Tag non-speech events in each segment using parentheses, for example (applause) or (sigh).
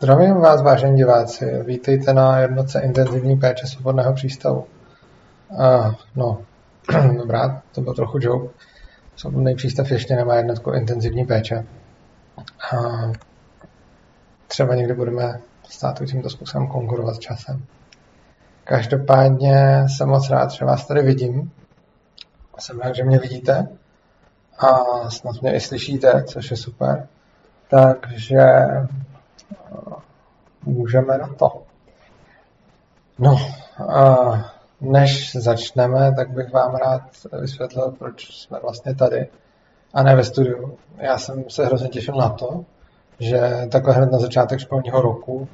Zdravím vás, vážení diváci. Vítejte na jednotce intenzivní péče svobodného přístavu. Uh, no, (clears throat) dobrá, to byl trochu joke. Svobodný přístav ještě nemá jednotku intenzivní péče. Uh, třeba někdy budeme stát tímto způsobem konkurovat časem. Každopádně jsem moc rád, že vás tady vidím. Jsem rád, že mě vidíte a snad mě i slyšíte, což je super. Takže můžeme na to. No, a než začneme, tak bych vám rád vysvětlil, proč jsme vlastně tady a ne ve studiu. Já jsem se hrozně těšil na to, že takhle hned na začátek školního roku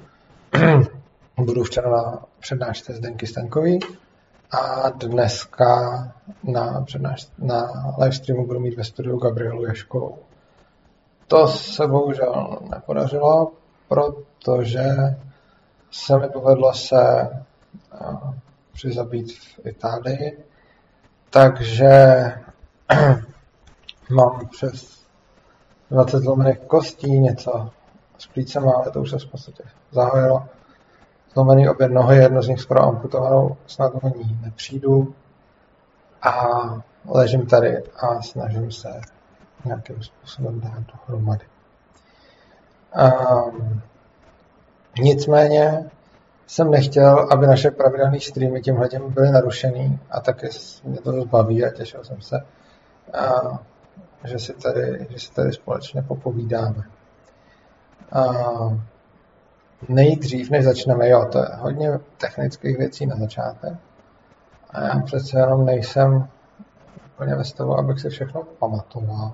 (clears throat) budu včera na přednášce Zdenky Stankový a dneska na, přednášce, na livestreamu budu mít ve studiu Gabrielu Ješkovou. To se bohužel nepodařilo, protože se mi povedlo se přizabít v Itálii, takže (clears throat) mám přes 20 zlomených kostí, něco s plícema, ale to už se v podstatě zahojilo. Zlomený obě nohy, jedno z nich skoro amputovanou, snad o ní nepřijdu. A ležím tady a snažím se nějakým způsobem dát dohromady. Um, nicméně jsem nechtěl, aby naše pravidelné streamy tímhle tím byly narušený a taky mě to dost baví a těšil jsem se, a, že, si tady, že si tady společně popovídáme. A, nejdřív, než začneme, jo, to je hodně technických věcí na začátek. A já přece jenom nejsem úplně ve stavu, abych si všechno pamatoval.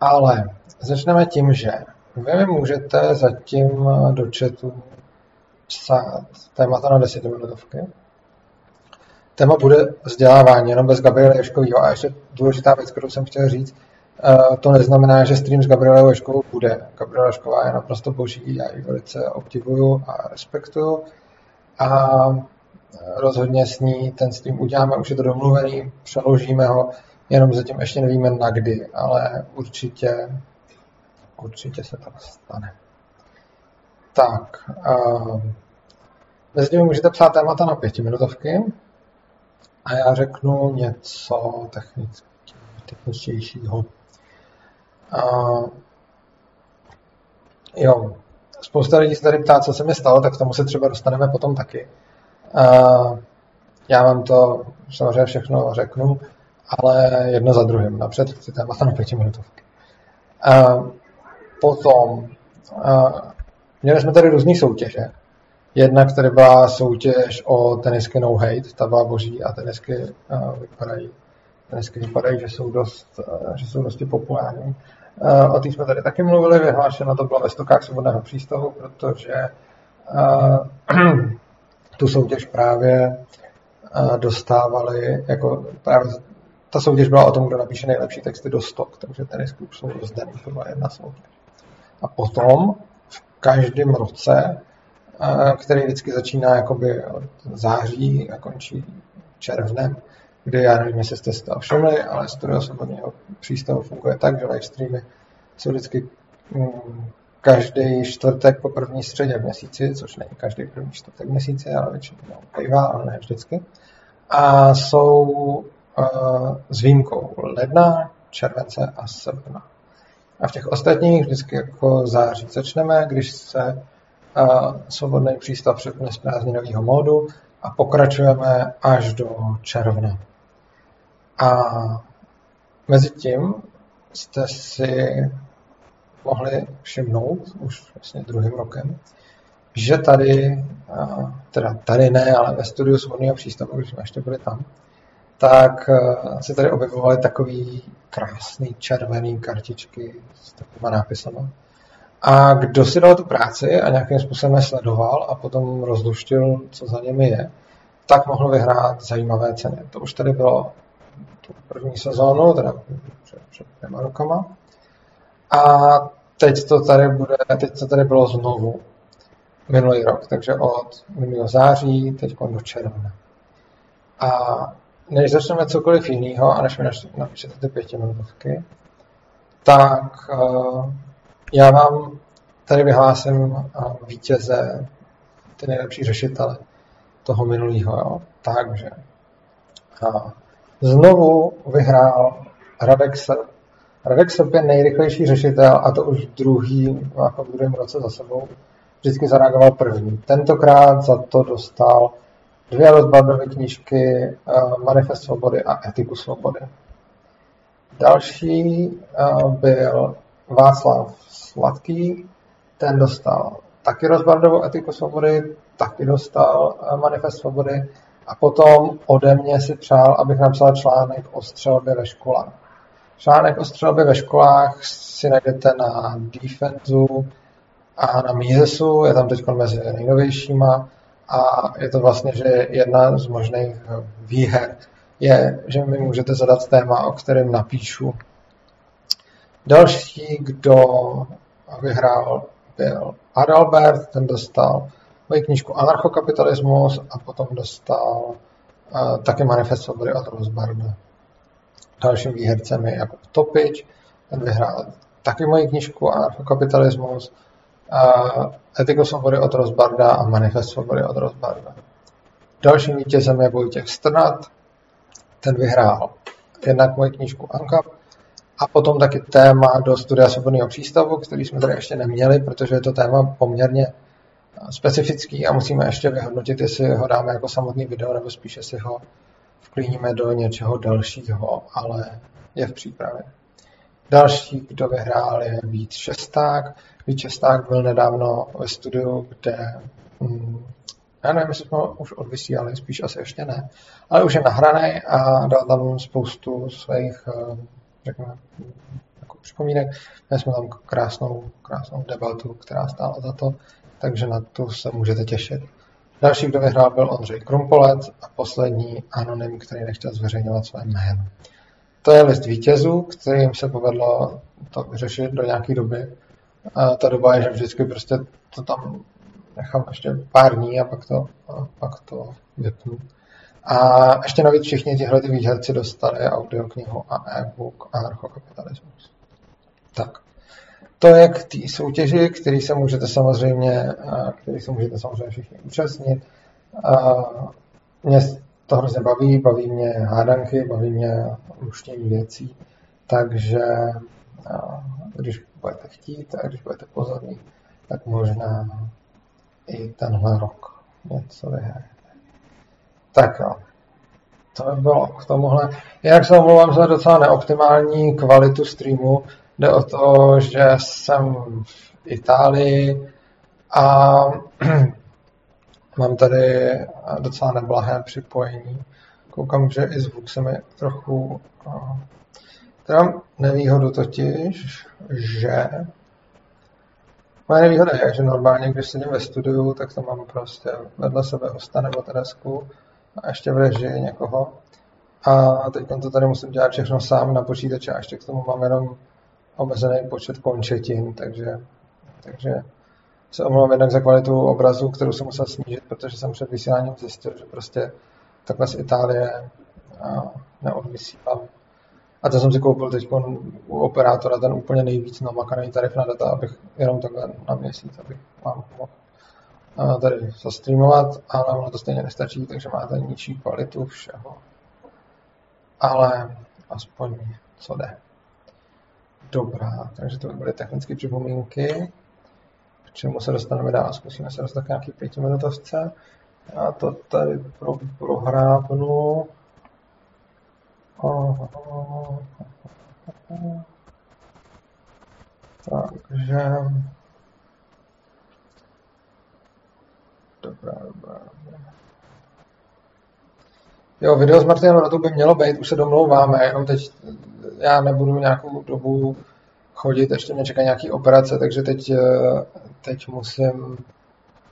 Ale začneme tím, že vy můžete zatím do chatu psát témata na desetiminutovky. Téma bude vzdělávání, jenom bez Gabriela Ješkovýho. A ještě důležitá věc, kterou jsem chtěl říct, eh, to neznamená, že stream s Gabrielou Ješkovou bude. Gabriela Ješková je naprosto boží, já ji velice obdivuju a respektuju. A rozhodně s ní ten stream uděláme, už je to domluvený, přeložíme ho, jenom zatím ještě nevíme na kdy, ale určitě, určitě se to stane. Tak, uh, mezi můžete psát témata na pětiminutovky a já řeknu něco techničtějšího. Uh, jo, spousta lidí se tady ptá, co se mi stalo, tak k tomu se třeba dostaneme potom taky. Uh, já vám to samozřejmě všechno řeknu, ale jedno za druhým. Napřed chci témata na pětiminutovky. Uh, potom měli jsme tady různé soutěže. Jedna, která byla soutěž o tenisky no hate, ta byla boží a tenisky vypadají, tenisky vypadají, že jsou dost, že jsou dosti populární. O té jsme tady taky mluvili, vyhlášeno to bylo ve stokách svobodného přístavu, protože (clears throat) tu soutěž právě dostávali, jako právě ta soutěž byla o tom, kdo napíše nejlepší texty do stok, takže tenisky už jsou rozdaný, to byla jedna soutěž. A potom v každém roce který vždycky začíná jakoby od září a končí červnem, kdy já nevím, jestli jste si to všimli, ale studio svobodného přístavu funguje tak, že live streamy jsou vždycky mm, každý čtvrtek po první středě v měsíci, což není každý první čtvrtek v měsíci, ale většinou bývá, ale ne vždycky. A jsou uh, s výjimkou ledna, července a srpna. A v těch ostatních vždycky jako září začneme, když se svobodný přístav přepne z prázdninového módu a pokračujeme až do června. A mezi tím jste si mohli všimnout už vlastně druhým rokem, že tady, teda tady ne, ale ve studiu svobodného přístavu, když jsme ještě byli tam, tak se tady objevovaly takový krásný červený kartičky s takovými nápisama. A kdo si dal tu práci a nějakým způsobem je sledoval a potom rozluštil, co za nimi je, tak mohl vyhrát zajímavé ceny. To už tady bylo tu první sezónu, teda před, před dvěma rokama. A teď to tady bude, teď to tady bylo znovu minulý rok, takže od minulého září, teď do června. A než začneme cokoliv jiného, a než mi napíšete ty pětiminutovky, tak uh, já vám tady vyhlásím vítěze, ty nejlepší řešitele toho minulého. Takže a znovu vyhrál Radek Srb. Radek Srb je nejrychlejší řešitel a to už druhý, jako v druhém roce za sebou. Vždycky zareagoval první. Tentokrát za to dostal dvě rozbavové knížky Manifest svobody a Etiku svobody. Další byl Václav Sladký, ten dostal taky rozbardovou etiku svobody, taky dostal manifest svobody a potom ode mě si přál, abych napsal článek o střelbě ve školách. Článek o střelbě ve školách si najdete na Defensu a na Misesu, je tam teď mezi nejnovějšíma a je to vlastně, že jedna z možných výher je, že mi můžete zadat téma, o kterém napíšu. Další, kdo vyhrál, byl Adalbert, ten dostal moji knížku Anarchokapitalismus a potom dostal uh, taky manifest svobody od Rosbarda. Dalším výhercem je Jakub Topič, ten vyhrál taky moji knížku Anarchokapitalismus, Etiku svobody od Rosbarda a manifest svobody od Rosbarda. Dalším vítězem je Vojtěch Strnat, ten vyhrál jednak moji knížku Ankap a potom taky téma do studia svobodného přístavu, který jsme tady ještě neměli, protože je to téma poměrně specifický a musíme ještě vyhodnotit, jestli ho dáme jako samotný video, nebo spíše si ho vklíníme do něčeho dalšího, ale je v přípravě. Další, kdo vyhrál, je Vít Šesták. Šesták byl nedávno ve studiu, kde hm, já nevím, jestli jsme už odvysílali, spíš asi ještě ne, ale už je nahraný a dal tam spoustu svých eh, řekněme, jako připomínek. Měli jsme tam krásnou, krásnou debatu, která stála za to, takže na to se můžete těšit. Další, kdo vyhrál, byl Ondřej Krumpolec a poslední anonym, který nechtěl zveřejňovat své jméno. To je list vítězů, kterým se povedlo to vyřešit do nějaké doby. A ta doba je, že vždycky prostě to tam nechám ještě pár dní a pak to, a pak to vypnu. A ještě navíc všichni tyhle ty výherci dostali audioknihu a e-book Anarchokapitalismus. Tak. To je k té soutěži, který se můžete samozřejmě, který se můžete samozřejmě všichni účastnit. Mě to hrozně baví, baví mě hádanky, baví mě luštění věcí, takže když budete chtít a když budete pozorní, tak možná i tenhle rok něco vyhrajete. Tak jo. To by bylo k tomuhle. Jak se omlouvám za docela neoptimální kvalitu streamu. Jde o to, že jsem v Itálii a (clears throat) mám tady docela neblahé připojení. Koukám, že i zvuk se mi trochu... Teda nevýhodu totiž, že Moje nevýhoda je, že normálně, když sedím ve studiu, tak to mám prostě vedle sebe Osta nebo Teresku a ještě v režii někoho. A teď to tady musím dělat všechno sám na počítači a ještě k tomu mám jenom omezený počet končetin, takže, takže se omlouvám jednak za kvalitu obrazu, kterou jsem musel snížit, protože jsem před vysíláním zjistil, že prostě takhle z Itálie neodvysílám. A to jsem si koupil teď u operátora ten úplně nejvíc namakaný tarif na data, abych jenom takhle na měsíc, abych vám mohl tady zastreamovat, ale ono to stejně nestačí, takže máte nižší kvalitu všeho. Ale aspoň co jde. Dobrá, takže to by byly technické připomínky. K čemu se dostaneme dál? Zkusíme se dostat k nějaký pětiminutovce. Já to tady pro, prohrábnu. Takže Dobrá, dobrá, dobrá. Jo, video s Martinem na to by mělo být, už se domlouváme, jenom teď já nebudu nějakou dobu chodit, ještě mě čeká nějaký operace, takže teď, eh, teď musím,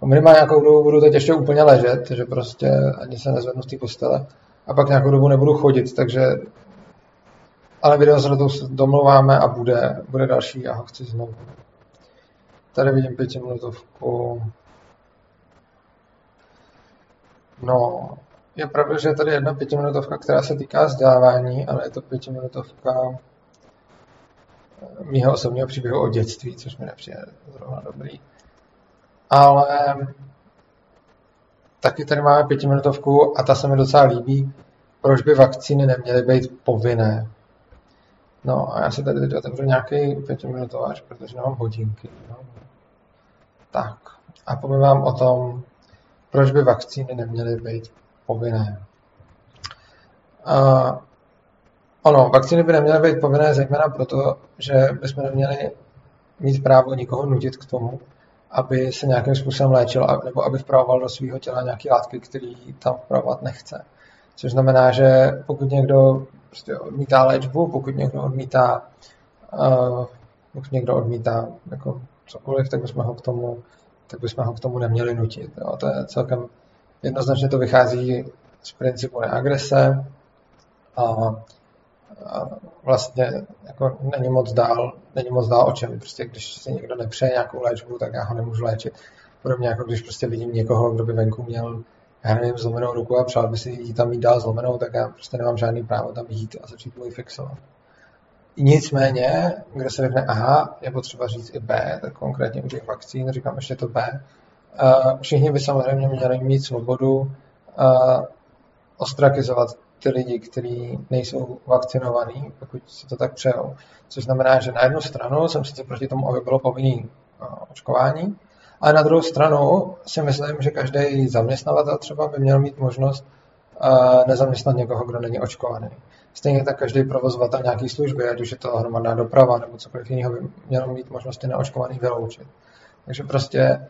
no minimálně nějakou dobu budu teď ještě úplně ležet, že prostě ani se nezvednu z té postele a pak nějakou dobu nebudu chodit, takže ale video se na to domlouváme a bude, bude další, já ho chci znovu. Tady vidím pětiminutovku. No, je pravda, že je tady jedna pětiminutovka, která se týká vzdávání, ale je to pětiminutovka mýho osobního příběhu o dětství, což mi nepřijde zrovna dobrý. Ale taky tady máme pětiminutovku a ta se mi docela líbí. Proč by vakcíny neměly být povinné? No a já si tady teď otevřu nějaký pětiminutovář, protože nemám hodinky. No. Tak a povím vám o tom, proč by vakcíny neměly být povinné. Uh, ono, vakcíny by neměly být povinné zejména proto, že bychom neměli mít právo nikoho nutit k tomu, aby se nějakým způsobem léčil nebo aby vpravoval do svého těla nějaké látky, který tam vpravovat nechce. Což znamená, že pokud někdo prostě odmítá léčbu, pokud někdo odmítá uh, pokud někdo odmítá jako cokoliv, tak bychom ho k tomu, tak bychom ho k tomu neměli nutit. Jo. To je celkem jednoznačně to vychází z principu neagrese a vlastně jako není moc dál, není moc dál o čem. Prostě když si někdo nepřeje nějakou léčbu, tak já ho nemůžu léčit. Podobně jako když prostě vidím někoho, kdo by venku měl já nevím, zlomenou ruku a přál by si jí tam mít dál zlomenou, tak já prostě nemám žádný právo tam jít a začít mu ji fixovat. Nicméně, kde se řekne A, je potřeba říct i B, tak konkrétně u těch vakcín říkám ještě to B. Všichni by samozřejmě měli mít svobodu ostrakizovat ty lidi, kteří nejsou vakcinovaní, pokud si to tak přejou. Což znamená, že na jednu stranu jsem sice proti tomu, aby bylo povinné očkování, ale na druhou stranu si myslím, že každý zaměstnavatel třeba by měl mít možnost nezaměstnat někoho, kdo není očkovaný. Stejně tak každý provozovatel nějaké služby, ať už je to hromadná doprava nebo cokoliv jiného, by měl mít možnosti neočkovaných vyloučit. Takže prostě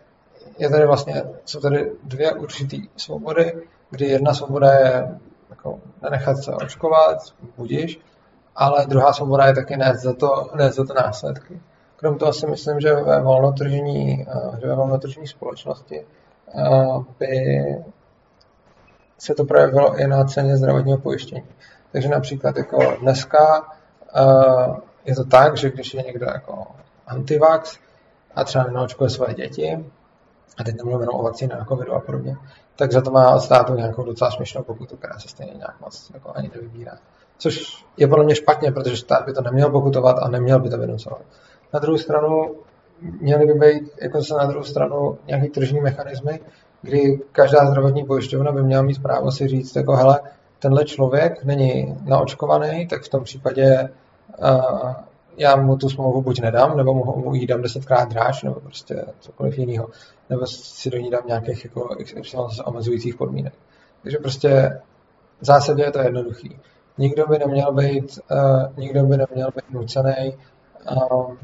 je tady vlastně, jsou tady dvě určité svobody, kdy jedna svoboda je jako nenechat se očkovat, budíš, ale druhá svoboda je taky nést za to, nést za to následky. Krom toho si myslím, že ve volnotržní, eh, že ve volnotržní společnosti eh, by se to projevilo i na ceně zdravotního pojištění. Takže například jako dneska eh, je to tak, že když je někdo jako antivax a třeba nenaočkuje svoje děti, a teď nemluvím jenom o vakcíně na covidu a podobně, tak za to má od státu nějakou docela směšnou pokutu, která se stejně nějak moc jako ani nevybírá. Což je podle mě špatně, protože stát by to neměl pokutovat a neměl by to vynucovat. Na druhou stranu měly by být jako se na druhou stranu nějaký tržní mechanismy, kdy každá zdravotní pojišťovna by měla mít právo si říct, jako hele, tenhle člověk není naočkovaný, tak v tom případě uh, já mu tu smlouvu buď nedám, nebo mu, mu ji dám desetkrát dráž, nebo prostě cokoliv jiného, nebo si do ní dám nějakých jako omezujících podmínek. Takže prostě v zásadě je to jednoduchý. Nikdo by neměl být, uh, nikdo by neměl být nucený um,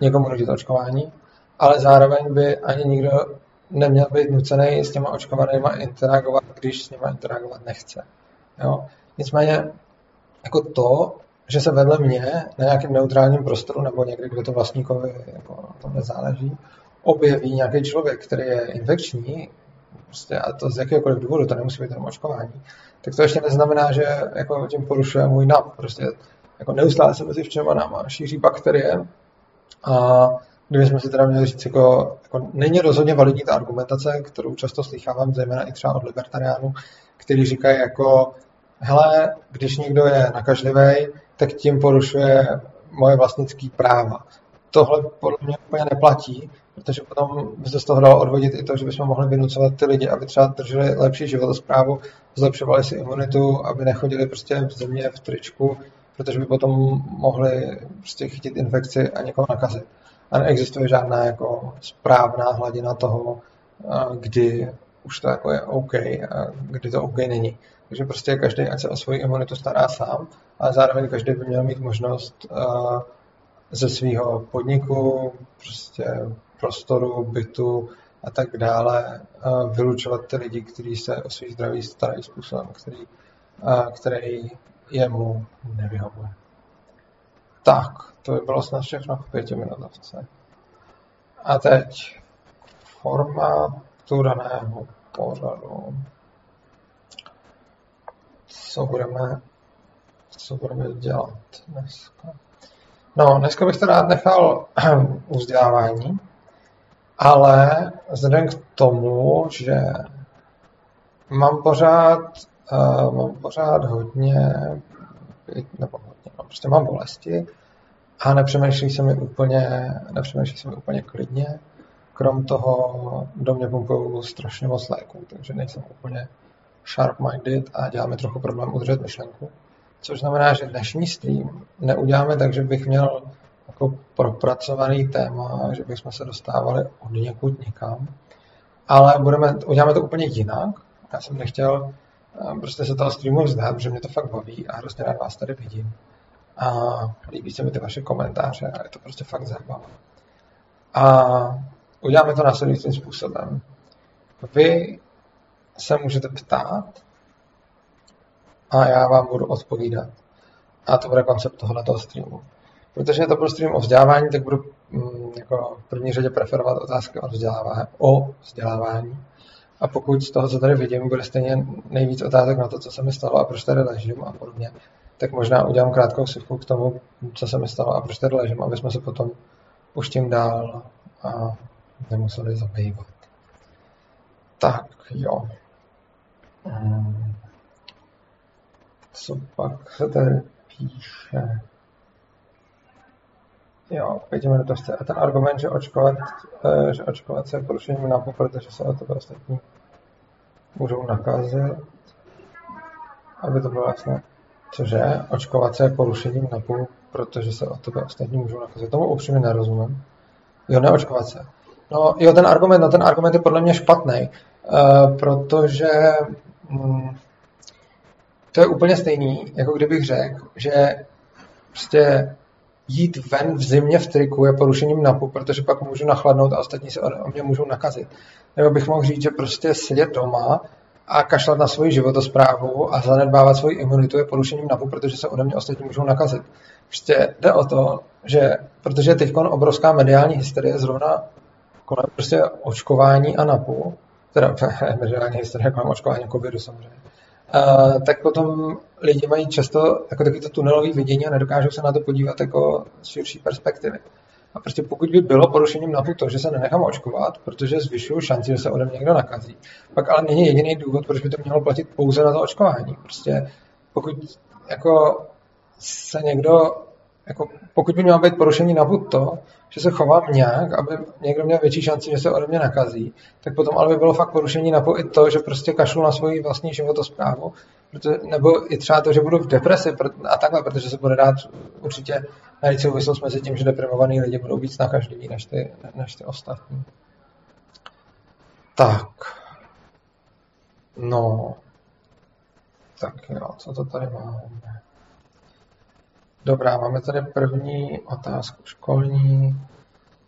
někomu nutit očkování, ale zároveň by ani nikdo neměl být nucený s těma očkovanýma interagovat, když s nimi interagovat nechce. Jo? Nicméně jako to, že se vedle mě na nějakém neutrálním prostoru nebo někde, kde to vlastníkovi jako to nezáleží, objeví nějaký člověk, který je infekční, prostě, a to z jakéhokoliv důvodu, to nemusí být jenom očkování, tak to ještě neznamená, že jako tím porušuje můj NAP. Prostě jako neustále se mezi všema náma šíří bakterie a kdybychom si teda měli říct, jako, jako není rozhodně validní ta argumentace, kterou často slychávám, zejména i třeba od libertariánů, kteří říkají jako, hele, když někdo je nakažlivý, tak tím porušuje moje vlastnické práva. Tohle podle mě úplně neplatí, protože potom by se z toho dalo odvodit i to, že bychom mohli vynucovat ty lidi, aby třeba drželi lepší životosprávu, zlepšovali si imunitu, aby nechodili prostě v země v tričku, protože by potom mohli prostě chytit infekci a někoho nakazit. A neexistuje žádná jako správná hladina toho, kdy už to jako je OK a kdy to OK není. Takže prostě každý, ať se o svoji imunitu stará sám, ale zároveň každý by měl mít možnost ze svého podniku, prostě prostoru, bytu a tak dále vylučovat ty lidi, kteří se o svý zdraví starají způsobem, který, který jemu nevyhovuje. Tak, to by bylo snad všechno v pěti minutovce. A teď formátu daného pořadu. Co budeme, co budeme dělat dneska? No, dneska bych to rád nechal u (clears throat) vzdělávání, ale vzhledem k tomu, že mám pořád, uh, mám pořád hodně, nebo hodně, no, prostě mám bolesti a nepřemýšlí se mi úplně, nepřemýšlí se mi úplně klidně. Krom toho do mě pumpují strašně moc léků, takže nejsem úplně sharp-minded a dělá mi trochu problém udržet myšlenku. Což znamená, že dnešní stream neuděláme tak, že bych měl jako propracovaný téma, že bychom se dostávali od někud nikam, ale budeme, uděláme to úplně jinak. Já jsem nechtěl eh, prostě se toho streamu vzdát, protože mě to fakt baví a hrozně rád vás tady vidím. A líbí se mi ty vaše komentáře a je to prostě fakt zábava. A uděláme to následujícím způsobem. Vy se můžete ptát a já vám budu odpovídat. A to bude koncept tohoto streamu. Protože je to byl stream o vzdělávání, tak budu mm, jako v první řadě preferovat otázky o vzdělávání, o vzdělávání. A pokud z toho, co tady vidím, bude stejně nejvíc otázek na to, co se mi stalo a proč tady ležím a podobně, tak možná udělám krátkou sivku k tomu, co se mi stalo a proč tady ležím, aby jsme se potom už tím dál a nemuseli zabývat. Tak, jo. Hmm. Co pak se tady píše? Jo, pěti to chce. A ten argument, že očkovat, eh, že očkovat se je porušením nápu, protože se o to ostatní můžou nakazit, aby to bylo jasné. Cože? Očkovat se je porušením napůl, protože se o tebe ostatní můžou nakazit. Tomu upřímně nerozumím. Jo, neočkovat se. No, jo, ten argument, no ten argument je podle mě špatný, uh, protože mm, to je úplně stejný, jako kdybych řekl, že prostě jít ven v zimě v triku je porušením NAPu, protože pak můžu nachladnout a ostatní se o mě můžou nakazit. Nebo bych mohl říct, že prostě sedět doma a kašlat na svoji životosprávu a zanedbávat svoji imunitu je porušením NAPu, protože se ode mě ostatní můžou nakazit. Prostě jde o to, že protože teď obrovská mediální hysterie zrovna kolem prostě očkování a NAPu, teda (laughs) mediální hysterie kolem očkování covidu samozřejmě, Uh, tak potom lidi mají často jako taky to tunelové vidění a nedokážou se na to podívat jako z širší perspektivy. A prostě pokud by bylo porušením NAPu to, že se nenechám očkovat, protože zvyšuju šanci, že se ode mě někdo nakazí, pak ale není jediný důvod, proč by to mělo platit pouze na to očkování. Prostě pokud jako se někdo jako, pokud by mělo být porušení na to, že se chovám nějak, aby někdo měl větší šanci, že se ode mě nakazí, tak potom ale by bylo fakt porušení na i to, že prostě kašlu na svoji vlastní životosprávu, protože, nebo i třeba to, že budu v depresi a takhle, protože se bude dát určitě najít souvislost mezi tím, že deprimovaný lidi budou víc nakažliví než ty, než ty ostatní. Tak. No. Tak jo, co to tady máme? Dobrá, máme tady první otázku školní.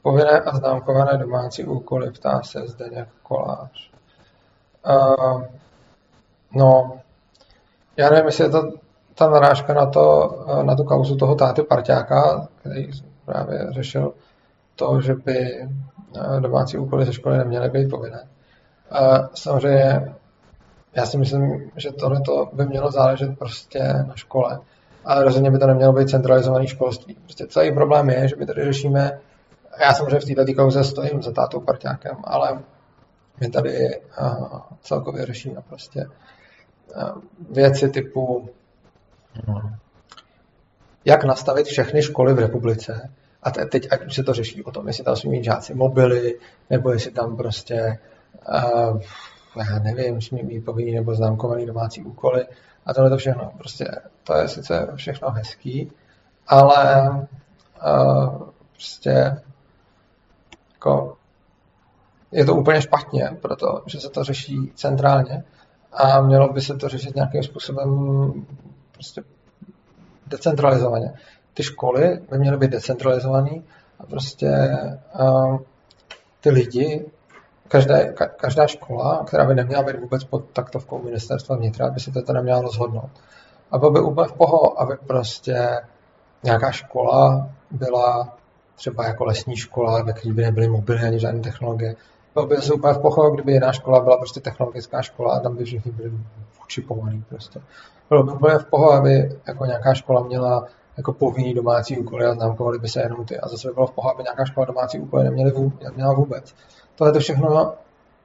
Povinné a známkované domácí úkoly, ptá se Zdeněk Kolář. Uh, no, já nevím, jestli je to ta narážka na, to, na tu kauzu toho táty parťáka, který právě řešil to, že by domácí úkoly ze školy neměly být povinné. Uh, samozřejmě, já si myslím, že tohle by mělo záležet prostě na škole ale rozhodně by to nemělo být centralizovaný školství. Prostě celý problém je, že my tady řešíme, já samozřejmě v této kauze stojím za tátou parťákem, ale my tady uh, celkově řešíme prostě uh, věci typu jak nastavit všechny školy v republice a teď ať už se to řeší o tom, jestli tam smí mít žáci mobily, nebo jestli tam prostě uh, já nevím, smí mít povinný nebo známkovaný domácí úkoly, a tohle to všechno. Prostě to je sice všechno hezký, ale uh, prostě jako je to úplně špatně, protože se to řeší centrálně a mělo by se to řešit nějakým způsobem prostě decentralizovaně. Ty školy by měly být decentralizované a prostě uh, ty lidi každá, každá škola, která by neměla být vůbec pod taktovkou ministerstva vnitra, by si to neměla rozhodnout. A bylo by úplně v poho, aby prostě nějaká škola byla třeba jako lesní škola, ve které by nebyly mobily ani žádné technologie. Bylo by se úplně v poho, kdyby jiná škola byla prostě technologická škola a tam by všichni byli učipovaní prostě. Bylo by úplně v poho, aby jako nějaká škola měla jako povinný domácí úkoly a známkovaly by se jenom ty. A zase by bylo v poho, aby nějaká škola domácí úkoly neměla vůbec tohle to všechno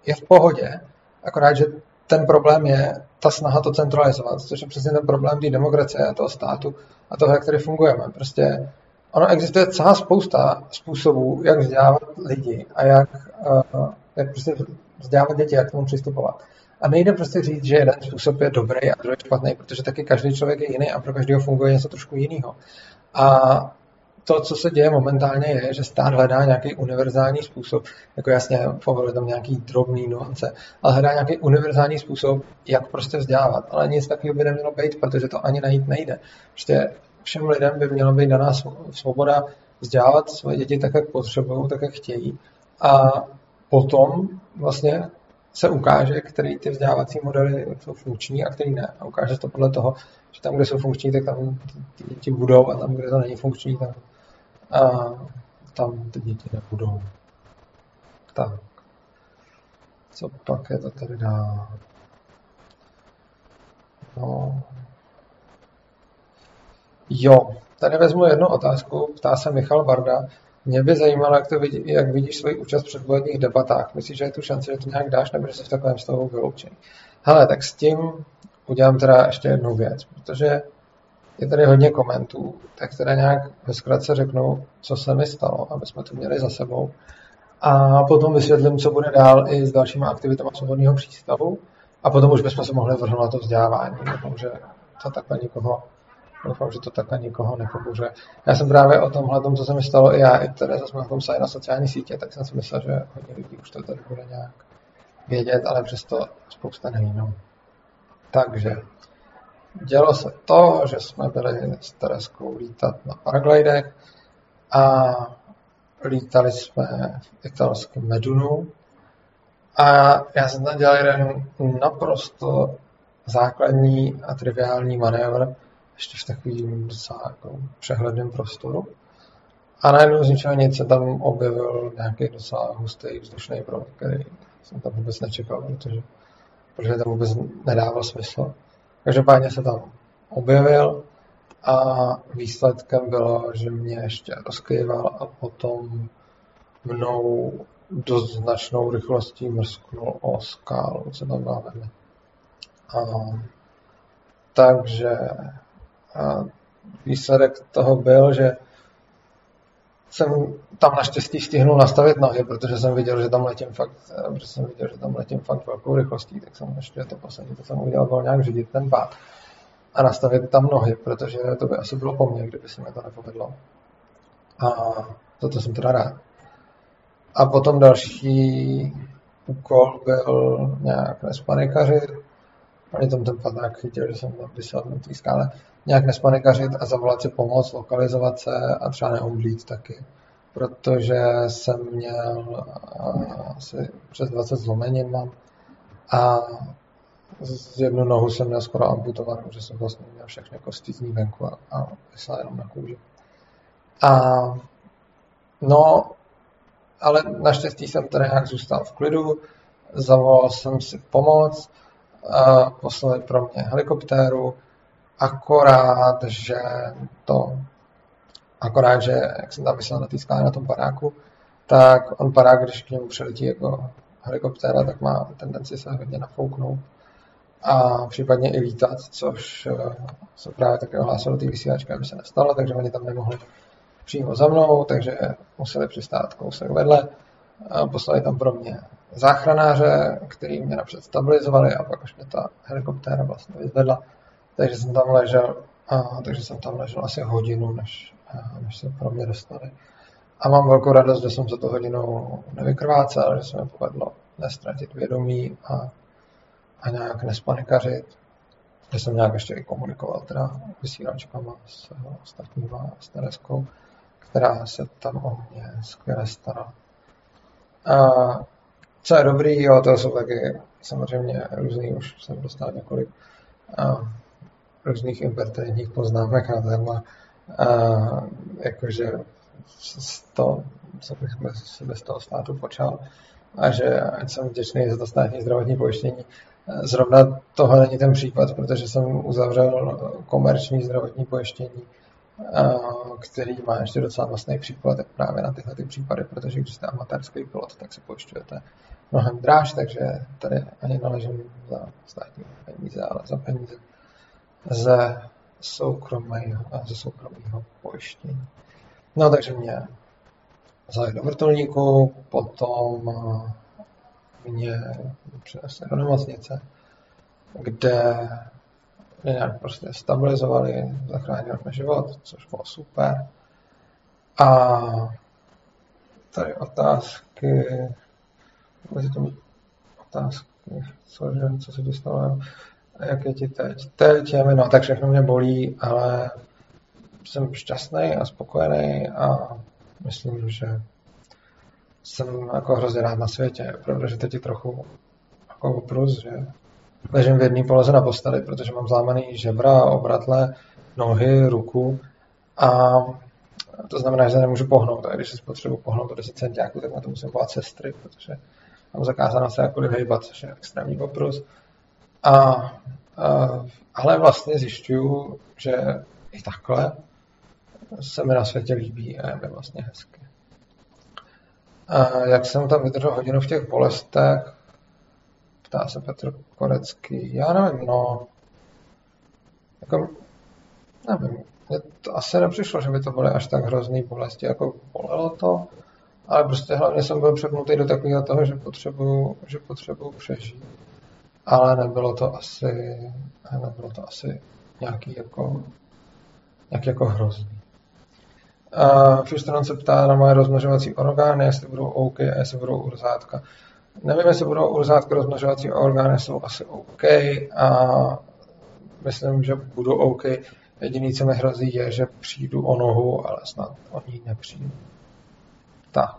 je v pohodě, akorát, že ten problém je ta snaha to centralizovat, což je přesně ten problém té demokracie a toho státu a toho, jak tady fungujeme. Prostě ono existuje celá spousta způsobů, jak vzdělávat lidi a jak, uh, jak prostě vzdělávat děti, jak k tomu přistupovat. A nejde prostě říct, že jeden způsob je dobrý a druhý špatný, protože taky každý člověk je jiný a pro každého funguje něco trošku jiného. A to, co se děje momentálně, je, že stát hledá nějaký univerzální způsob, jako jasně povoluje tam nějaký drobný nuance, ale hledá nějaký univerzální způsob, jak prostě vzdělávat. Ale nic takového by nemělo být, protože to ani najít nejde. Prostě všem lidem by mělo být daná svoboda vzdělávat své děti tak, jak potřebují, tak, jak chtějí. A potom vlastně se ukáže, který ty vzdělávací modely jsou funkční a který ne. A ukáže se to podle toho, že tam, kde jsou funkční, tak tam ty budou a tam, kde to není funkční, tam, a, tam ty děti nebudou. Tak. Co pak je to tady dál? No. Jo, tady vezmu jednu otázku. Ptá se Michal Barda. Mě by zajímalo, jak, to vidí, jak vidíš svoji účast v předvolebních debatách. Myslíš, že je tu šance, že to nějak dáš, nebo že jsi v takovém stavu vyloučený? Hele, tak s tím udělám teda ještě jednu věc, protože je tady hodně komentů, tak teda nějak ve zkratce řeknu, co se mi stalo, aby jsme to měli za sebou. A potom vysvětlím, co bude dál i s dalšíma aktivitami svobodného přístavu. A potom už bychom se mohli vrhnout na to vzdělávání. Doufám, že to takhle nikoho, doufám, že to takhle nikoho nepobuře. Já jsem právě o tomhle, tom, co se mi stalo i já, i Tereza jsme na tom psali na sociální sítě, tak jsem si myslel, že hodně lidí už to tady bude nějak vědět, ale přesto spousta neví. No. Takže dělo se to, že jsme byli s Tereskou lítat na paraglidech a lítali jsme v italském Medunu a já jsem tam dělal jeden naprosto základní a triviální manévr, ještě v takovým docela jako přehledném prostoru. A najednou z ničeho nic se tam objevil nějaký docela hustý vzdušný proud, který jsem tam vůbec nečekal, protože, protože tam vůbec nedával smysl. Každopádně se tam objevil a výsledkem bylo, že mě ještě rozkýval a potom mnou dost značnou rychlostí mrsknul o skálu, co tam máme. A, takže a výsledek toho byl, že jsem tam naštěstí stihnul nastavit nohy, protože jsem viděl, že tam letím fakt, protože jsem viděl, že tam letím fakt velkou rychlostí, tak jsem ještě to poslední, to jsem udělal, byl nějak řídit ten pád a nastavit tam nohy, protože to by asi bylo po mně, kdyby se mi to nepovedlo. A toto jsem teda rád. A potom další úkol byl nějak nespanikařit. Oni tam ten padák chytil, že jsem tam vysel na té skále. Nějak nespanikařit a zavolat si pomoc, lokalizovat se a třeba neumřít taky. Protože jsem měl asi přes 20 zlomenin mám a z jednu nohu jsem měl skoro amputovanou, že jsem vlastně měl všechny kosti z ní venku a, a vysel jenom na kůži. A no, ale naštěstí jsem tady nějak zůstal v klidu, zavolal jsem si pomoc, a poslali pro mě helikoptéru, akorát, že to, akorát, že jak jsem tam myslel na té skále na tom paráku, tak on parák, když k němu přeletí jako helikoptéra, tak má tendenci se hodně nafouknout a případně i lítat, což eh, se právě také ohlásilo ty vysílačky, aby se nestalo, takže oni tam nemohli přímo za mnou, takže museli přistát kousek vedle. A poslali tam pro mě záchranáře, který mě napřed stabilizovali a pak už mě ta helikoptéra vlastně vyzvedla. Takže jsem tam ležel, a, takže jsem tam ležel asi hodinu, než, a, než se pro mě dostali. A mám velkou radost, že jsem za to hodinu nevykrvácel, že se mi povedlo nestratit vědomí a, a nějak nespanikařit. Že jsem nějak ještě i komunikoval teda vysílačkama s ostatníma, s Tereskou která se tam o mě skvěle stará. A co je dobrý, jo, to jsou taky samozřejmě různý, už jsem dostal několik a, různých impertinentních poznámek na téma, a, jakože to, co bych bez, bez toho státu počal a že ať jsem vděčný za to státní zdravotní pojištění. Zrovna tohle není ten případ, protože jsem uzavřel komerční zdravotní pojištění který má ještě docela vlastný příplatek právě na tyhle ty případy, protože když jste amatérský pilot, tak se pojišťujete mnohem dráž, takže tady ani naležím za státní peníze, ale za peníze ze soukromého, ze soukromého pojištění. No takže mě vzali do vrtulníku, potom mě přinesli do nemocnice, kde mě nějak prostě stabilizovali, zachránili mi život, což bylo super. A tady otázky, mezi těmi otázky, cože, co se ti stalo, jak je ti teď? Teď je mi, no tak všechno mě bolí, ale jsem šťastný a spokojený a myslím, že jsem jako hrozně rád na světě, protože teď je trochu jako oprus, že ležím v jedné poloze na posteli, protože mám zlámaný žebra, obratle, nohy, ruku a to znamená, že se nemůžu pohnout. A když se potřebuji pohnout do 10 centiáků, tak na to musím volat sestry, protože mám zakázáno se jako hejbat, což je extrémní oprus. A, a, ale vlastně zjišťuju, že i takhle se mi na světě líbí a je mi vlastně hezky. A jak jsem tam vydržel hodinu v těch bolestech, ptá se Petr Korecký, já nevím, no, jako, nevím, mně to asi nepřišlo, že by to byly až tak hrozný bolesti, jako bolelo to, ale prostě hlavně jsem byl přepnutý do takového toho, že potřebuju, že potřebuju přežít. Ale nebylo to asi, nebylo to asi nějaký jako, nějaký jako hrozný. Uh, se ptá na moje rozmnožovací orgány, jestli budou OK a jestli budou urzátka. Nevím, jestli budou urzátka, rozmnožovací orgány jsou asi OK a myslím, že budou OK. Jediný, co mi hrozí, je, že přijdu o nohu, ale snad o ní nepřijdu. Tak.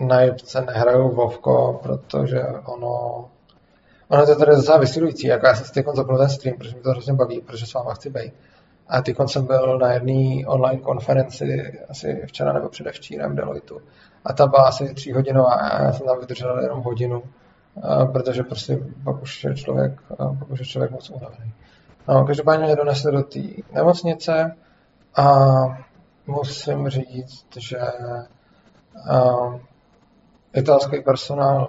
Uh, na jibce nehraju Vovko, protože ono Ono to je tady docela vysilující, jako já jsem si teď ten stream, protože mi to hrozně baví, protože s váma chci být. A teď jsem byl na jedné online konferenci asi včera nebo předevčírem Deloitu. A ta byla asi tři hodinová a já jsem tam vydržel jenom hodinu, protože prostě pak už je člověk, pak už je člověk moc unavený. No, každopádně mě donesli do té nemocnice a musím říct, že italský personál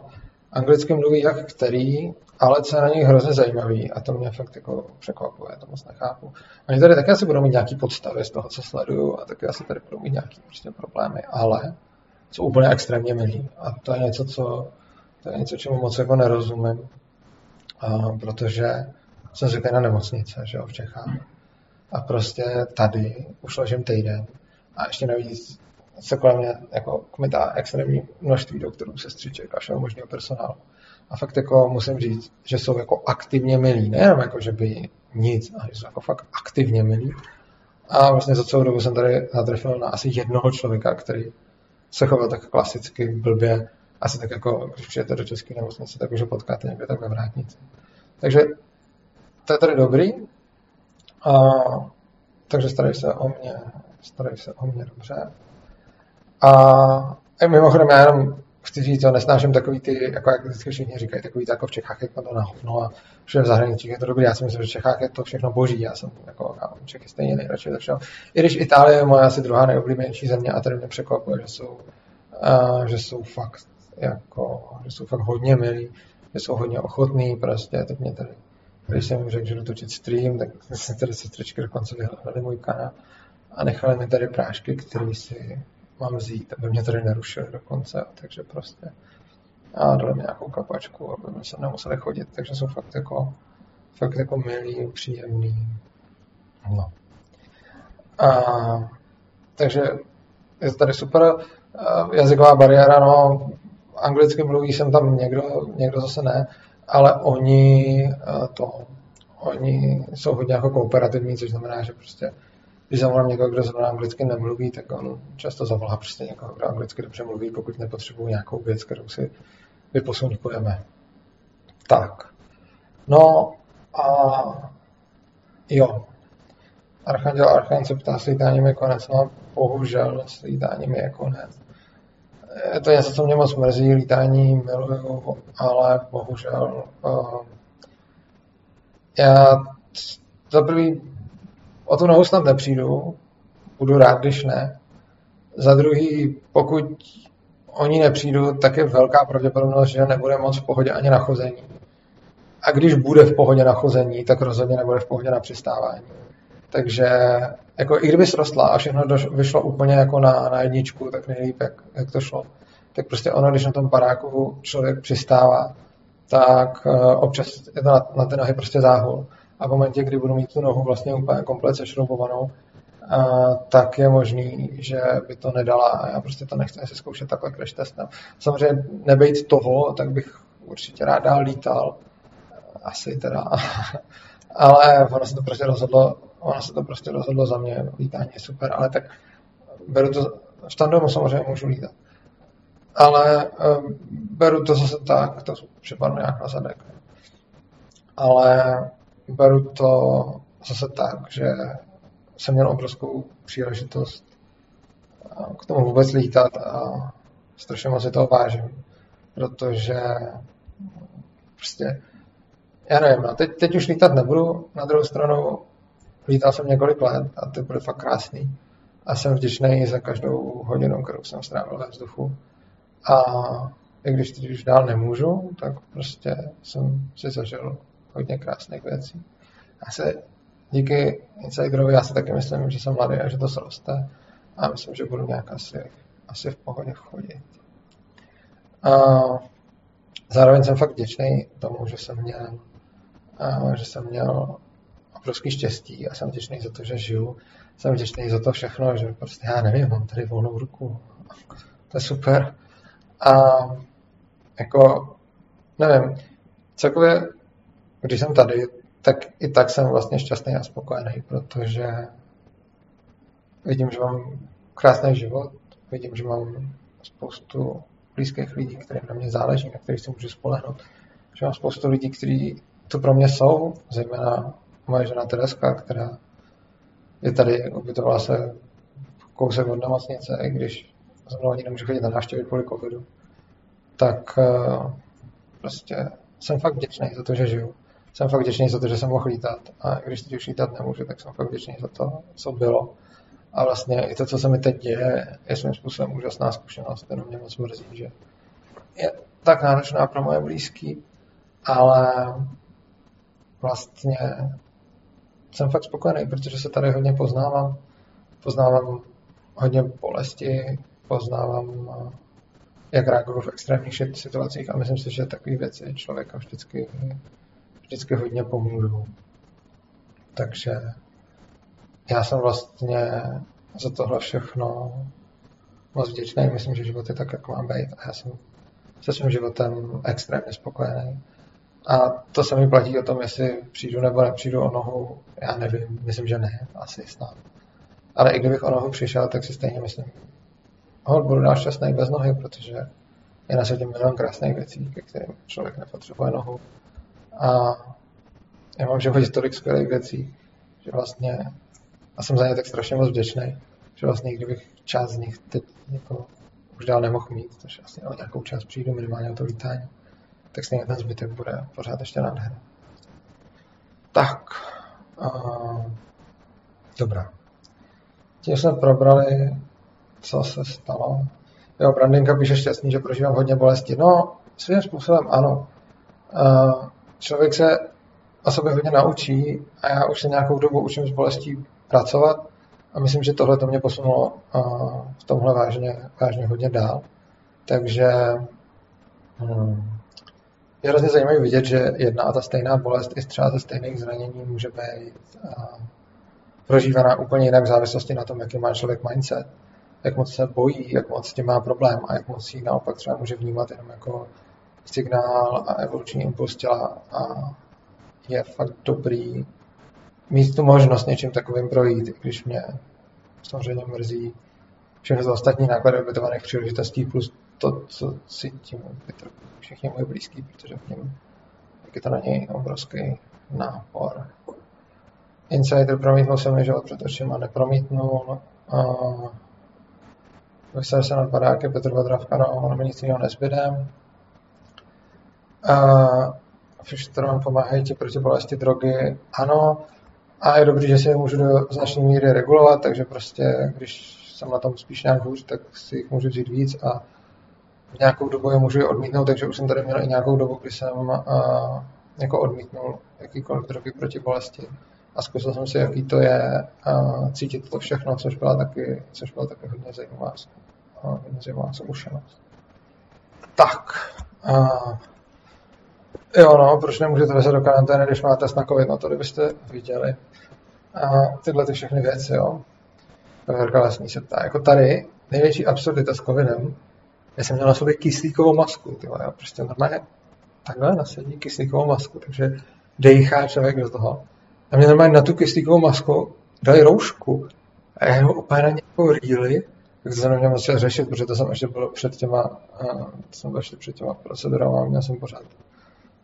anglicky mluví jak který, ale co je na nich hrozně zajímavý, a to mě fakt jako překvapuje, to moc nechápu. Oni tady také asi budou mít nějaký podstavy z toho, co sleduju, a taky asi tady budou mít nějaký prostě problémy, ale jsou úplně extrémně milí. A to je něco, co, to je něco, čemu moc jako nerozumím, a, protože jsem zvyklý na nemocnice, že jo, v Čechách. A prostě tady už ležím týden a ještě navíc se kolem mě jako kmitá extrémní množství doktorů, sestřiček a všeho možného personálu. A fakt jako musím říct, že jsou jako aktivně milí. Nejenom jako, že by nic, ale jsou jako fakt aktivně milí. A vlastně za celou dobu jsem tady natrefil na asi jednoho člověka, který se choval tak klasicky, blbě, asi tak jako, když přijete do české nemocnice, tak už ho potkáte někde tak ve vrátnici. Takže to je tady dobrý. A, takže starají se o mě, starají se o mě dobře. A, a mimochodem já jenom chci říct, že nesnáším takový ty, jako jak vždycky všichni říkají, takový to jako v Čechách je to na hovno a všem v zahraničí je to dobrý. Já si myslím, že v Čechách je to všechno boží. Já jsem jako, já Čechy stejně nejradši ze všeho. I když Itálie je moje asi druhá nejoblíbenější země a tady mě překvapuje, že jsou, uh, že jsou fakt jako, že jsou fakt hodně milí, že jsou hodně ochotní, prostě, teď mě tady když jsem jim řekl, že jdu točit stream, tak (laughs) jsem tady sestřečky dokonce vyhledali můj kanál a nechali mi tady prášky, které si mám vzít, aby mě tady nerušili dokonce, takže prostě a dali mi nějakou kapačku, aby se nemuseli chodit, takže jsou fakt jako, fakt jako milý, příjemný. No. A, takže je tady super. Jazyková bariéra, no, anglicky mluví jsem tam někdo, někdo zase ne, ale oni to, oni jsou hodně jako kooperativní, což znamená, že prostě když zavolám někoho, kdo zrovna anglicky nemluví, tak on často zavolá prostě někoho, kdo anglicky dobře mluví, pokud nepotřebují nějakou věc, kterou si vyposunkujeme. Tak. No a jo. Archanděl Archan se ptá, slítáním je konec. No bohužel slítáním je konec. Je to něco, co mě moc mrzí, lítání miluju, ale bohužel uh, já za prvý o tu nohu snad nepřijdu, budu rád, když ne. Za druhý, pokud oni nepřijdu, tak je velká pravděpodobnost, že nebude moc v pohodě ani na chození. A když bude v pohodě na chození, tak rozhodně nebude v pohodě na přistávání. Takže jako i kdyby srostla a všechno doš, vyšlo úplně jako na, na jedničku, tak nejlíp, jak, jak to šlo. Tak prostě ono, když na tom paráku člověk přistává, tak uh, občas je to na, na ty nohy prostě záhul. A v momentě, kdy budu mít tu nohu vlastně úplně komplet sešroubovanou, uh, tak je možný, že by to nedala a já prostě to nechci si zkoušet takhle crash testem. Samozřejmě nebejt toho, tak bych určitě rád dál lítal. Asi teda. (laughs) ale ono se to prostě rozhodlo, ono se to prostě rozhodlo za mě, lítání je super, ale tak beru to, v tandomu samozřejmě můžu lítat. Ale um, beru to zase tak, to připadne nějak na zadek. Ale beru to zase tak, že jsem měl obrovskou příležitost k tomu vůbec lítat a strašně moc si toho vážím, protože prostě já nevím, no, teď, teď už lítat nebudu, na druhou stranu lítal jsem několik let a to bude fakt krásný a jsem vděčný za každou hodinu, kterou jsem strávil ve vzduchu a i když teď už dál nemůžu, tak prostě jsem si zažil hodně krásných věcí. Já se díky Insiderovi, já si taky myslím, že jsem mladý a že to sroste a myslím, že budu nějak asi, asi v pohodě chodit. A zároveň jsem fakt vděčný tomu, že jsem měl a že jsem měl obrovský štěstí a jsem vděčný za to, že žiju. Jsem vděčný za to všechno, že prostě já nevím, mám tady volnou ruku. To je super. A jako, nevím, celkově, když jsem tady, tak i tak jsem vlastně šťastný a spokojený, protože vidím, že mám krásný život, vidím, že mám spoustu blízkých lidí, kterým na mě záleží, na kterých si můžu spolehnout, že mám spoustu lidí, kteří to pro mě jsou, zejména moje žena Tereska, která je tady, ubytovala se kousek od nemocnice, i když zrovna ani nemůžu chodit na návštěvy kvůli covidu, tak uh, prostě jsem fakt vděčný za to, že žiju. Jsem fakt vděčný za to, že jsem mohl lítat. A když teď už lítat nemůžu, tak jsem fakt vděčný za to, co bylo. A vlastně i to, co se mi teď děje, je svým způsobem úžasná zkušenost, kterou mě moc mrzí, že je tak náročná pro moje blízký, ale vlastně jsem fakt spokojený, protože se tady hodně poznávám. Poznávám hodně bolesti, poznávám, jak reaguju v extrémních situacích a myslím si, že takové věci člověka vždycky, vždycky hodně pomůžou. Takže já jsem vlastně za tohle všechno moc vděčný. Myslím, že život je tak, jak má být a já jsem se svým životem extrémně spokojený. A to se mi platí o tom, jestli přijdu nebo nepřijdu o nohu, já nevím, myslím, že ne, asi snad. Ale i kdybych o nohu přišel, tak si stejně myslím, hod budu dál šťastný bez nohy, protože je na světě milion krásných věcí, ke kterým člověk nepotřebuje nohu. A já mám životě tolik skvělých věcí, že vlastně, a jsem za ně tak strašně moc vděčný, že vlastně kdybych část z nich teď jako už dál nemohl mít, takže vlastně o nějakou část přijdu minimálně o to vítání tak stejně ten zbytek bude pořád ještě nádherný. Tak, uh, dobrá. Tím jsme probrali, co se stalo. Jo, Brandinka píše šťastný, že prožívám hodně bolesti. No, svým způsobem ano. Člověk se o sobě hodně naučí a já už se nějakou dobu učím s bolestí pracovat a myslím, že tohle to mě posunulo v tomhle vážně, vážně hodně dál. Takže hmm, je hrozně zajímavé vidět, že jedna a ta stejná bolest i třeba ze stejných zranění může být prožívaná úplně jinak v závislosti na tom, jaký má člověk mindset, jak moc se bojí, jak moc s tím má problém a jak moc ji naopak třeba může vnímat jenom jako signál a evoluční impuls těla a je fakt dobrý mít tu možnost něčím takovým projít, i když mě samozřejmě mrzí všechny z ostatní náklady obětovaných příležitostí plus to, co cítím, všichni moji blízký, protože v něm jak je to na něj obrovský nápor. Insider promítnul se mi život před očima, nepromítnul. Uh, Vyser se nad padáky, Petr Vodravka, no, ono mi nic jiného nezbyde. Fišterován pomáhají ti proti bolesti drogy. Ano, a je dobrý, že si je můžu do značné míry regulovat, takže prostě, když jsem na tom spíš nějak hůř, tak si jich můžu vzít víc a nějakou dobu je můžu je odmítnout, takže už jsem tady měl i nějakou dobu, kdy jsem uh, jako odmítnul jakýkoliv drogy proti bolesti. a zkusil jsem si, jaký to je uh, cítit to všechno, což byla taky, což byla taky hodně zajímavá, hodně zajímavá zkušenost. Tak. Uh, jo, no, proč nemůžete vezet do karantény, když máte test na COVID? No to kdybyste viděli. Uh, tyhle ty všechny věci, jo. Verka lesní se ptá. Jako tady největší absurdita s covidem, já jsem měl na sobě kyslíkovou masku, tyhle, já prostě normálně takhle nasadí kyslíkovou masku, takže dejchá člověk do toho. A mě normálně na tu kyslíkovou masku dali roušku a já jenom úplně na nějakou rýli, tak to jsem neměl moc řešit, protože to jsem ještě byl před těma, uh, jsem byl ještě před těma procedurama a měl jsem pořád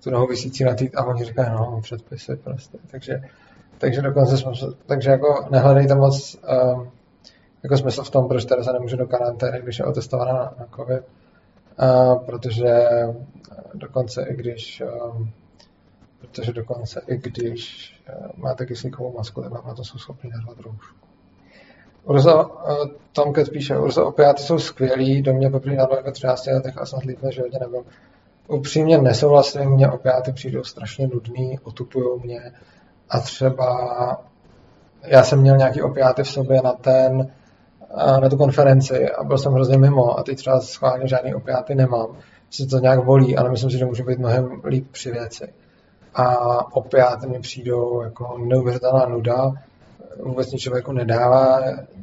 tu nohu vysící na týd a oni říkají, no, předpisy prostě. Takže, takže dokonce jsme, takže jako nehledejte moc uh, jako smysl v tom, proč Tereza nemůže do karantény, když je otestovaná na, na COVID, uh, protože dokonce i když um, protože dokonce i když uh, máte kyslíkovou masku, tak vám na to jsou schopni narvat roušku. Urza, uh, Tomket píše, Urza opiáty jsou skvělí, do mě poprvé na ve 13 letech a snad líp než životě nebyl. Upřímně nesouhlasím, mě opiáty přijdou strašně nudný, otupují mě a třeba já jsem měl nějaký opiáty v sobě na ten, na tu konferenci a byl jsem hrozně mimo a teď třeba schválně žádný opiáty nemám. Si to nějak volí, ale myslím si, že můžu být mnohem líp při věci. A opiáty mi přijdou jako neuvěřitelná nuda, vůbec nic člověku nedává,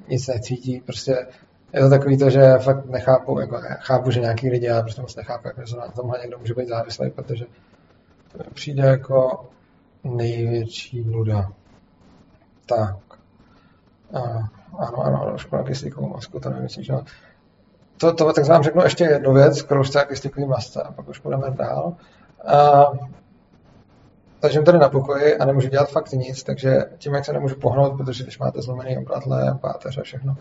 nic necítí, prostě je to takový to, že fakt nechápu, jako chápu, že nějaký lidi, ale prostě moc nechápu, jak na tomhle někdo může být závislý, protože to přijde jako největší nuda. Tak. A, ano, ano, ano, škoda kyslíkovou masku, to nemyslíš, no. To, to, tak vám řeknu ještě jednu věc, kterou chce kyslíkový masce, a pak už půjdeme dál. A, takže tady na pokoji a nemůžu dělat fakt nic, takže tím, jak se nemůžu pohnout, protože když máte zlomený obratle, páteř a všechno,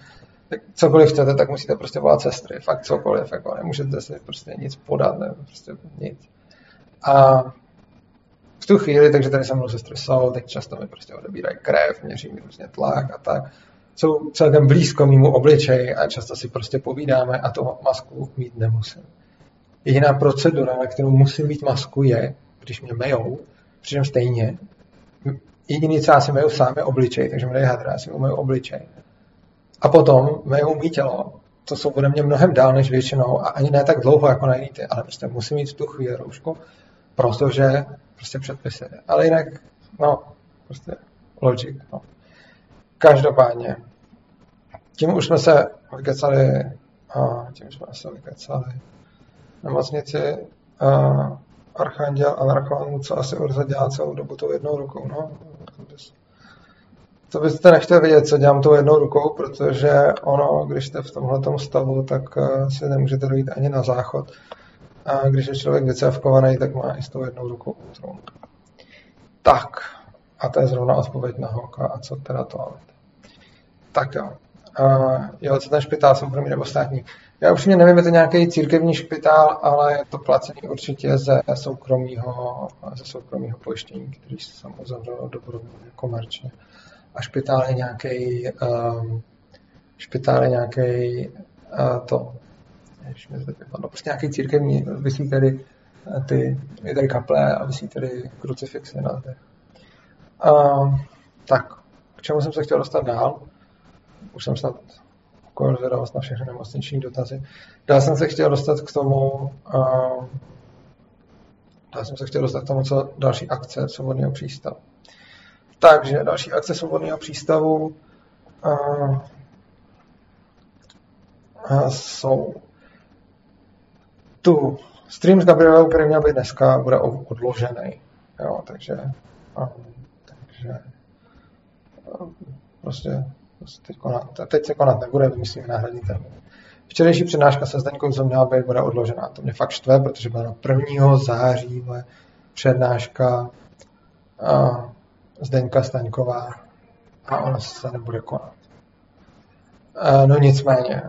tak cokoliv chcete, tak musíte prostě volat sestry, fakt cokoliv, jako nemůžete si prostě nic podat, ne, prostě nic. A v tu chvíli, takže tady se mnou sestry jsou, teď často mi prostě odebírají krev, měří mi různě tlak a tak. Jsou celkem blízko mýmu obličeji a často si prostě povídáme a to masku mít nemusím. Jediná procedura, na kterou musím mít masku, je, když mě mejou, přičem stejně, jediný, co já si meju sám, je obličej, takže mi dají hadra, já si umyju obličej. A potom mejou mý tělo, to jsou ode mě mnohem dál než většinou a ani ne tak dlouho jako na ale prostě musím mít v tu chvíli roušku, protože prostě předpisy. Ale jinak, no, prostě logic, no. Každopádně, tím už jsme se vykecali, a tím jsme se vykecali nemocnici, a Archanděl, Anarchon, co asi Urza dělá celou dobu tou jednou rukou, no. To, bys, to byste nechtěli vidět, co dělám tou jednou rukou, protože ono, když jste v tomhle stavu, tak eh, si nemůžete dojít ani na záchod. A když je člověk vycevkovaný, tak má i s tou jednou rukou trůn. Tak, a to je zrovna odpověď na holka. A co teda to? Tak jo. Uh, jo, co ten špitál soukromý nebo státní? Já už mě nevím, je to nějaký církevní špitál, ale je to placený určitě ze soukromého, ze soukromého pojištění, který se sam uzavřelo dobrovolně komerčně. A špitál je nějaký, um, špitál je nějaký uh, to, zde vypadlo, prostě nějaký církevní, vysí tady ty, je tady kaple a vysí tady krucifixy na těch. Uh, tak, k čemu jsem se chtěl dostat dál? Už jsem snad ukončil zvědavost na všechny nemocniční dotazy. Dál jsem se chtěl dostat k tomu, uh, dál jsem se chtěl dostat k tomu, co další akce svobodného přístavu. Takže další akce svobodného přístavu uh, uh, jsou tu stream s Gabrielou, který měl být dneska, bude odložený. Jo, takže, um, takže um, prostě, prostě teď, konat, teď se konat nebude, vymyslíme náhradní termín. Včerejší přednáška se Zdeňkou, co měla být, bude odložená. To mě fakt štve, protože byla na 1. září moje přednáška uh, Zdeňka Staňková a ona se nebude konat. Uh, no nicméně,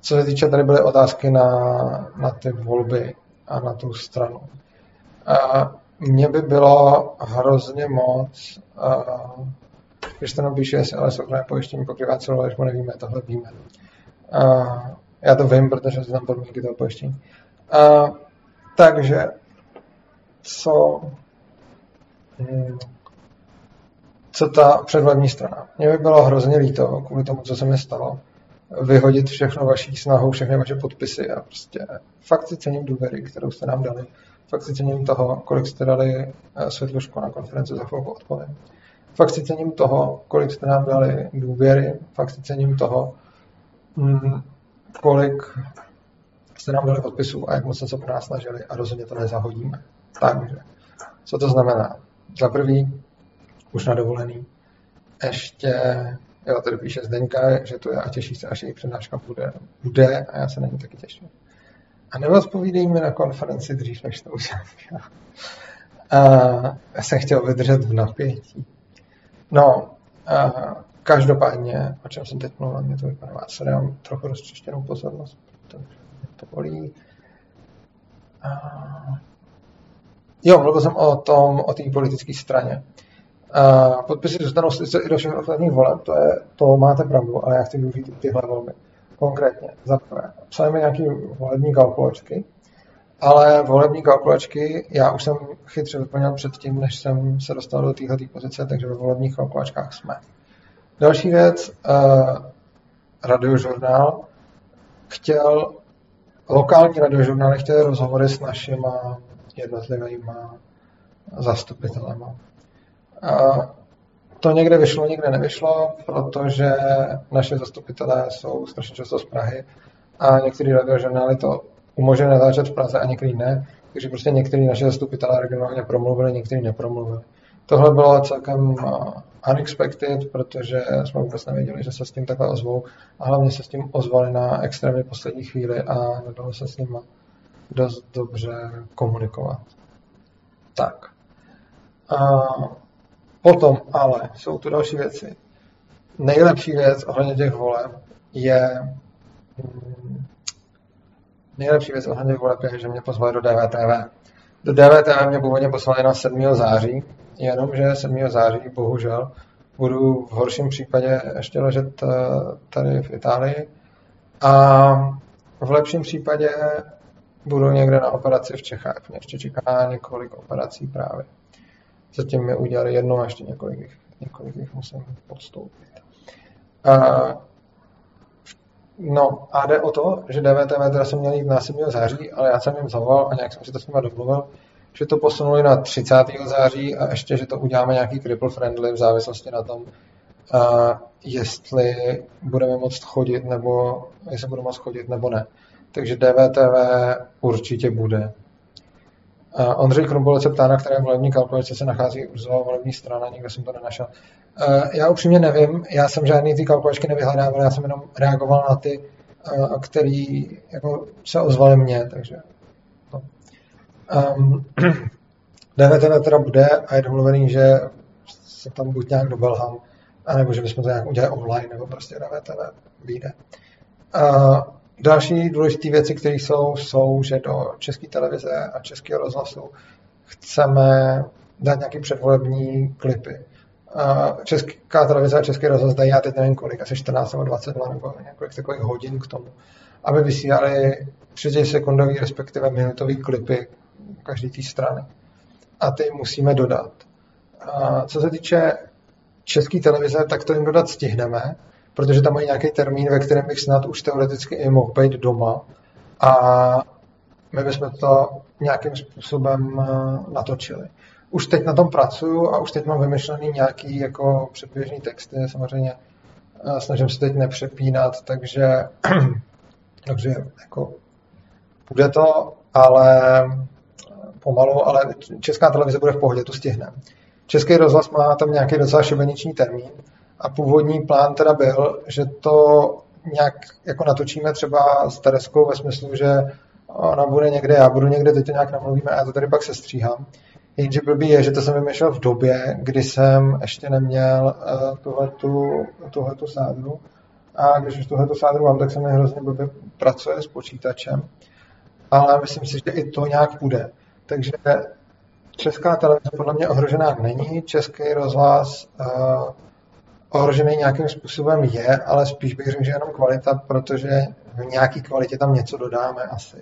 co se týče, tady byly otázky na, na ty volby a na tu stranu. A mně by bylo hrozně moc, a, když to napíše, ale soukromé pojištění pokrývá celou léčbu, nevíme, tohle víme. Já to vím, protože znám podmínky toho pojištění. Takže, co, hmm, co ta předvolební strana. Mně by bylo hrozně líto kvůli tomu, co se mi stalo, vyhodit všechno vaší snahou, všechny vaše podpisy a prostě fakt si cením důvěry, kterou jste nám dali. Fakt si cením toho, kolik jste dali eh, světlušku na konferenci, za chvilku odpovím. Fakt si cením toho, kolik jste nám dali důvěry, fakt si cením toho, mm, kolik jste nám dali podpisů a jak moc jste se pro nás snažili a rozhodně to nezahodíme. Takže, co to znamená? Za prvý, už na dovolený, ještě, jo, tady píše Zdeňka, že to je a těší se, až její přednáška bude, bude a já se na ní taky těším. A neodpovídej mi na konferenci dřív, než to udělám já. Já jsem chtěl vydržet v napětí. No, a každopádně, o čem jsem teď mluvil, mě to vypadá, se dám trochu rozčištěnou pozornost, protože mě to bolí. A... Jo, mluvil jsem o tom, o té politické straně. A podpisy zůstanou sice i do všech ostatních voleb, to, je, to máte pravdu, ale já chci využít tyhle volby. Konkrétně, za prvé, mi nějaké volební kalkulačky, ale volební kalkulačky já už jsem chytře vyplnil předtím, než jsem se dostal do téhle pozice, takže ve volebních kalkulačkách jsme. Další věc, uh, radiožurnál chtěl, lokální radiožurnál chtěl rozhovory s našima jednotlivými zastupitelema. To někde vyšlo, někde nevyšlo, protože naše zastupitelé jsou strašně často z Prahy a některé radiožurnály to umožňuje natáčet v Praze a některý ne, takže prostě některý naše zastupitelé regionálně promluvili, některý nepromluvili. Tohle bylo celkem uh, unexpected, protože jsme vůbec nevěděli, že se s tím takhle ozvou a hlavně se s tím ozvali na extrémně poslední chvíli a nedalo se s nimi dost dobře komunikovat. Tak. Uh, Potom ale jsou tu další věci. Nejlepší věc ohledně těch voleb je hmm, nejlepší věc ohledně voleb je, že mě pozvali do DVTV. Do DVTV mě původně poslali na 7. září, jenomže 7. září bohužel budu v horším případě ještě ležet eh, tady v Itálii a v lepším případě budu někde na operaci v Čechách. Mě ještě čeká několik operací právě. Zatím mi udělali jedno a ještě několik jich, několik jich musím podstoupit. Uh, no a jde o to, že DVTV teda jsem měl jít na 7. září, ale já jsem jim zavolal a nějak jsem si to s nimi domluvil, že to posunuli na 30. září a ještě, že to uděláme nějaký cripple friendly v závislosti na tom, uh, jestli budeme moct chodit, nebo jestli budeme moct chodit, nebo ne. Takže DVTV určitě bude. Uh, Ondřej Krumbolec se ptá, na které volební kalkulace se nachází Urzová volební strana, nikde jsem to nenašel. Uh, já upřímně nevím, já jsem žádný ty kalkulačky nevyhledával, já jsem jenom reagoval na ty, uh, který jako se ozvali mně, takže to. (clears throat) Um, DVTV teda bude a je domluvený, že se tam buď nějak dobelhám, anebo že bychom to nějak udělali online, nebo prostě DVTV vyjde. Uh, Další důležité věci, které jsou, jsou, že do České televize a Českého rozhlasu chceme dát nějaké předvolební klipy. Česká televize a Český rozhlas dají, já teď nevím kolik, asi 14 nebo 22 nebo několik takových hodin k tomu, aby vysílali 30 sekundový, respektive minutový klipy každé té strany. A ty musíme dodat. A co se týče České televize, tak to jim dodat stihneme, protože tam mají nějaký termín, ve kterém bych snad už teoreticky i mohl být doma a my bychom to nějakým způsobem eh, natočili. Už teď na tom pracuju a už teď mám vymyšlený nějaký jako předběžný texty, samozřejmě eh, snažím se teď nepřepínat, takže, (clears throat) takže jako bude to, ale pomalu, ale česká televize bude v pohodě, to stihne. Český rozhlas má tam nějaký docela šibeniční termín, a původní plán teda byl, že to nějak jako natočíme třeba s Tereskou ve smyslu, že ona bude někde, já budu někde, teď to nějak namluvíme a já to tady pak sestříhám. Jenže blbý je, že to jsem vymýšlel v době, kdy jsem ještě neměl uh, tuhletu, tuhletu sádru. A když už tuhletu sádru mám, tak se mi hrozně blbě pracuje s počítačem. Ale myslím si, že i to nějak bude. Takže česká televize podle mě ohrožená není. Český rozhlas uh, ohrožený nějakým způsobem je, ale spíš bych řekl, že jenom kvalita, protože v nějaké kvalitě tam něco dodáme asi.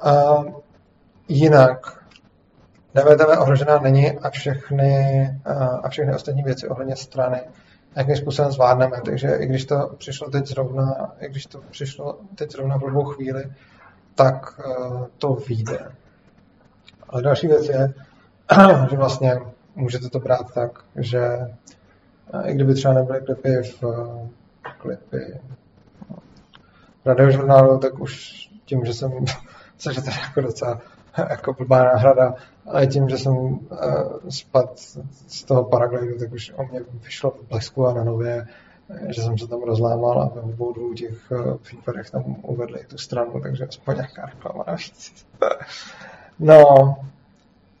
A jinak DVTV ohrožená není a všechny, a všechny ostatní věci ohledně strany jakým způsobem zvládneme. Takže i když to přišlo teď zrovna, i když to přišlo teď zrovna v dvou chvíli, tak to vyjde. Ale další věc je, (clears throat) že vlastně můžete to brát tak, že i kdyby třeba nebyly klipy v klipy radiožurnálu, tak už tím, že jsem, (laughs) je tady jako docela (laughs) jako blbá náhrada, ale tím, že jsem uh, spad z toho paraglidu, tak už o mě vyšlo v blesku a na nově, že jsem se tam rozlámal a ve obou dvou těch uh, případech tam uvedli tu stranu, takže aspoň nějaká reklama navíc. (laughs) no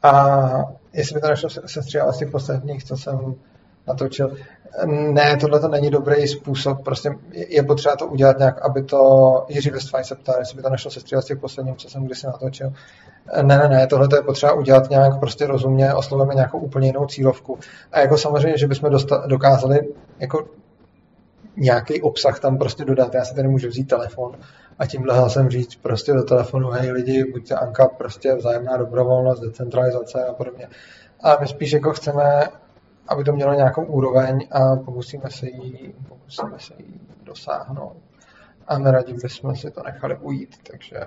a jestli by to nešlo se stříhat z těch posledních, co jsem natočil. Ne, tohle to není dobrý způsob, prostě je potřeba to udělat nějak, aby to, Jiří Westfaj se ptal, jestli by to nešlo stříhat z těch posledních, co jsem kdysi natočil. Ne, ne, ne, tohle to je potřeba udělat nějak prostě rozumně, oslovujeme nějakou úplně jinou cílovku. A jako samozřejmě, že bychom dosta- dokázali jako nějaký obsah tam prostě dodat. Já si tady můžu vzít telefon a tímhle hlasem říct prostě do telefonu, hej lidi, buďte Anka, prostě vzájemná dobrovolnost, decentralizace a podobně. A my spíš jako chceme, aby to mělo nějakou úroveň a pokusíme se jí, pokusíme se jí dosáhnout. A neradi bychom si to nechali ujít, takže,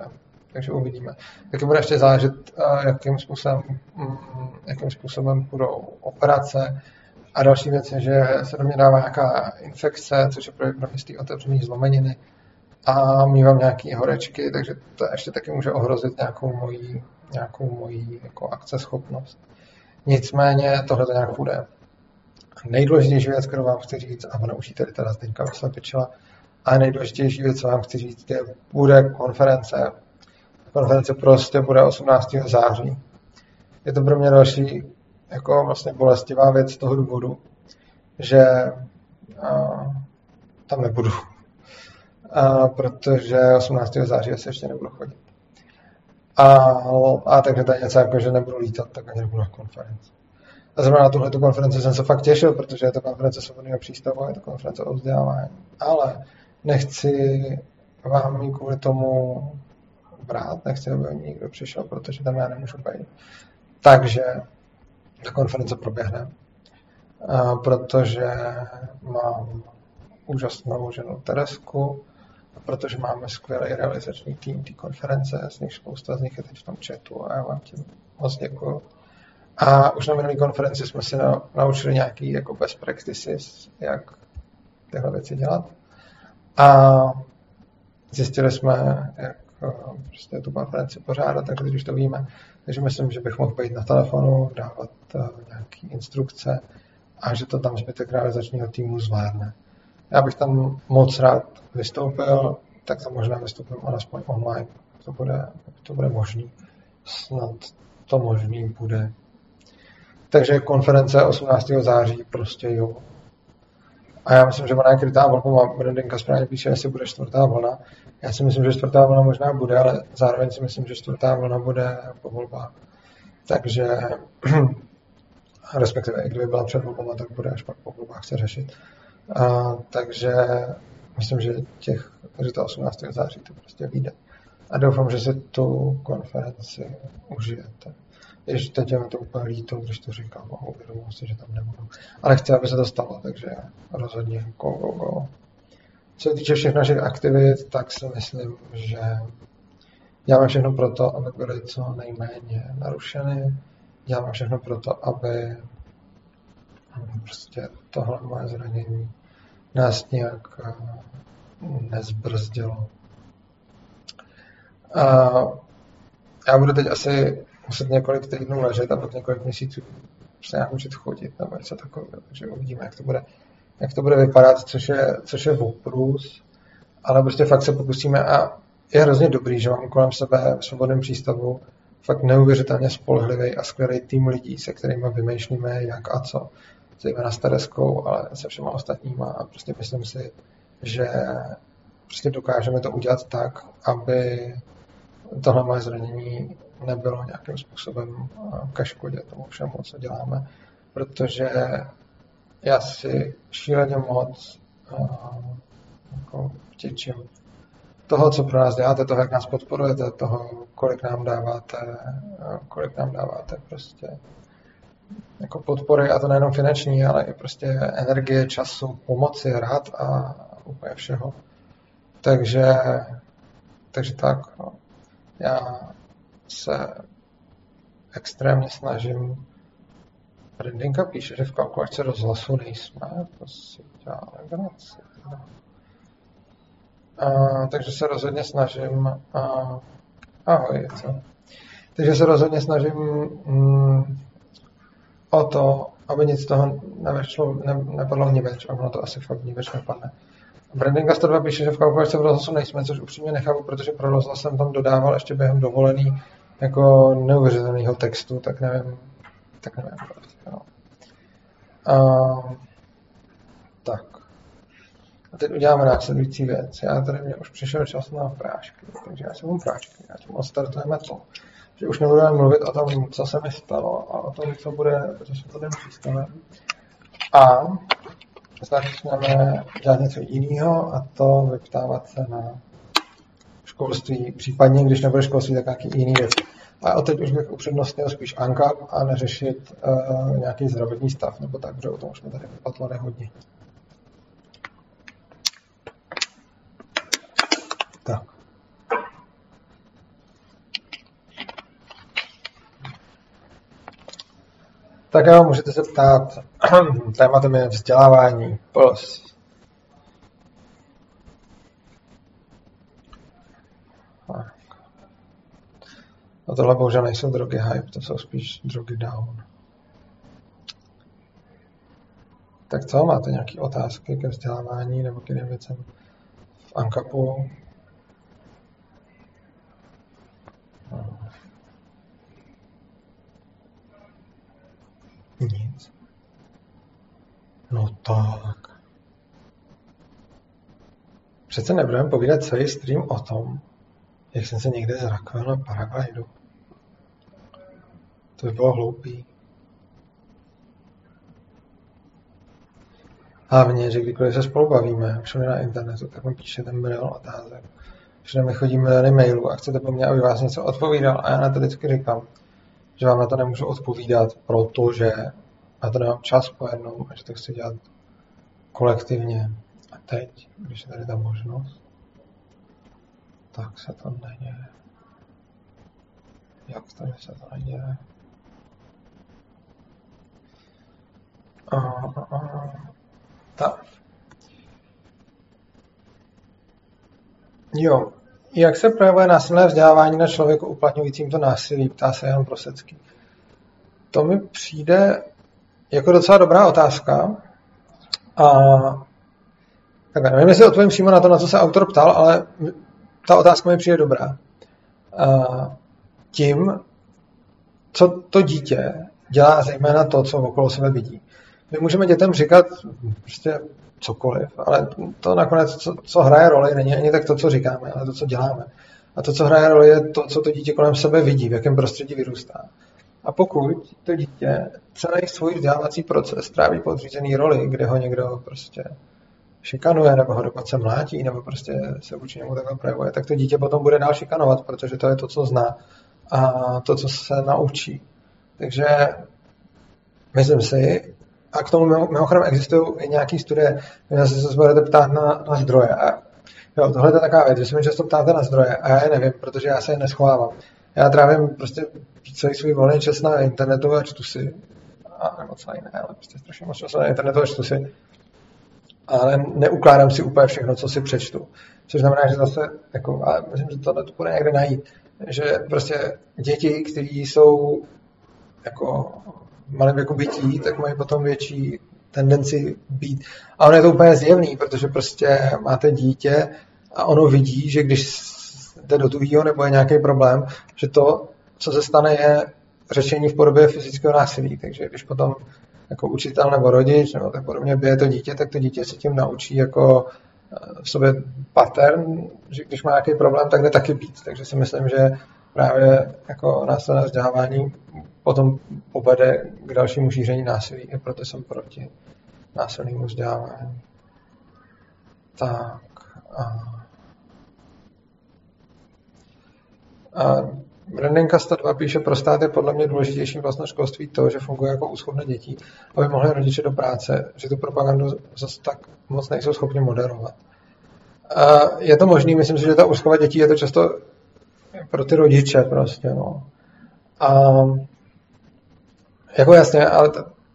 takže uvidíme. Taky bude ještě záležet, jakým způsobem, mm, jakým způsobem budou operace, a další věc je, že se do mě dává nějaká infekce, což je pravděpodobně z té otevřené zlomeniny a mývám nějaké horečky, takže to ještě taky může ohrozit nějakou moji, nějakou moji jako akceschopnost. Nicméně tohle to nějak bude. Nejdůležitější věc, kterou vám chci říct, a ona už tady teda Zdeňka vyslepičila, a nejdůležitější věc, co vám chci říct, je, bude konference. Konference prostě bude 18. září. Je to pro mě další jako vlastně bolestivá věc z toho důvodu, že a, tam nebudu. A, protože 18. září se ještě nebudu chodit. A, a takže to je něco jako, že nebudu lítat, tak ani nebudu na konferenci. A zrovna na tuhle konferenci jsem se fakt těšil, protože je to konference svobodného přístavu, je to konference o vzdělávání. Ale nechci vám ji kvůli tomu brát, nechci, aby někdo přišel, protože tam já nemůžu být. Takže ta konference proběhne, protože mám úžasnou ženu Teresku, protože máme skvělý realizační tým té konference, z nich spousta z nich je teď v tom chatu a já vám tím moc děkuju. A už na minulé konferenci jsme se naučili nějaký jako best practices, jak tyhle věci dělat. A zjistili jsme, jak prostě tu konferenci pořádat, takže když už to víme. Takže myslím, že bych mohl být na telefonu, dávat uh, nějaké instrukce a že to tam zbytek realizačního týmu zvládne. Já bych tam moc rád vystoupil, tak to možná vystoupím alespoň online. To bude, to bude možný. Snad to možný bude. Takže konference 18. září prostě jo. A já myslím, že ona je krytá vlnou a Brandenka správně píše, jestli bude čtvrtá vlna. Já si myslím, že čtvrtá vlna možná bude, ale zároveň si myslím, že čtvrtá vlna bude po volbách. Takže (clears throat) respektive i kdyby byla před volbama, tak bude až pak po volbách se řešit. A, takže myslím, že těch, že to 18. září to prostě vyjde. A doufám, že si tu konferenci užijete. Ještě teď je to úplně líto, když to říkám a uvědomuji si, že tam nebudu. Ale chci, aby se to stalo, takže rozhodně go, go, go. Co se týče všech našich aktivit, tak si myslím, že děláme všechno pro to, aby byly co nejméně narušeny. Děláme všechno pro to, aby prostě tohle moje zranění nás nějak eh, nezbrzdilo. A já budu teď asi muset několik týdnů ležet a pak několik měsíců se nějak učit chodit nebo něco takového. Takže uvidíme, jak to bude, jak to bude vypadat, což je, což je oprus. Ale prostě fakt se pokusíme a je hrozně dobrý, že mám kolem sebe v svobodném přístavu fakt neuvěřitelně spolehlivý a skvělý tým lidí, se kterými vymýšlíme jak a co. Zejména s Tereskou, ale se všema ostatníma. A prostě myslím si, že prostě dokážeme to udělat tak, aby tohle moje zranění nebylo nějakým způsobem ke škodě tomu všemu, co děláme, protože já si šíleně moc jako vtěčím toho, co pro nás děláte, toho, jak nás podporujete, toho, kolik nám dáváte, kolik nám dáváte prostě jako podpory, a to nejenom finanční, ale i prostě energie, času, pomoci, rád a úplně všeho. Takže, takže tak, no. já se extrémně snažím Brandinka píše, že v kalkulačce rozhlasu nejsme, to si dělá. A, takže se rozhodně snažím a, ahoj, co? Takže se rozhodně snažím mm, o to, aby nic z toho nevešlo, ne, nepadlo več, a ono to asi fakt več nepadne. Brandinga 102 píše, že v kalkulačce v rozhlasu nejsme, což upřímně nechápu, protože pro rozhlas jsem tam dodával ještě během dovolený jako neuvěřitelného textu, tak nevím, tak nevím. Prostě, no. A, tak. A teď uděláme následující věc. Já tady mě už přišel čas na prášky, takže já mám prášky, já tím odstartujeme to že už nebudeme mluvit o tom, co se mi stalo a o tom, co bude řešit přístavem. A začneme dělat něco jiného a to vyptávat se na školství, případně když nebude školství, tak nějaký jiný věc. A teď už bych upřednostnil spíš ANKAP a neřešit uh, nějaký zdravotní stav, nebo tak, protože o tom už jsme tady vypatlali hodně. Tak. Tak jo, můžete se ptát. (clears throat) Tématem je vzdělávání. Plus. A tohle bohužel nejsou drogy hype, to jsou spíš drogy down. Tak co, máte nějaké otázky ke vzdělávání nebo k jiným věcem v ANKAPu? Nic. No tak. Přece nebudeme povídat celý stream o tom, jak jsem se někde zrakvil na paraglidu. To by bylo hloupý. Hlavně, že kdykoliv se spolu bavíme, všude na internetu, tak mi píšete milion otázek. Všude mi chodí miliony mailů a chcete po mně, aby vás něco odpovídal. A já na to vždycky říkám, že vám na to nemůžu odpovídat, protože na to nemám čas po jednom a že to chci dělat kolektivně. A teď, když je tady ta možnost, tak se to neděje. Jak to, že se to neděje? A, a. Tak. Jo, jak se projevuje násilné vzdělávání na člověku uplatňujícím to násilí, ptá se Jan Prosecký. To mi přijde jako docela dobrá otázka. A tak nevím, jestli odpovím přímo na to, na co se autor ptal, ale ta otázka mi přijde dobrá. A tím, co to dítě dělá zejména to, co okolo sebe vidí. My můžeme dětem říkat prostě cokoliv, ale to nakonec, co, co hraje roli, není ani tak to, co říkáme, ale to, co děláme. A to, co hraje roli, je to, co to dítě kolem sebe vidí, v jakém prostředí vyrůstá. A pokud to dítě celý svůj vzdělávací proces tráví podřízený roli, kde ho někdo prostě šikanuje, nebo ho dokonce mlátí, nebo prostě se vůči němu takhle projevuje, tak to dítě potom bude dál šikanovat, protože to je to, co zná a to, co se naučí. Takže myslím si, a k tomu mimochodem existují i nějaké studie, kde se budete ptát na, na zdroje. A jo, tohle je taková věc, že se mi často ptáte na zdroje a já je nevím, protože já se je neschovávám. Já trávím prostě celý svůj volný čas na internetu a čtu si. A nebo celý ne, ale prostě strašně moc času na internetu a čtu si. Ale neukládám si úplně všechno, co si přečtu. Což znamená, že zase, jako, ale myslím, že tohle to bude někde najít, že prostě děti, které jsou jako malém věku bytí, tak mají potom větší tendenci být. A ono je to úplně zjevný, protože prostě máte dítě a ono vidí, že když jde do tuhýho nebo je nějaký problém, že to, co se stane, je řešení v podobě fyzického násilí. Takže když potom jako učitel nebo rodič nebo tak podobně bije to dítě, tak to dítě se tím naučí jako eh, v sobě pattern, že když má nějaký problém, tak jde taky být. Takže si myslím, že právě jako následné vzdělávání potom povede k dalšímu šíření násilí. I proto jsem proti násilnému vzdělávání. Tak. A... A Brandinka 102 píše, pro stát je podle mě důležitější vlastně školství to, že funguje jako úschovné dětí, aby mohli rodiče do práce, že tu propagandu zase tak moc nejsou schopni moderovat. A je to možný, myslím si, že ta úschova dětí je to často pro ty rodiče prostě, no. A jako jasně, ale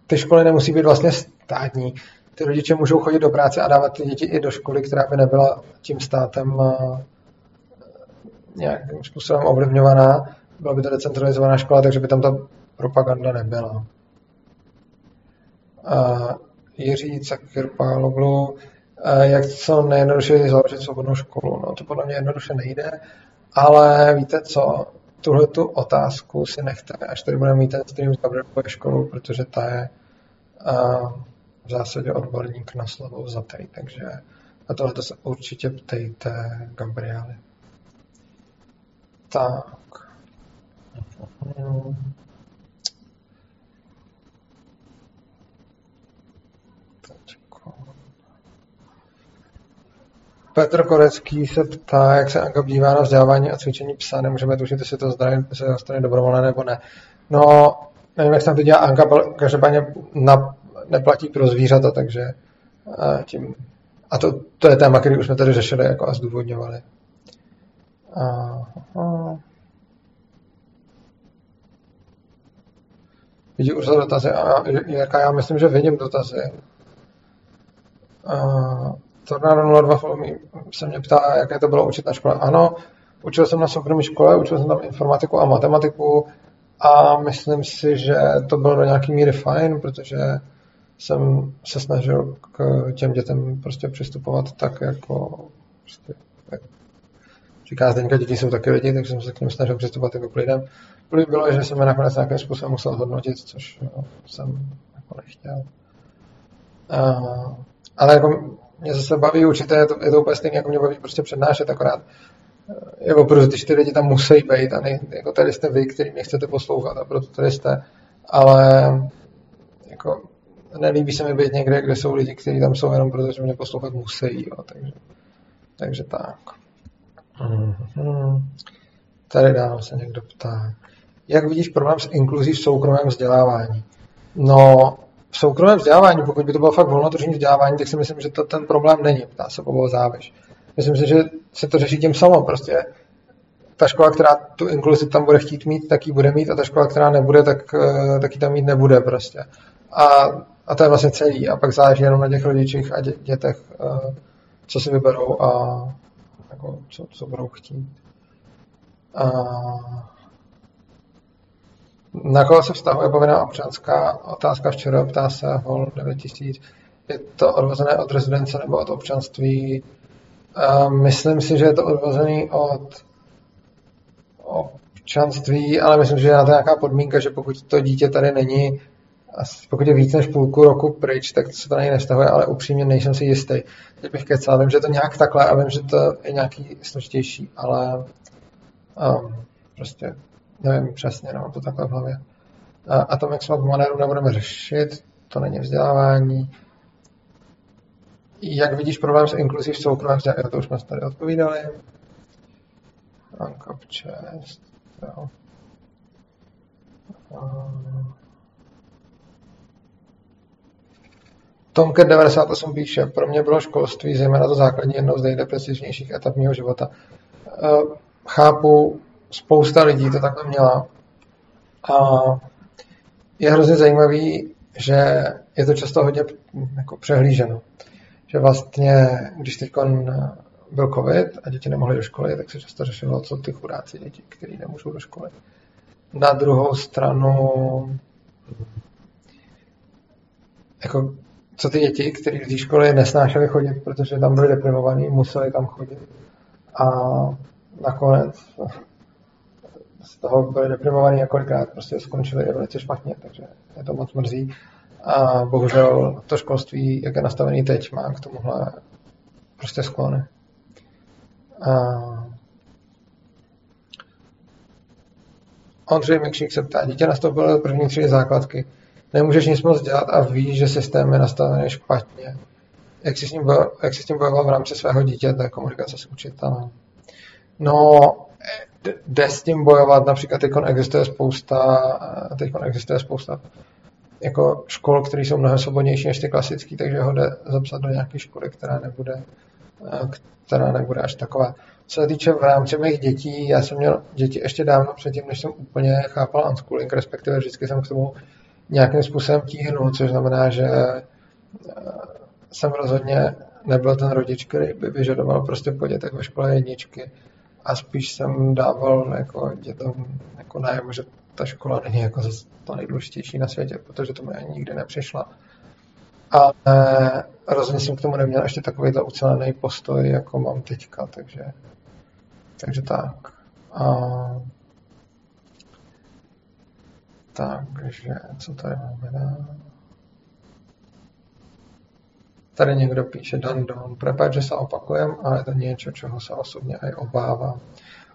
ty školy nemusí být vlastně státní. Ty rodiče můžou chodit do práce a dávat ty děti i do školy, která by nebyla tím státem nějakým způsobem ovlivňovaná. Byla by to decentralizovaná škola, takže by tam ta propaganda nebyla. A Jiří Cakirpáloglu, jak co nejjednodušeji založit svobodnou školu. No, to podle mě jednoduše nejde, ale víte co, tuhle tu otázku si nechte, až tady budeme mít ten stream z Gabrielové školu, protože ta je uh, v zásadě odborník na slovo zatej, takže na tohle se určitě ptejte Gabriely. Tak. Petr Korecký se ptá, jak se Anka dívá na vzdělávání a cvičení psa. Nemůžeme tušit, jestli to zdraví se dostane dobrovolné nebo ne. No, nevím, jak se tam to dělá. Anka každopádně na, neplatí pro zvířata, takže a tím... A to, to je téma, který už jsme tady řešili jako a zdůvodňovali. Aha. Vidí už dotazy. A jaká já myslím, že vidím dotazy. A, Tornado 02 se mě ptá, jaké to bylo učit na škole. Ano, učil jsem na soukromé škole, učil jsem tam informatiku a matematiku a myslím si, že to bylo do nějaký míry fajn, protože jsem se snažil k těm dětem prostě přistupovat tak, jako prostě, jak říká Zdeňka, děti jsou taky lidi, takže jsem se k ním snažil přistupovat jako k lidem. První bylo, že jsem je nakonec nějakým způsobem musel hodnotit, což jo, jsem jako nechtěl. Uh, ale jako mě zase baví určitě, je to, je to úplně stejné, jako mě baví prostě přednášet, akorát eh, jako proto ty čtyři lidi tam musí být a ne, jako tady jste vy, který mě chcete poslouchat a proto tady jste, ale jako nelíbí se mi být někde, kde jsou lidi, kteří tam jsou jenom proto, že mě poslouchat musí, jo, takže, takže tak. Mm-hmm. Tady dál se někdo ptá. Jak vidíš problém s inkluzí v soukromém vzdělávání? No, v soukromém vzdělávání, pokud by to bylo fakt volnotržní vzdělávání, tak si myslím, že to ten problém není. Ptá se Bobo Závěš. Myslím si, že se to řeší tím samo. Prostě ta škola, která tu inkluzi tam bude chtít mít, tak ji bude mít a ta škola, která nebude, tak, eh, tak ji tam mít nebude prostě. A, a to je vlastně celý. A pak záleží jenom na těch rodičích a dě, dětech, eh, co si vyberou a jako, co, co budou chtít. A, na koho se vztahuje povinná občanská otázka včera, ptá se Hol 9000. Je to odvozené od rezidence nebo od občanství? Myslím si, že je to odvozené od občanství, ale myslím, že je na to nějaká podmínka, že pokud to dítě tady není, pokud je víc než půlku roku pryč, tak se to na něj nevztahuje, ale upřímně nejsem si jistý. Teď bych kecal, vím, že je to nějak takhle a vím, že to je nějaký složitější, ale um, prostě nevím přesně, no, to takhle v hlavě. A Atomic Swap Moneru nebudeme řešit, to není vzdělávání. Jak vidíš problém s inkluzí v soukromém vzdělávání? To už jsme tady odpovídali. Ankap 6. Jo. Tomke 98 píše, pro mě bylo školství, zejména to základní, jednou z nejdepresivnějších etap mého života. Chápu, spousta lidí to takhle měla. A je hrozně zajímavý, že je to často hodně jako přehlíženo. Že vlastně, když teď byl covid a děti nemohly do školy, tak se často řešilo, co ty chudáci děti, kteří nemůžou do školy. Na druhou stranu, jako, co ty děti, kteří z té školy nesnášeli chodit, protože tam byli deprimovaní, museli tam chodit. A nakonec toho byli deprimovaní několikrát, prostě skončili velice špatně, takže je to moc mrzí. A bohužel to školství, jak je nastavený teď, má k tomuhle prostě sklony. A Ondřej Mikšík se ptá, dítě nastoupilo do první tři základky. Nemůžeš nic moc dělat a víš, že systém je nastavený špatně. Jak jsi s ním, jak jsi s tím bojoval v rámci svého dítěte, komunikace s učitelem? No, jde s tím bojovat, například teď existuje spousta, teď existuje spousta jako škol, které jsou mnohem svobodnější než ty klasické, takže ho jde zapsat do nějaké školy, která nebude, která nebude až taková. Co se týče v rámci mých dětí, já jsem měl děti ještě dávno předtím, než jsem úplně chápal unschooling, respektive vždycky jsem k tomu nějakým způsobem tíhnul, což znamená, že jsem rozhodně nebyl ten rodič, který by vyžadoval prostě po dětech ve škole jedničky a spíš jsem dával jako dětem jako najevo, že ta škola není jako to nejdůležitější na světě, protože to mi ani nikdy nepřišla. Ale rozhodně jsem k tomu neměl ještě takový ucelený postoj, jako mám teďka, takže, takže tak. A, takže, co tady máme dál? Tady někdo píše Dandon, prepad, že se opakujem, ale to něco, čeho se osobně aj obávám.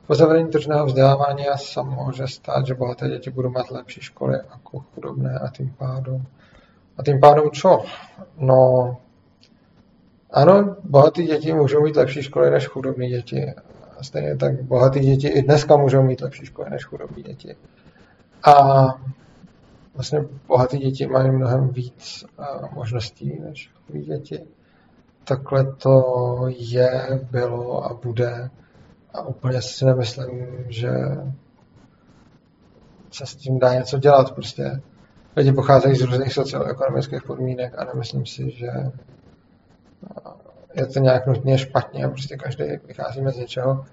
Po zavedení tržného vzdělávání se může stát, že bohaté děti budou mít lepší školy jako chudobné a tím pádem. A tím pádem čo? No, ano, bohatý děti můžou mít lepší školy než chudobní děti. A stejně tak bohatý děti i dneska můžou mít lepší školy než chudobní děti. A vlastně bohatý děti mají mnohem víc možností než chudí děti. Takhle to je, bylo a bude. A úplně si nemyslím, že se s tím dá něco dělat. Prostě lidi pocházejí z různých socioekonomických podmínek a nemyslím si, že je to nějak nutně špatně prostě každý vycházíme z něčeho.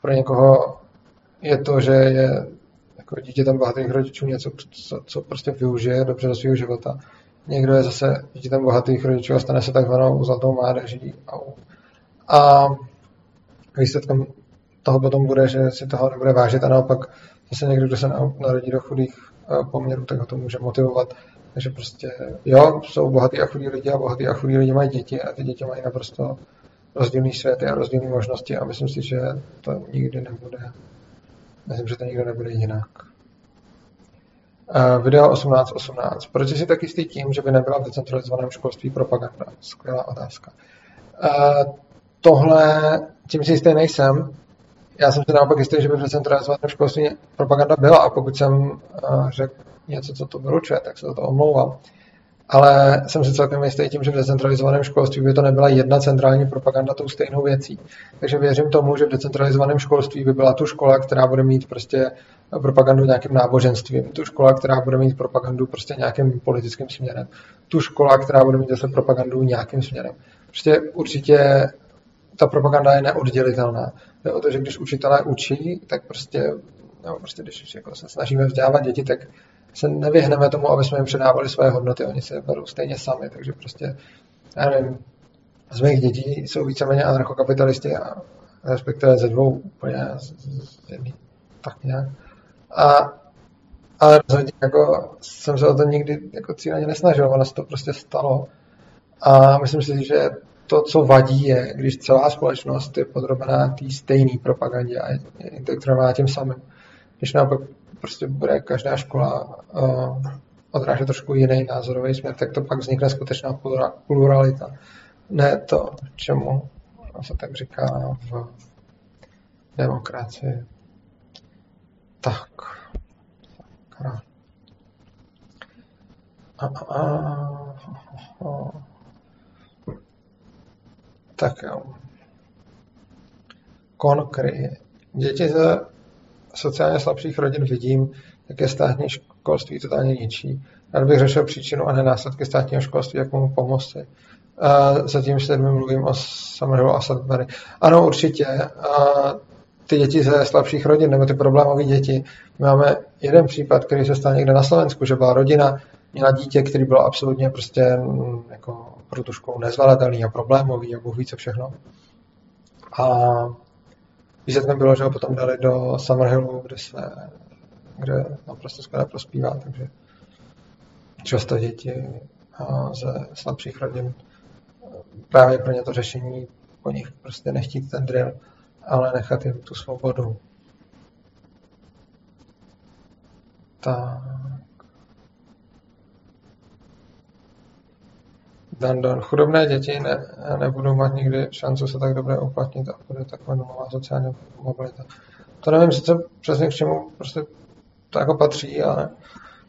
Pro někoho je to, že je jako dítětem bohatých rodičů něco, co, co prostě využije dobře do svého života. Někdo je zase dítětem bohatých rodičů a stane se takzvanou zlatou mládeží. A výsledkem toho potom bude, že si toho nebude vážit a naopak zase někdo, kdo se narodí do chudých eh, poměrů, tak ho to může motivovat. Takže prostě, jo, jsou bohatí a chudí lidi a bohatí a chudí lidi mají děti a ty děti mají naprosto rozdílný světy a rozdílné možnosti a myslím si, že to nikdy nebude Myslím, že to nikdo nebude jinak. Uh, video 1818. Proč jsi tak jistý tím, že by nebyla v decentralizovaném školství propaganda? Skvělá otázka. Uh, tohle, tím si jistý nejsem. Já jsem si naopak jistý, že by v decentralizovaném školství propaganda byla a pokud jsem uh, řekl něco, co to vylučuje, tak se za to omlouvám ale jsem si celkem jistý tím, že v decentralizovaném školství by to nebyla jedna centrální propaganda tou stejnou věcí. Takže věřím tomu, že v decentralizovaném školství by byla tu škola, která bude mít prostě propagandu nějakým náboženstvím, tu škola, která bude mít propagandu prostě nějakým politickým směrem, tu škola, která bude mít zase propagandu nějakým směrem. Prostě určitě ta propaganda je neoddělitelná. Je o to, že když učitelé učí, tak prostě, no, prostě když jako se snažíme vzdělávat děti, tak se nevyhneme tomu, aby jsme jim předávali své hodnoty, oni se berou stejně sami, takže prostě, já nevím, z mých dětí jsou víceméně anarchokapitalisti a respektive ze dvou úplně z, jedný, tak nějak. A, ale rozhodně jako jsem se o to nikdy jako cíleně nesnažil, ono se to prostě stalo. A myslím si, že to, co vadí, je, když celá společnost je podrobená té stejné propagandě a je integrovaná tím samým. Když naopak prostě bude každá škola uh, odrážet trošku jiný názorový směr, tak to pak vznikne skutečná pluralita. Ne to, čemu se tak říká v demokracii. Tak. A, a, a, a. Tak jo. Konkrétně. Děti ze sociálně slabších rodin vidím, jak je státní školství totálně ničí. Rád bych řešil příčinu a ne následky státního školství, jak mu pomoci. Zatím s lidmi mluvím o Summerhillu a Sudbury. Ano, určitě. Ty děti ze slabších rodin, nebo ty problémové děti. Máme jeden případ, který se stal někde na Slovensku, že byla rodina, měla dítě, který bylo absolutně prostě mm, jako pro tu školu nezvladatelný a problémový a Bůh ví co všechno. A Výsledkem bylo, že ho potom dali do Summerhillu, kde se kde naprosto skvěle prospívá, takže často děti ze slabších rodin právě pro ně to řešení po nich prostě nechtít ten drill, ale nechat jim tu svobodu. Tak. Dan, dan. Chudobné děti ne, nebudou mít nikdy šancu se tak dobře uplatnit a bude taková nulová sociální mobilita. to nevím sice přesně k čemu prostě to jako patří, ale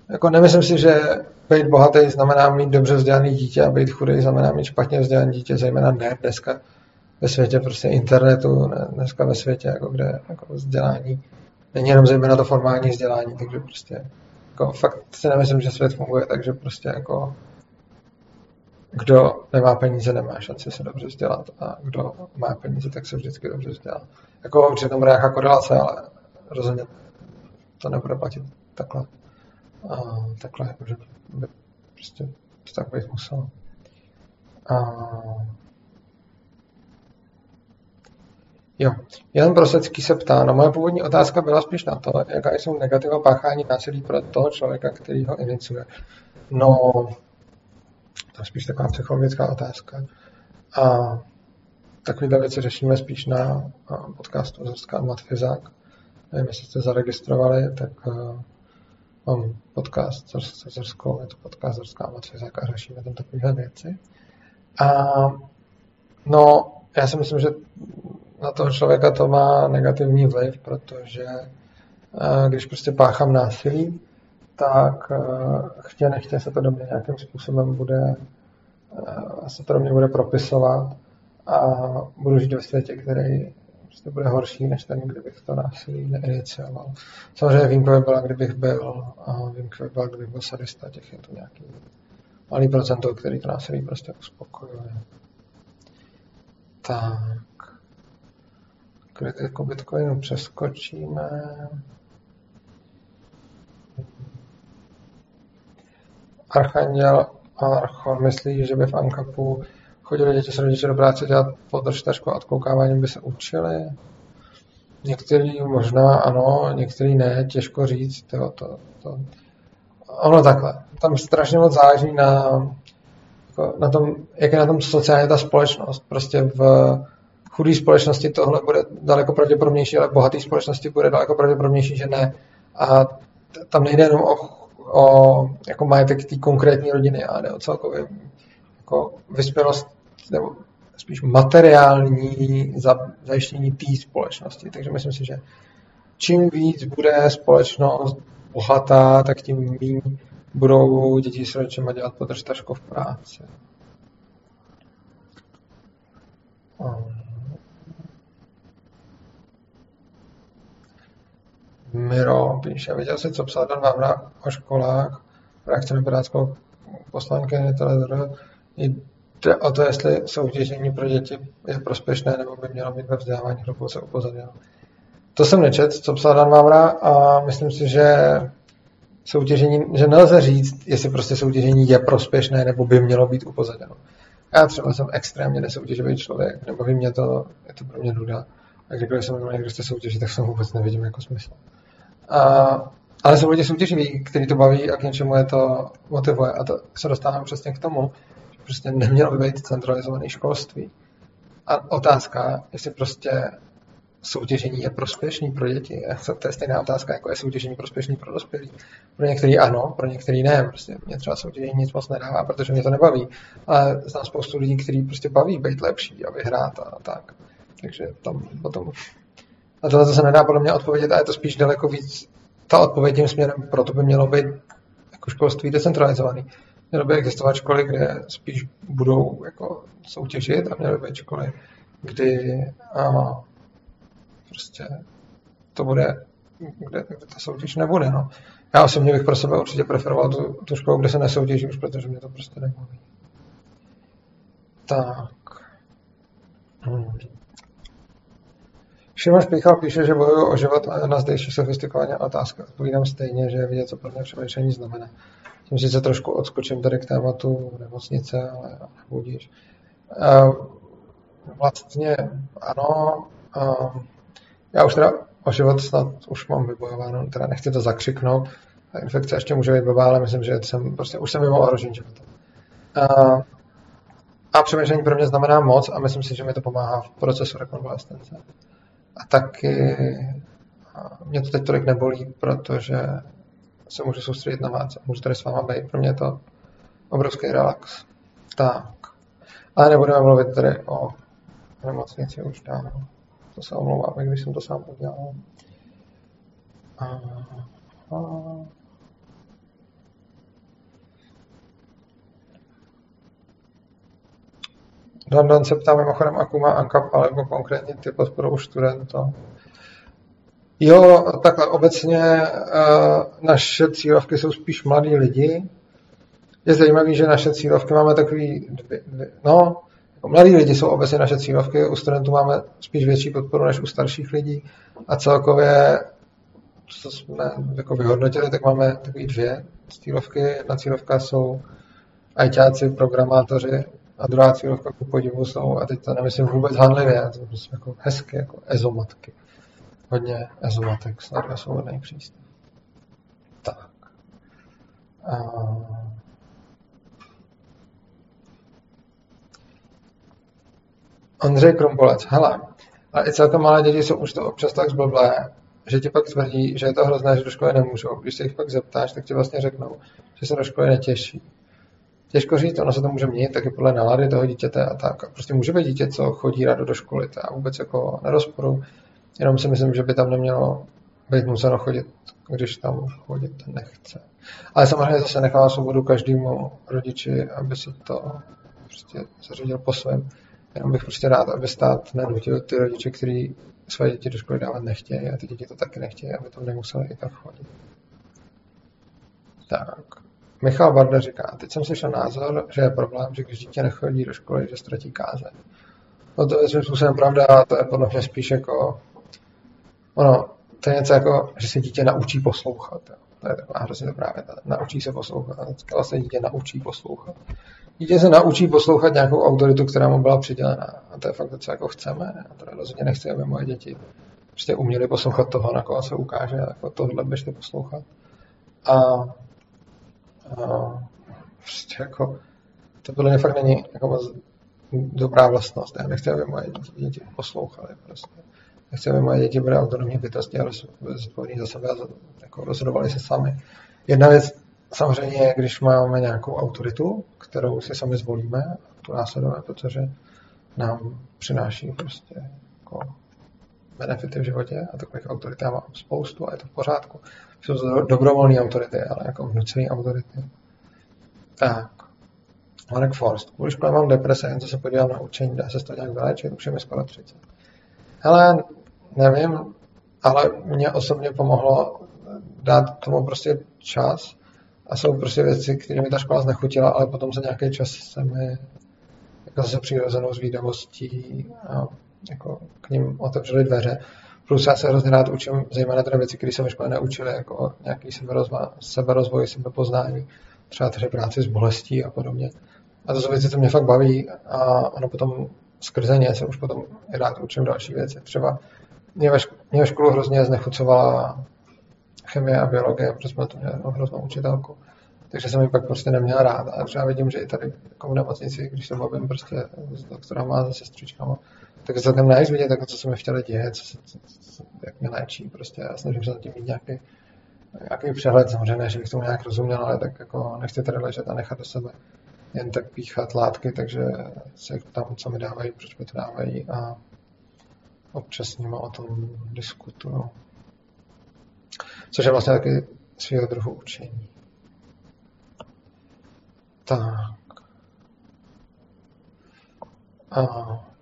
jako nemyslím si, že být bohatý znamená mít dobře vzdělaný dítě a být chudý znamená mít špatně vzdělaný dítě, zejména ne dneska ve světě prostě internetu, ne, dneska ve světě, jako kde jako vzdělání není jenom zejména to formální vzdělání, takže prostě jako fakt si nemyslím, že svět funguje, takže prostě jako kdo nemá peníze, nemá šanci se dobře vzdělat a kdo má peníze, tak se vždycky dobře vzdělá. Jako určitě tomu nějaká korelace, ale rozhodně to nebude platit takhle. A, takhle, že by prostě to tak být muselo. A, Jo, Jan Brosecký se ptá, no moje původní otázka byla spíš na to, jaká jsou negativa páchání násilí pro toho člověka, který ho iniciuje. No, to je spíš taková psychologická otázka. A takovéhle věci řešíme spíš na podcastu Zorská Matfizák. Nevím, jestli jste zaregistrovali, tak uh, mám podcast s Zorskou, je to podcast Zorská Matfizák a řešíme tam takovéhle věci. A no, já si myslím, že na toho člověka to má negativní vliv, protože uh, když prostě páchám násilí, tak uh, chtě nechtě se to do mě nějakým způsobem bude uh, se to do mě bude propisovat a budu žít ve světě, který prostě bude horší, než ten, kdybych to násilí neinicioval. Samozřejmě výjimkou by byla, kdybych byl, a výjimkou by byla, kdybych byl sadista, těch je to nějaký malý procento, který to násilí prostě uspokojuje. Tak. Kritiku Bitcoinu přeskočíme. Archanděl Archon myslí, že by v Ankapu chodili děti s rodiči do práce dělat podržtačku a odkoukáváním by se učili. Některý možná ano, některý ne, těžko říct. To, to, to. Ono takhle. Tam strašně moc záleží na, jako na tom, jak je na tom sociálně ta společnost. Prostě v chudé společnosti tohle bude daleko pravděpodobnější, ale v bohaté společnosti bude daleko pravděpodobnější, že ne. A tam nejde jenom o, o jako majetek té konkrétní rodiny, ale o celkově jako vyspělost nebo spíš materiální za, zajištění té společnosti. Takže myslím si, že čím víc bude společnost bohatá, tak tím méně budou děti s rodičema dělat podržtaško v práci. Miro píše, viděl jsi, co psal Dan Vávra o školách, reakce na pirátskou poslankyni televize. Jde o to, jestli soutěžení pro děti je prospěšné, nebo by mělo být ve vzdělávání hluboce upozorněno. To jsem nečet, co psal Dan Vávra a myslím si, že soutěžení, že nelze říct, jestli prostě soutěžení je prospěšné, nebo by mělo být upozaděno. Já třeba jsem extrémně nesoutěživý člověk, nebo by mě to, je to pro mě nuda. A když jsem někdo jste soutěží, tak jsem vůbec nevidím jako smysl. A, ale jsou lidi soutěživí, kteří to baví a k něčemu je to motivuje. A to se dostávám přesně k tomu, že prostě nemělo by být centralizované školství. A otázka, jestli prostě soutěžení je prospěšný pro děti. To je stejná otázka, jako je soutěžení prospěšný pro dospělí. Pro některý ano, pro některý ne. Prostě mě třeba soutěžení nic moc nedává, protože mě to nebaví. Ale znám spoustu lidí, kteří prostě baví být lepší a vyhrát a tak. Takže tam potom a tohle se nedá podle mě odpovědět a je to spíš daleko víc ta odpověď tím směrem, proto by mělo být jako školství decentralizovaný. Mělo by existovat školy, kde spíš budou jako soutěžit a měly by být školy, kdy a, prostě to bude, kde, kde ta soutěž nebude. No. Já osobně bych pro sebe určitě preferoval tu, tu školu, kde se nesoutěží už, protože mě to prostě nebaví. Tak. Hmm. Šimon Spíchal píše, že bojuju o život a na zdejší sofistikovaně otázka. Odpovídám stejně, že je vidět, co pro mě přemýšlení znamená. Tím si se trošku odskočím tady k tématu nemocnice, ale budíš. Vlastně ano, já už teda o život snad už mám vybojováno, teda nechci to zakřiknout, ta infekce ještě může být blbá, ale myslím, že jsem prostě už jsem mimo ohrožení života. A, a přemýšlení pro mě znamená moc a myslím si, že mi to pomáhá v procesu rekonvalescence. A taky mě to teď tolik nebolí, protože se můžu soustředit na vás a můžu tady s váma být. Pro mě je to obrovský relax. Tak. Ale nebudeme mluvit tady o nemocnici už dávno. To se omlouvám, když jsem to sám udělal. A, London se ptá mimochodem, jakou má ANCAP, alebo konkrétně ty podporu studentů. Jo, takhle obecně uh, naše cílovky jsou spíš mladí lidi. Je zajímavé, že naše cílovky máme takový, dvě, dvě, no, mladí lidi jsou obecně naše cílovky, u studentů máme spíš větší podporu než u starších lidí a celkově, co jsme jako vyhodnotili, tak máme takový dvě cílovky. Jedna cílovka jsou ajťáci, programátoři a druhá cílovka ku podivu jsou, a teď to nemyslím vůbec handlivě, to prostě jako hezky, jako ezomatky. Hodně ezomatek, snad svobodný přístup. Tak. A... Ondřej Krumpolec, hele, ale i celkem malé děti jsou už to občas tak zblblé, že ti pak tvrdí, že je to hrozné, že do školy nemůžou. Když se jich pak zeptáš, tak ti vlastně řeknou, že se do školy netěší. Těžko říct, ono se to může měnit taky podle nálady toho dítěte a tak. Prostě může být dítě, co chodí rádo do školy, to já vůbec jako nerozporu. Jenom si myslím, že by tam nemělo být museno chodit, když tam chodit nechce. Ale samozřejmě zase nechává svobodu každému rodiči, aby si to prostě zařídil po svém. Jenom bych prostě rád, aby stát nenutil ty rodiče, kteří své děti do školy dávat nechtějí a ty děti to taky nechtějí, aby tam nemuseli i tak chodit. Tak. Michal Barda říká, teď jsem slyšel názor, že je problém, že když dítě nechodí do školy, že ztratí kázeň. No to je svým způsobem pravda to je podle mě spíš jako, ono, to je něco jako, že se dítě naučí poslouchat. Jo. To je taková hrozně dobrá věta. Naučí se poslouchat. A se dítě naučí poslouchat. Dítě se naučí poslouchat nějakou autoritu, která mu byla přidělená. A to je fakt to, co jako chceme. A to rozhodně nechci, aby moje děti prostě uměli poslouchat toho, na koho se ukáže. Jako tohle běžte poslouchat. A prostě jako, to podle mě fakt není jako moc dobrá vlastnost. Já nechci, aby moje děti poslouchaly prostě. Nechci, aby moje děti byly autonomní bytosti a zodpovědní za sebe a jako rozhodovali se sami. Jedna věc samozřejmě je, když máme nějakou autoritu, kterou si sami zvolíme, tu následujeme, protože nám přináší prostě jako benefity v životě a takových autorit já mám spoustu a je to v pořádku. Jsou to dobrovolné autority, ale jako vnucené autority. Tak. Marek Forst. Kvůli škole mám deprese, jen co se podívám na učení, dá se to nějak vyléčit, už je mi skoro 30. Hele, nevím, ale mě osobně pomohlo dát tomu prostě čas a jsou prostě věci, které mi ta škola znechutila, ale potom za nějaký čas se mi jako zase přirozenou zvídavostí a jako k ním otevřeli dveře. Plus já se hrozně rád učím zejména teda věci, které se ve škole jako nějaký seberozvoj, sebepoznání, třeba třeba práci s bolestí a podobně. A to jsou věci, co mě fakt baví a ono potom skrze ně se už potom i rád učím další věci. Třeba mě ve, školu, mě ve školu hrozně znechucovala chemie a biologie, protože jsme to měli hroznou učitelku. Takže jsem ji pak prostě neměl rád. A třeba vidím, že i tady jako v nemocnici, když se bavím prostě s doktorama, se sestřičkama, tak celkem najít vidět, jako, co se mi chtěli děje, co se, co, co, jak mě léčí. Prostě já snažím se na tím mít nějaký, nějaký přehled, samozřejmě ne, že bych tomu nějak rozuměl, ale tak jako nechci tady ležet a nechat do sebe jen tak píchat látky, takže se tam, co mi dávají, proč mi to dávají a občas s nimi o tom diskutuju. Což je vlastně taky svého druhu učení. Tak. A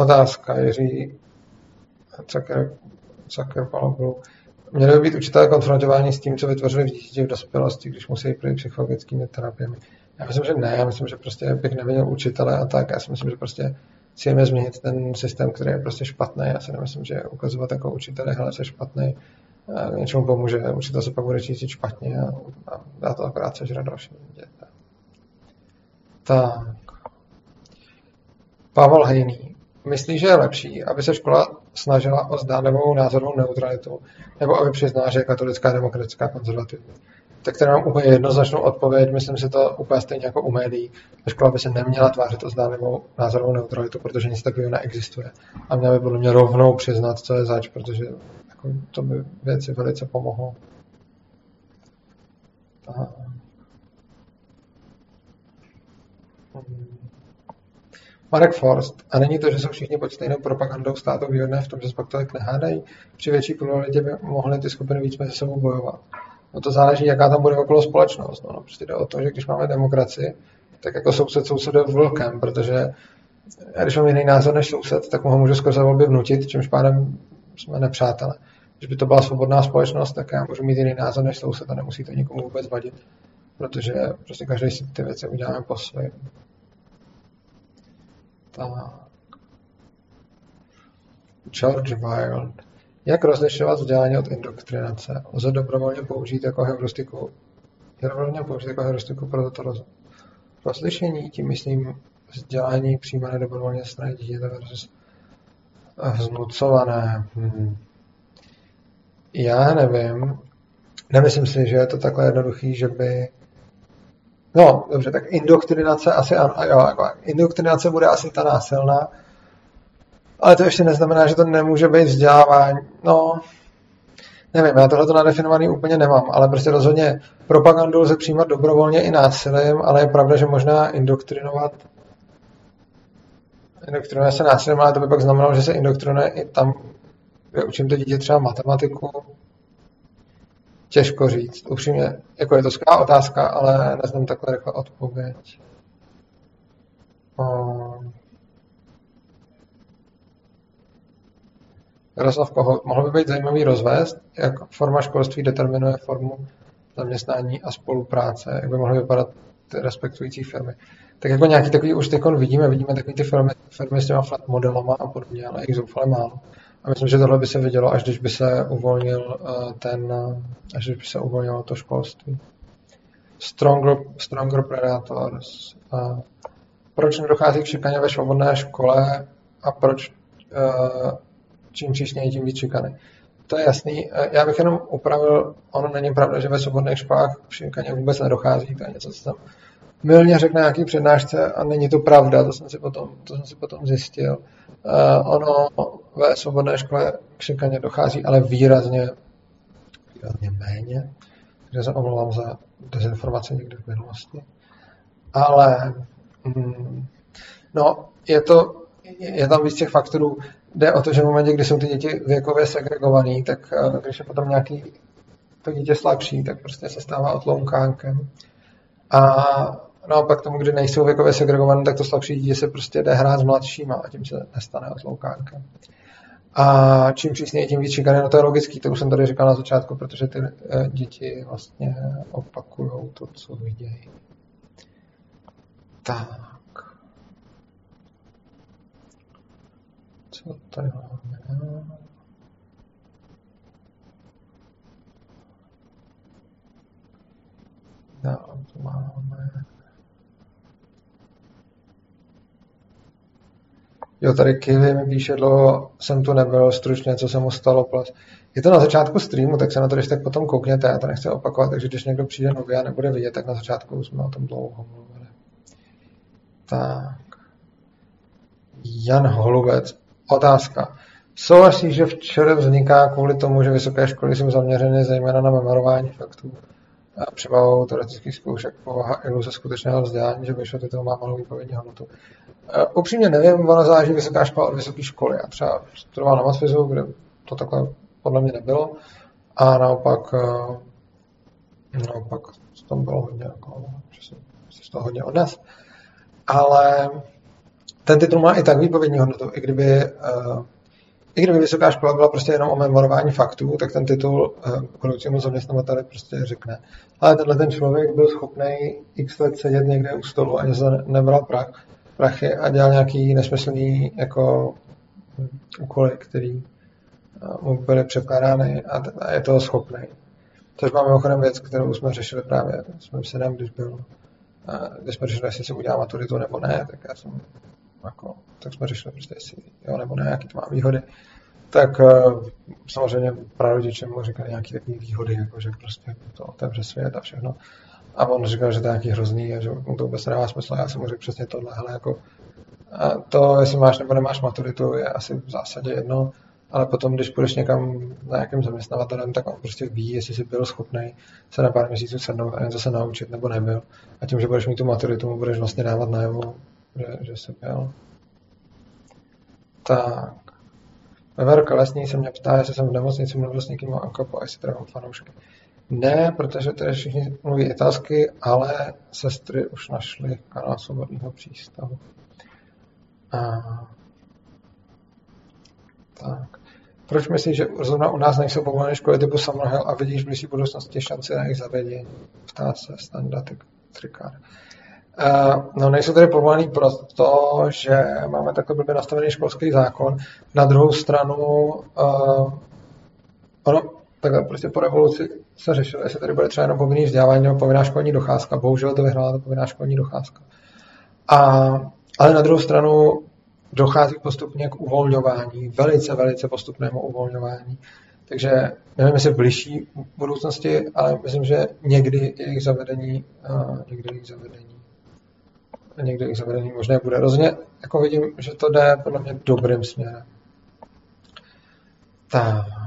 Otázka Jiří Caker, Caker Měli by být učitelé konfrontováni s tím, co vytvořili v dítěti v dospělosti, když musí projít psychologickými terapiemi. Já myslím, že ne, já myslím, že prostě bych neviděl učitele a tak. Já si myslím, že prostě chceme změnit ten systém, který je prostě špatný. Já si nemyslím, že ukazovat jako učitele, hele, jsi špatný, něčemu pomůže, učitel se pak bude cítit špatně a, a dá to akorát sežrat dalším dětem. Tak. Pavel Hejný. Myslí, že je lepší, aby se škola snažila o zdánlivou názorovou neutralitu, nebo aby přiznala, že je katolická demokratická konzervativní. Tak to mám úplně jednoznačnou odpověď, myslím si to úplně stejně jako u médií. Škola by se neměla tvářit o zdánlivou názorovou neutralitu, protože nic takového neexistuje. A měla by podle mě rovnou přiznat, co je zač, protože jako, to by věci velice pomohlo. Aha. Marek Forst. A není to, že jsou všichni pod stejnou propagandou státu výhodné v tom, že se pak tolik nehádají. Při větší pluralitě by mohly ty skupiny víc mezi sebou bojovat. No to záleží, jaká tam bude okolo společnost. No, no prostě jde o to, že když máme demokracii, tak jako soused soused vlkem, protože já když mám jiný názor než soused, tak mu ho můžu skrze volby vnutit, čímž pádem jsme nepřátelé. Když by to byla svobodná společnost, tak já můžu mít jiný názor než soused a nemusí to nikomu vůbec vadit, protože prostě každý si ty věci uděláme po svém. Tak. George Wild. Jak rozlišovat vzdělání od indoktrinace? Lze dobrovolně použít jako heuristiku, dobrovolně použít jako heuristiku pro toto roz... rozlišení, tím myslím vzdělání přijímané dobrovolně strany dítěte versus vznucované. Hmm. Já nevím. Nemyslím si, že je to takhle jednoduchý, že by No, dobře, tak indoktrinace asi ano, jo, jako indoktrinace bude asi ta násilná, ale to ještě neznamená, že to nemůže být vzdělávání. No, nevím, já tohle to nadefinovaný úplně nemám, ale prostě rozhodně propagandu lze přijímat dobrovolně i násilím, ale je pravda, že možná indoktrinovat indoktrinuje se násilím, ale to by pak znamenalo, že se indoktrinuje i tam, kde učím to dítě třeba matematiku, Těžko říct. Upřímně, jako je to skvělá otázka, ale neznám takhle rychle odpověď. Um, Jaroslav Koho, mohl by být zajímavý rozvést, jak forma školství determinuje formu zaměstnání a spolupráce, jak by mohly vypadat ty respektující firmy. Tak jako nějaký takový už teď vidíme, vidíme takový ty firmy, firmy s těma flat modelama a podobně, ale jich zoufale málo. A myslím, že tohle by se vidělo, až když by se uvolnil eh, ten, eh, až když by se uvolnilo to školství. Stronger, stronger Predators. A proč nedochází k šikaně ve svobodné škole a proč uh, čím přísněji, tím víc šikany? To je jasný. Já bych jenom upravil, ono není pravda, že ve svobodných školách k šikaně vůbec nedochází, to je něco, co tam milně řekne na nějaký přednášce a není to pravda, to jsem si potom, to jsem si potom zjistil. Uh, ono ve svobodné škole k šikaně dochází, ale výrazně, výrazně méně. Takže se omlouvám za dezinformace někdy v minulosti. Ale mm, no, je to, je tam víc těch faktorů. Jde o to, že v momentě, kdy jsou ty děti věkově segregované, tak eh, když je potom nějaký to dítě slabší, tak prostě se stává otlounkánkem. A naopak tomu, kdy nejsou věkově segregované, tak to slabší dítě se prostě jde hrát s mladšíma a tím se nestane otloukánkem. A čím přísněji, tím víc šikany, no to je logický, to už jsem tady říkal na začátku, protože ty eh, děti vlastně opakují to, co vidějí. Tak. Co tady máme? No, to máme. Jo, tady Kivy mi píše, dlouho jsem tu nebyl, stručně, co se mu stalo. Je to na začátku streamu, tak se na to když tak potom koukněte, já to nechci opakovat, takže když někdo přijde nový a nebude vidět, tak na začátku jsme o tom dlouho mluvili. Tak. Jan Holubec. Otázka. Souhlasí, že včera vzniká kvůli tomu, že vysoké školy jsou zaměřeny zejména na memorování faktů a přebavou teoretických zkoušek povaha iluze skutečného vzdělání, že vyšlo to má malou výpovědní hodnotu. Uh, upřímně nevím, ono záleží vysoká škola od vysoké školy. Já třeba studoval na Matfizu, kde to takhle podle mě nebylo. A naopak, uh, naopak tam bylo hodně, jako, že si z toho hodně odnes. Ale ten titul má i tak výpovědní hodnotu, i kdyby uh, i kdyby vysoká škola byla prostě jenom o memorování faktů, tak ten titul budoucímu zaměstnavateli prostě řekne. Ale tenhle ten člověk byl schopný x let sedět někde u stolu a se nebral prach, prachy a dělal nějaký nesmyslný jako úkoly, který mu byly překládány a, a je toho schopný. Což máme mimochodem věc, kterou jsme řešili právě s mým synem, když byl, když jsme řešili, jestli si udělá maturitu nebo ne, tak já jsem jako, tak jsme řešili prostě, jestli jo nebo ne, jaký to má výhody. Tak samozřejmě prarodiče mu říkali nějaké takové výhody, jako že prostě to otevře svět a všechno. A on říkal, že to je nějaký hrozný a že mu to vůbec nedává smysl. Já jsem mu řekl přesně tohle, hele, jako a to, jestli máš nebo nemáš maturitu, je asi v zásadě jedno, ale potom, když půjdeš někam na nějakým zaměstnavatelem, tak on prostě ví, jestli jsi byl schopný se na pár měsíců sednout a něco se naučit, nebo nebyl. A tím, že budeš mít tu maturitu, mu budeš vlastně dávat najevo, že, že jsi byl. Tak. Veverka Lesní se mě ptá, jestli jsem v nemocnici mluvil s někým o Ankopo a jestli mám fanoušky. Ne, protože tady všichni mluví italsky, ale sestry už našly kanál svobodného přístavu. A... Tak. Proč myslíš, že zrovna u nás nejsou povolené školy typu Summerhill a vidíš v blížší budoucnosti šanci na jejich zavedení? Ptá se Standa Trikár. Uh, no nejsou tady povolený proto, že máme takhle blbě nastavený školský zákon. Na druhou stranu uh, ono takhle prostě po revoluci se řešilo, jestli tady bude třeba jenom povinný vzdělávání nebo povinná školní docházka. Bohužel to vyhrála ta povinná školní docházka. A, ale na druhou stranu dochází postupně k uvolňování, velice, velice postupnému uvolňování. Takže nevím, jestli v blížší budoucnosti, ale myslím, že někdy jejich zavedení, někdy jejich zavedení někdy jejich zavedení možné bude. Rozhodně jako vidím, že to jde podle mě dobrým směrem. Tak.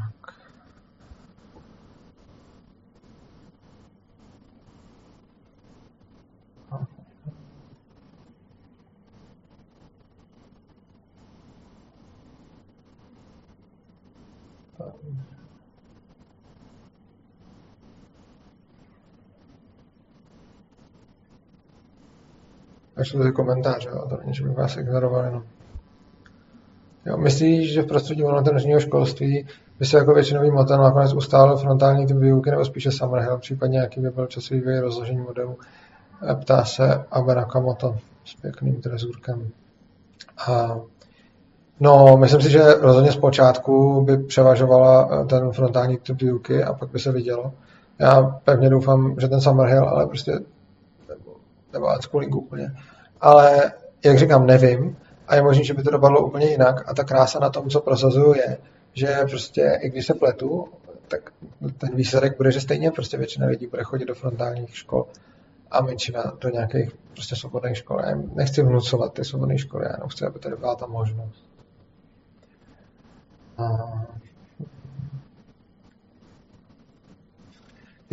Našli ty komentáře, a to není, že bych vás ignoroval jenom. Jo, myslíš, že v prostředí volnotenžního školství by se jako většinový model nakonec ustálil frontální typ výuky nebo spíše Summerhill, případně jaký by byl časový vývoj rozložení modelu? Ptá se Abe Nakamoto s pěkným trezůrkem. A No, myslím si, že rozhodně zpočátku by převažovala eh, ten frontální typ výuky a pak by se vidělo. Já pevně doufám, že ten Summerhill, ale prostě nebo, unschooling úplně. Ale jak říkám, nevím a je možné, že by to dopadlo úplně jinak a ta krása na tom, co prosazuju je, že prostě i když se pletu, tak ten výsledek bude, že stejně prostě většina lidí bude chodit do frontálních škol a menšina do nějakých prostě svobodných škol. Já nechci vnucovat ty svobodné školy, já jenom chci, aby tady byla ta možnost.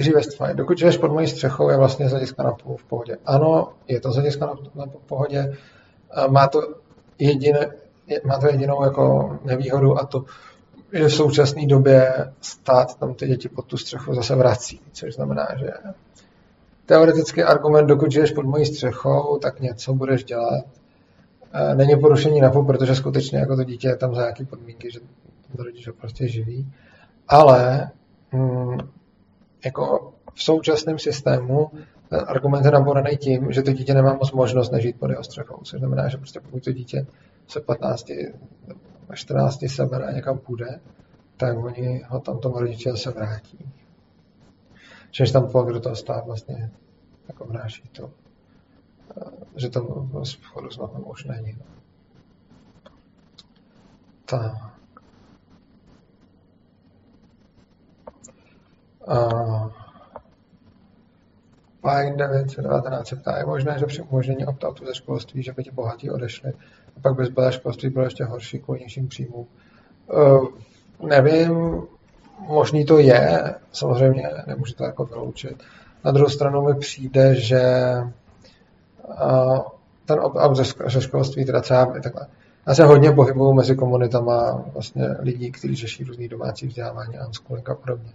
Jiří Westfalen, dokud žiješ pod mojí střechou, je vlastně z hlediska na v pohodě. Ano, je to z hlediska na, na v pohodě. Má to, jediné, má to jedinou jako nevýhodu a to, že v současné době stát tam ty děti pod tu střechu zase vrací, což znamená, že teoretický argument, dokud žiješ pod mojí střechou, tak něco budeš dělat. Není porušení NAPu, protože skutečně jako to dítě je tam za jaký podmínky, že ten rodič ho prostě živí. Ale mm, jako v současném systému ten argument je naborený tím, že to dítě nemá moc možnost nežít pod jeho střechou. Což znamená, že prostě pokud to dítě se 15 a 14 sebere a někam půjde, tak oni ho tam tomu rodiče se vrátí. Čež tam pak do toho stát vlastně jako vnáší to, že to v chodu už není. Tak. Pine 919 se ptá, je možné, že při umožnění opt-outu ze školství, že by ti bohatí odešli a pak by zbylé školství bylo ještě horší kvůli nižším příjmům. Uh, nevím, možný to je, samozřejmě nemůžu to jako vyloučit. Na druhou stranu mi přijde, že uh, ten opt-out ze, školství, teda třeba takhle, já se hodně pohybuju mezi komunitama vlastně lidí, kteří řeší různý domácí vzdělávání, unschooling a podobně.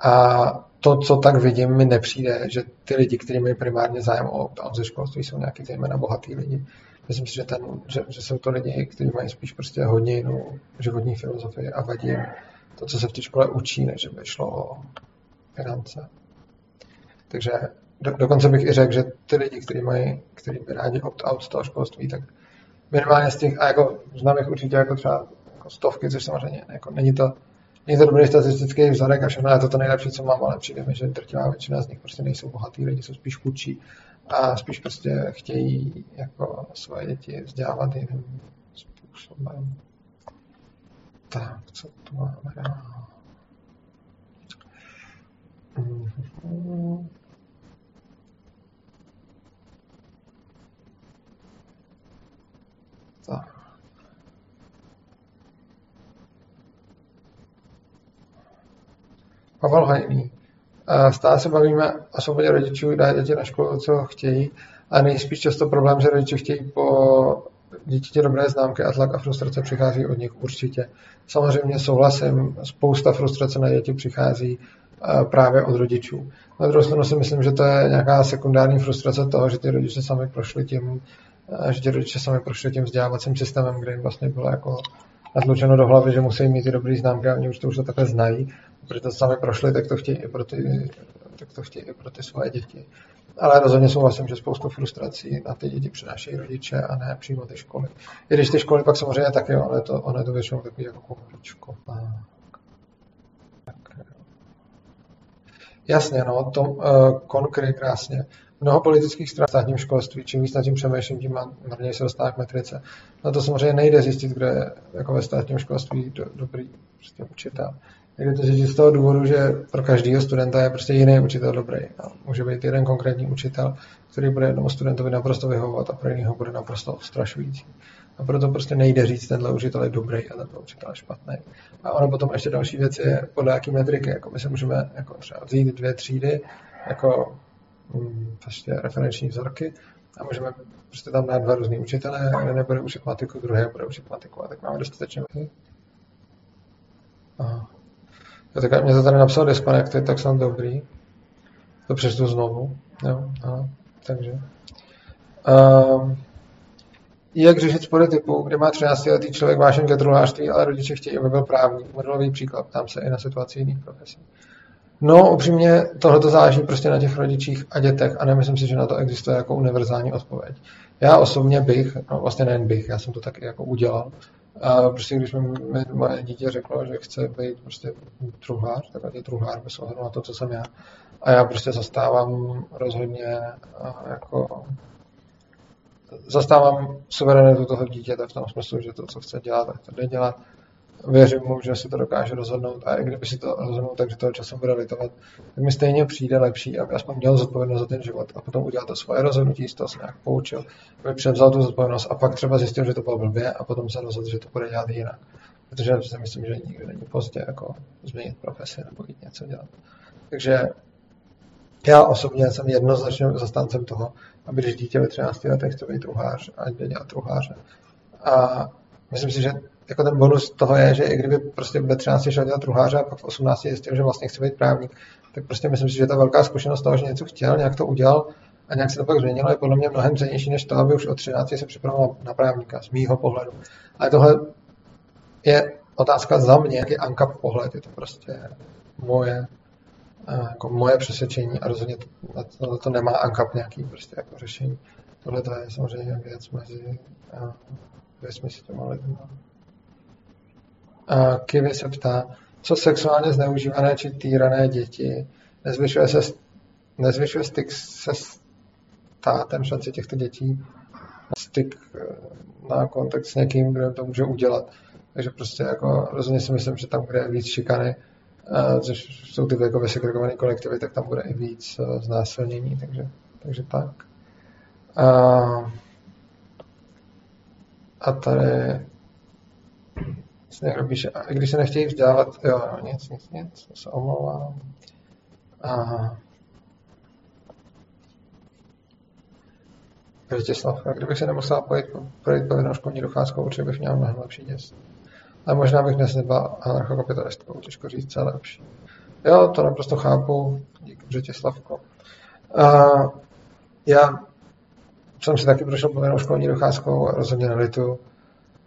A to, co tak vidím, mi nepřijde, že ty lidi, kteří mají primárně zájem o opt ze školství, jsou nějaký zejména bohatý lidi. Myslím si, že, ten, že, že jsou to lidi, kteří mají spíš prostě hodně jinou životní filozofii a vadí to, co se v té škole učí, než by šlo o finance. Takže do, dokonce bych i řekl, že ty lidi, kteří mají, kteří by rádi opt-out z toho školství, tak minimálně z těch, a jako znám jich určitě jako třeba jako stovky, což samozřejmě jako není to Není to dobrý statistický vzorek a všechno je to to nejlepší, co mám, ale přijde mi, že drtivá většina z nich prostě nejsou bohatý lidi, jsou spíš chudší a spíš prostě chtějí jako svoje děti vzdělávat jiným způsobem. Tak, co tu máme dál? Mm-hmm. Tak. Pavel Hajný. Stále se bavíme o svobodě rodičů dát děti na školu, co chtějí, a nejspíš často problém, že rodiče chtějí po dítěti dobré známky a tlak a frustrace přichází od nich určitě. Samozřejmě souhlasím, spousta frustrace na děti přichází eh, právě od rodičů. Na druhou stranu si myslím, že to je nějaká sekundární frustrace toho, že ty rodiče sami prošli tím, eh, že ti rodiče sami prošli tím vzdělávacím systémem, kde jim vlastně bylo jako natlučeno do hlavy, že musí mít ty dobré známky a oni už to už to takhle znají, protože to sami prošli, tak to chtějí i pro ty, tak to chtějí i pro ty svoje děti. Ale rozhodně souhlasím, že spoustu frustrací na ty děti přinášejí rodiče a ne přímo ty školy. I když ty školy pak samozřejmě taky, ale to, ono je to většinou takový jako komuničko. Jasně, no, to uh, konkrétně krásně. Mnoho politických stran v státním školství, čím víc nad tím přemýšlím, tím marněji se dostává k metrice. No to samozřejmě nejde zjistit, kde je jako ve státním školství do, dobrý prostě učitel. Jde to zjistit z toho důvodu, že pro každého studenta je prostě jiný učitel dobrý. A může být jeden konkrétní učitel, který bude jednomu studentovi naprosto vyhovovat a pro jiného bude naprosto strašující. A proto prostě nejde říct, tenhle učitel je dobrý a tenhle učitel je špatný. A ono potom ještě další věc je, podle jaký metriky. Jako my se můžeme jako třeba vzít dvě třídy, jako prostě referenční vzorky a můžeme prostě tam dát dva různý učitele, jeden nebude učit matiku, druhý bude učit matiku a tak máme dostatečně. Aha. Já tak mě to tady napsal disconnected, tak jsem dobrý. To přečtu znovu. Jo, aha, takže. Um, jak řešit spory typu, kde má 13 letý člověk vášen ke druhářství, ale rodiče chtějí, aby byl právní. Modelový příklad, tam se i na situaci jiných profesí. No, upřímně, tohle to záleží prostě na těch rodičích a dětech a nemyslím si, že na to existuje jako univerzální odpověď. Já osobně bych, no vlastně nejen bych, já jsem to taky jako udělal, a prostě když mi moje dítě řeklo, že chce být prostě truhlář, tak je truhlář bez ohledu na to, co jsem já. A já prostě zastávám rozhodně jako zastávám suverenitu toho dítěte v tom smyslu, že to, co chce dělat, tak to jde dělat věřím mu, že si to dokáže rozhodnout a i kdyby si to rozhodnul tak, že toho času bude litovat, tak mi stejně přijde lepší, aby aspoň měl zodpovědnost za ten život a potom udělal to svoje rozhodnutí, z toho se nějak poučil, aby převzal tu zodpovědnost a pak třeba zjistil, že to bylo blbě a potom se rozhodl, že to bude dělat jinak. Protože si myslím, že nikdy není pozdě jako změnit profesi nebo jít něco dělat. Takže já osobně jsem jednoznačně zastáncem toho, aby když dítě ve 13 letech chce být truhář, ať dělat truháře. A myslím si, že jako ten bonus toho je, že i kdyby prostě ve 13 šel dělat truhláře a pak v 18 zjistil, že vlastně chce být právník, tak prostě myslím si, že ta velká zkušenost toho, že něco chtěl, nějak to udělal a nějak se to pak změnilo, je podle mě mnohem cenější než to, aby už od 13 se připravoval na právníka, z mýho pohledu. Ale tohle je otázka za mě, jaký ankap pohled, je to prostě moje, jako moje přesvědčení a rozhodně to, to, to nemá ankap nějaký prostě jako řešení. Tohle to je samozřejmě věc mezi věcmi s těma lidmi. Kivy se ptá, co sexuálně zneužívané či týrané děti nezvyšuje, se, nezvyšuje styk se státem šanci těchto dětí na styk eh, na kontakt s někým, kdo to může udělat. Takže prostě jako rozhodně si myslím, že tam, kde je víc šikany, eh, což jsou ty věkově segregované kolektivy, tak tam bude i víc eh, znásilnění, takže, takže tak. A, a tady A když se nechtějí vzdávat, jo, jo, nic, nic, nic, se omlouvám. A Vrtěslav, kdybych se nemusel pojít, projít povinnou školní docházkou, určitě bych měl mnohem lepší děs. Ale možná bych dnes nebyla anarchokapitalistkou, těžko říct, je lepší. Jo, to naprosto chápu, díky Břetěslavko. A já jsem si taky prošel povinnou školní docházkou, rozhodně nelitu,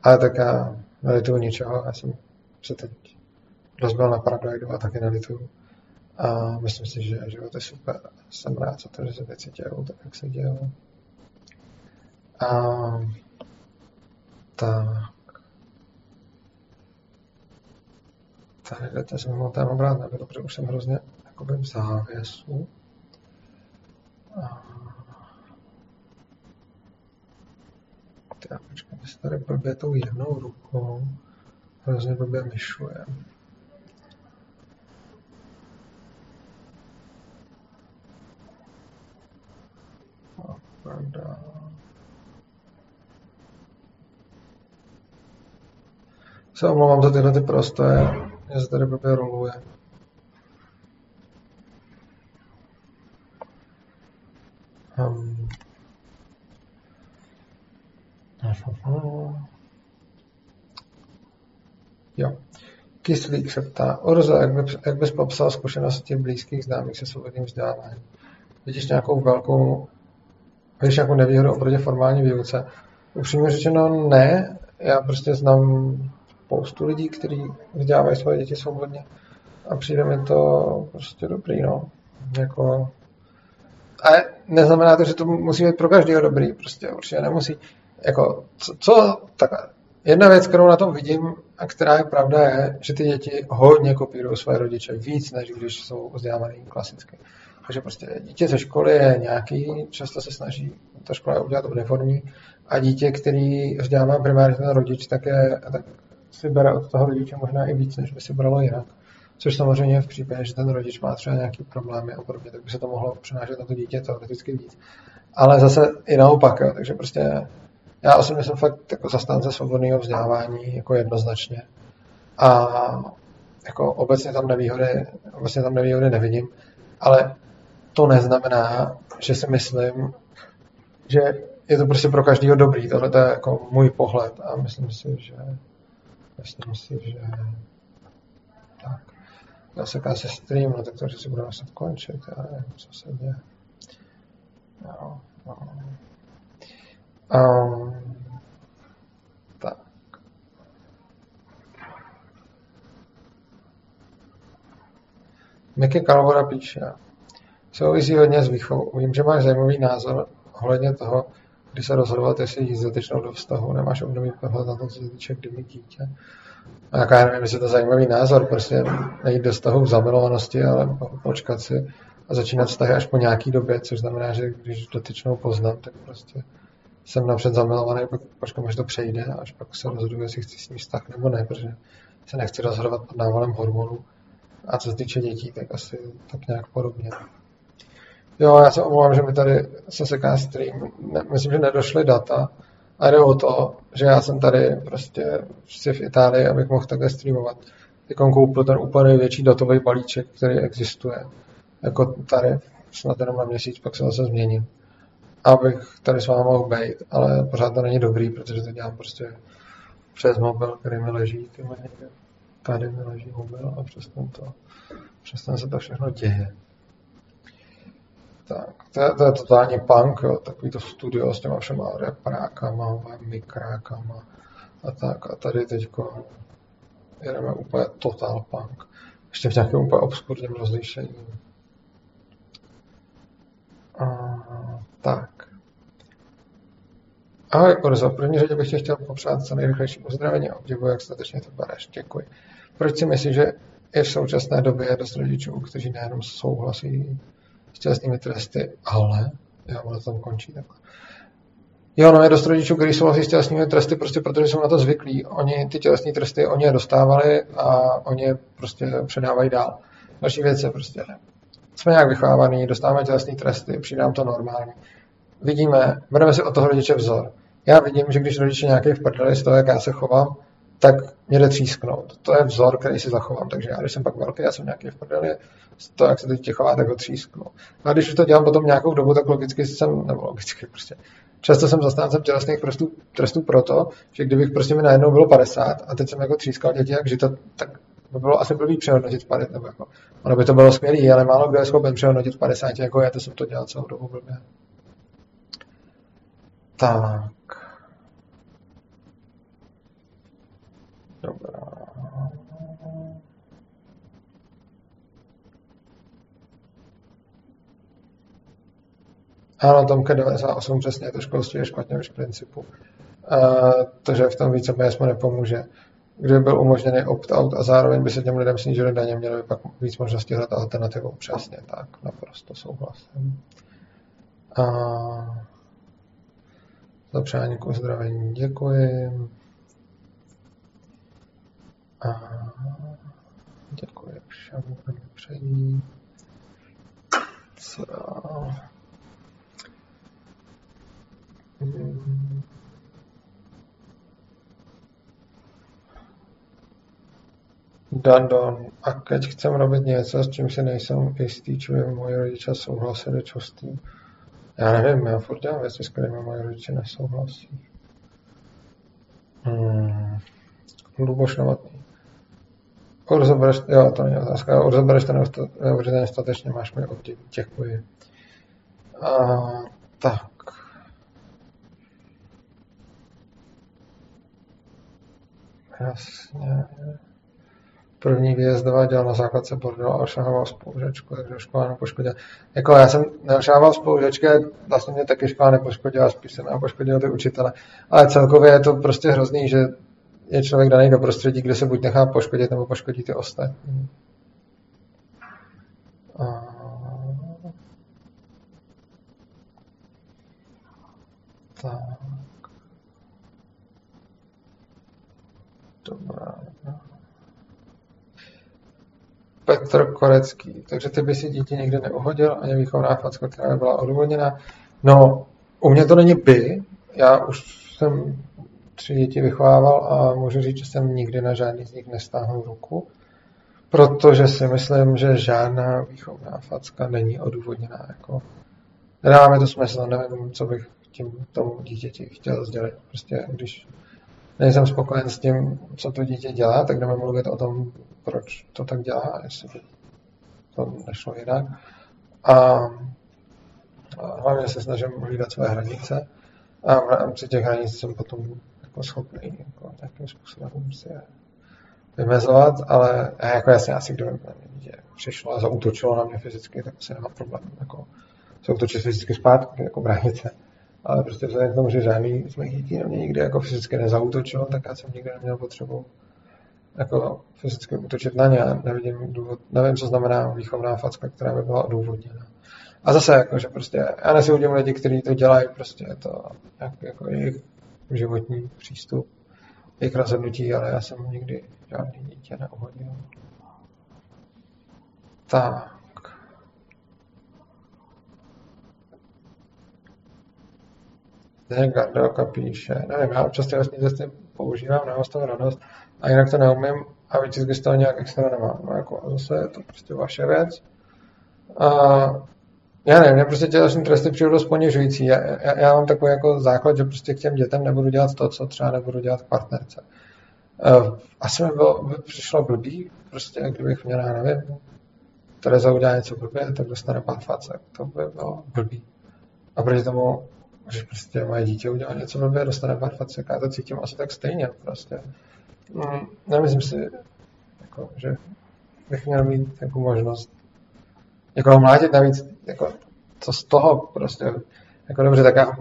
ale tak já nelituju ničeho. Já jsem se teď rozbil na Paraglideu a taky nelituju. A myslím si, že život je super. Jsem rád za to, že se věci dějou tak, jak se dějou. A tak. Tady jdete se mimo téma brát nebylo, protože už jsem hrozně jakoby v závěsu. A... Já počkej, my se tady blbě tou jednou rukou hrozně blbě myšuje. Pravda. Se omlouvám za tyhle ty prosté, že se tady blbě roluje. Um. Jo. Kyslík se ptá, Orzo, jak, by, jak bys popsal zkušenosti blízkých známých se svobodným vzděláváním? Vidíš nějakou velkou, vidíš nějakou nevýhodu oproti formální výuce? Upřímně řečeno ne, já prostě znám spoustu lidí, kteří vzdělávají svoje děti svobodně a přijde mi to prostě dobrý, no. Jako, a neznamená to, že to musí být pro každého dobrý, prostě určitě nemusí. Jako, co, co takhle, Jedna věc, kterou na tom vidím a která je pravda, je, že ty děti hodně kopírují své rodiče víc, než když jsou vzdělávaný klasicky. Takže prostě dítě ze školy je nějaký, často se snaží ta škola udělat uniformní a dítě, který vzdělává primárně ten rodič, tak, je, tak si bere od toho rodiče možná i víc, než by si bralo jinak. Což samozřejmě v případě, že ten rodič má třeba nějaký problémy a podobně, tak by se to mohlo přenášet na to dítě teoreticky víc. Ale zase i naopak, jo. takže prostě já osobně jsem fakt jako zastánce svobodného vzdělávání jako jednoznačně. A jako obecně tam nevýhody, obecně tam nevýhody nevidím, ale to neznamená, že si myslím, že je to prostě pro každého dobrý. Tohle je jako můj pohled a myslím si, že myslím si, že tak. Zaseká se stream, no tak to, že si budeme muset končit, já nevím, co se děje. No, no. Um, tak. Mickey Calvora píše, souvisí hodně s výchovou. Vím, že máš zajímavý názor ohledně toho, kdy se rozhodovat, jestli jít zatečnou do vztahu. Nemáš obdobný pohled na to, co se týče, kdy mít dítě. A jaká já nevím, jestli to zajímavý názor, prostě nejít do vztahu v zamilovanosti, ale počkat si a začínat vztahy až po nějaký době, což znamená, že když dotyčnou poznám, tak prostě jsem napřed zamilovaný, pak počkám, až to přejde, až pak se rozhoduji, jestli chci s ním vztah nebo ne, protože se nechci rozhodovat pod návalem hormonů. A co se týče dětí, tak asi tak nějak podobně. Jo, já se omlouvám, že mi tady se seká stream. Ne, myslím, že nedošly data. A jde o to, že já jsem tady prostě si v Itálii, abych mohl takhle streamovat. Teď koupil ten úplně největší datový balíček, který existuje. Jako tarif, snad jenom na měsíc, pak se zase změním abych tady s vámi mohl být, ale pořád to není dobrý, protože to dělám prostě přes mobil, který mi leží, tyhle někde. Tady mi leží mobil a přes to, přes ten se to všechno děje. Tak, to je, to je totální punk, jo, takový to studio s těma všema reprákama, mikrákama a tak. A tady teďko jedeme úplně total punk. Ještě v nějakém úplně obskurním rozlišení. A, tak. Ahoj, Orzo. V první řadě bych tě chtěl popřát co nejrychlejší uzdravení a obdivuji, jak statečně to bereš. Děkuji. Proč si myslíš, že je v současné době dost rodičů, kteří nejenom souhlasí s tělesnými tresty, ale já ono tam končí takhle. Jo, no je dost rodičů, kteří souhlasí s tělesnými tresty, prostě protože jsou na to zvyklí. Oni ty tělesní tresty, oni je dostávali a oni je prostě předávají dál. Další věc je prostě, jsme nějak vychovávaní, dostáváme tělesné tresty, přijde nám to normálně. Vidíme, bereme si od toho rodiče vzor. Já vidím, že když rodiče nějaký v z toho, jak já se chovám, tak mě jde třísknout. To je vzor, který si zachovám. Takže já, když jsem pak velký, já jsem nějaký v prdeli, toho, jak se to dítě chová, tak ho třísknu. A když už to dělám potom nějakou dobu, tak logicky jsem, nebo logicky prostě, často jsem zastáncem tělesných trestů, trestů proto, že kdybych prostě mi najednou bylo 50 a teď jsem jako třískal děti jak žita, tak by bylo asi blbý přehodnotit 50, nebo jako, ono by to bylo skvělé, ale málo kdo je schopen přehodnotit 50, jako já to jsem to dělal celou dobu blbě. Tak. Dobrá. Ano, Tomka 98 přesně, to školství je špatně už v principu. Uh, takže v tom více peněz mu nepomůže. Kdyby byl umožněný opt-out a zároveň by se těm lidem snížily daně, měli by pak víc možností hledat alternativu. Přesně tak, naprosto souhlasím. Uh, za přání k uzdravení děkuji. A děkuji všem, mi přejí. Co dál? Dandon. A keď chcem robiť něco, s čím si nejsem jistý, či by moji rodiče souhlasili, čo s tím. Já nevím, já furt dělám věci, s kterými moji rodiče nesouhlasí. Hmm. Luboš Novotný. Rozebereš, jo, to není otázka. Rozebereš to neuvěřitelně statečně, máš mi obdiv. Děkuji. A, tak. Jasně. První výjezdová dělal na základce bordel a ošahoval spolužečku, takže škola nepoškodila. Jako já jsem neošahoval spolužečky, vlastně mě taky škola nepoškodila, spíš jsem poškodil ty učitele. Ale celkově je to prostě hrozný, že je člověk daný do prostředí, kde se buď nechá poškodit, nebo poškodí ty ostatní. Tak. Dobrá. Petr Korecký. Takže ty by si dítě někdy neuhodil, ani výchovná facka, která by byla odůvodněna. No, u mě to není by. Já už jsem tři děti vychovával a můžu říct, že jsem nikdy na žádný z nich nestáhnul ruku, protože si myslím, že žádná výchovná facka není odůvodněná. Jako, nedává to smysl, nevím, co bych tím tomu dítěti chtěl sdělit. Prostě když nejsem spokojen s tím, co to dítě dělá, tak jdeme mluvit o tom, proč to tak dělá, jestli by to nešlo jinak. A, a hlavně se snažím hlídat své hranice a v rámci těch hranic jsem potom jako schopný jako nějakým způsobem si je vymezovat, ale jako jasně asi kdo na mě přišlo a zautočilo na mě fyzicky, tak se nemá problém jako zautočit fyzicky zpátky, jako bránit se. Ale prostě vzhledem k tomu, že žádný z mých dětí na mě nikdy jako fyzicky nezautočil, tak já jsem nikdy neměl potřebu jako fyzicky útočit na ně. Nevidím důvod, nevím, co znamená výchovná facka, která by byla odůvodněna. A zase, jako, že prostě, já nesoudím lidi, kteří to dělají, prostě je to jako, jako jejich životní přístup, jejich rozhodnutí, ale já jsem nikdy žádný dítě neuhodil. Tak. Zdeněk Gardelka píše, nevím, já občas ty vlastní testy používám, nemám z toho radost, a jinak to neumím a výtisky z toho nějak extra nemám. No jako zase je to prostě vaše věc. A já nevím, mě prostě tělesní tresty přijdu dost ponižující. Já, já, já, mám takový jako základ, že prostě k těm dětem nebudu dělat to, co třeba nebudu dělat k partnerce. Uh, asi mi bylo, by přišlo blbý, prostě kdybych měl, já nevím, Tereza udělá něco blbě, tak dostane pár facek. To by bylo blbý. A proti tomu, že prostě moje dítě udělá něco blbě, dostane pár facek. Já to cítím asi tak stejně prostě. Mm, nemyslím si, jako, že bych měl mít jako možnost jako mlátit navíc, jako, co z toho prostě, jako dobře, tak já,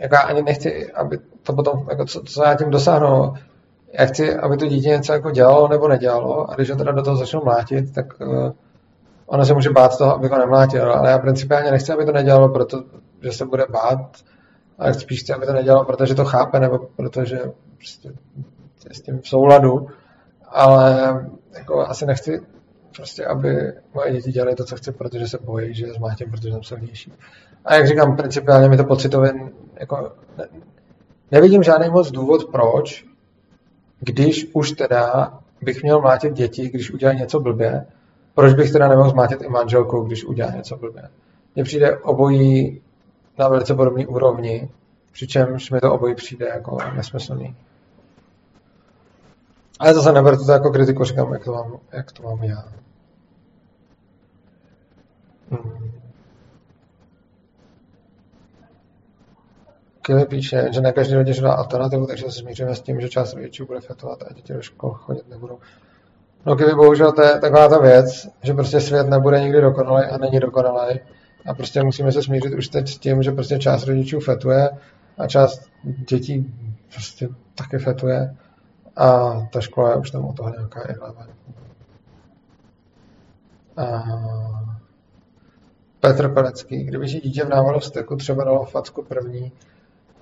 jako já ani nechci, aby to potom, jako co, co já tím dosáhnu, já chci, aby to dítě něco jako dělalo nebo nedělalo a když ho teda do toho začnu mlátit, tak uh, ono se může bát toho, aby ho nemlátil, ale já principiálně nechci, aby to nedělalo, protože se bude bát, ale spíš chci, aby to nedělalo, protože to chápe, nebo protože prostě s tím v souladu, ale jako asi nechci prostě, aby moje děti dělali to, co chci, protože se bojí, že je zmátím, protože jsem silnější. A jak říkám, principiálně mi to pocitově jako ne, nevidím žádný moc důvod, proč, když už teda bych měl mlátit děti, když udělají něco blbě, proč bych teda nemohl zmátit i manželku, když udělá něco blbě. Mně přijde obojí na velice podobné úrovni, přičemž mi to obojí přijde jako nesmyslný. Ale zase neber to jako kritiku, říkám, jak to mám, jak to mám já. Hmm. Kili píše, že ne každý rodič dá alternativu, takže se smíříme s tím, že část rodičů bude fetovat a děti do škol chodit nebudou. No Kili, bohužel to je taková ta věc, že prostě svět nebude nikdy dokonalý a není dokonalý. A prostě musíme se smířit už teď s tím, že prostě část rodičů fetuje a část dětí prostě taky fetuje. A ta škola je už tam o toho nějaká irrelevantní. Petr Pelecký, kdyby si dítě v návalu steku třeba dalo facku první,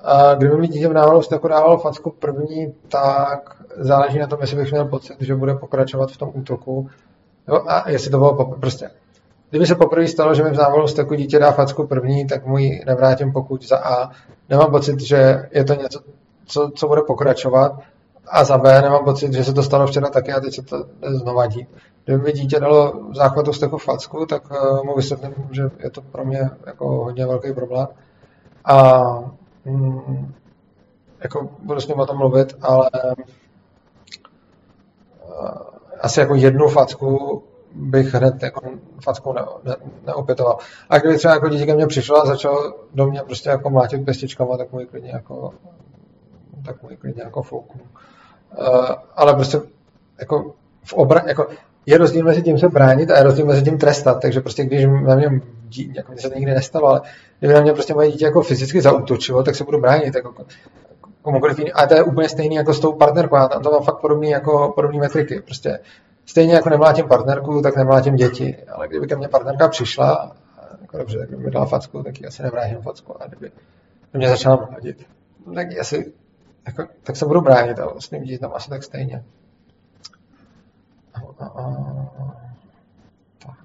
a kdyby mi dítě v návalu steku dávalo facku první, tak záleží na tom, jestli bych měl pocit, že bude pokračovat v tom útoku. Jo, a jestli to bylo pop- prostě. Kdyby se poprvé stalo, že mi v návalu steku dítě dá facku první, tak mu ji nevrátím pokud za A. Nemám pocit, že je to něco, co, co bude pokračovat. A za B nemám pocit, že se to stalo včera taky a teď se to znova dí. Kdyby mi dítě dalo záchvatu steku facku, tak uh, mu vysvětlím, že je to pro mě jako hodně velký problém. A mm, jako budu s ním o tom mluvit, ale asi jako jednu facku bych hned jako facku ne, ne, neopětoval. A kdyby třeba jako dítě ke mně přišlo a začal do mě prostě jako mlátit pěstičkama, tak mu klidně jako tak mu klidně jako fouknu. Uh, ale prostě jako v obra, jako je rozdíl mezi tím se bránit a je rozdíl mezi tím trestat, takže prostě když na mě, jako mě se to nikdy nestalo, ale kdyby na mě prostě moje dítě jako fyzicky zautočilo, tak se budu bránit jako komukoliv jiný. A to je úplně stejný jako s tou partnerkou, a tam to mám fakt podobný jako podobný metriky. Prostě stejně jako nemlátím partnerku, tak nemlátím děti. Ale kdyby ke mně partnerka přišla, jako dobře, tak kdyby mi dala facku, tak ji asi nevrátím facku. A kdyby mě začala mladit, tak asi, jako, tak se budu bránit a s tím dítětem asi tak stejně. A, a, a, tak.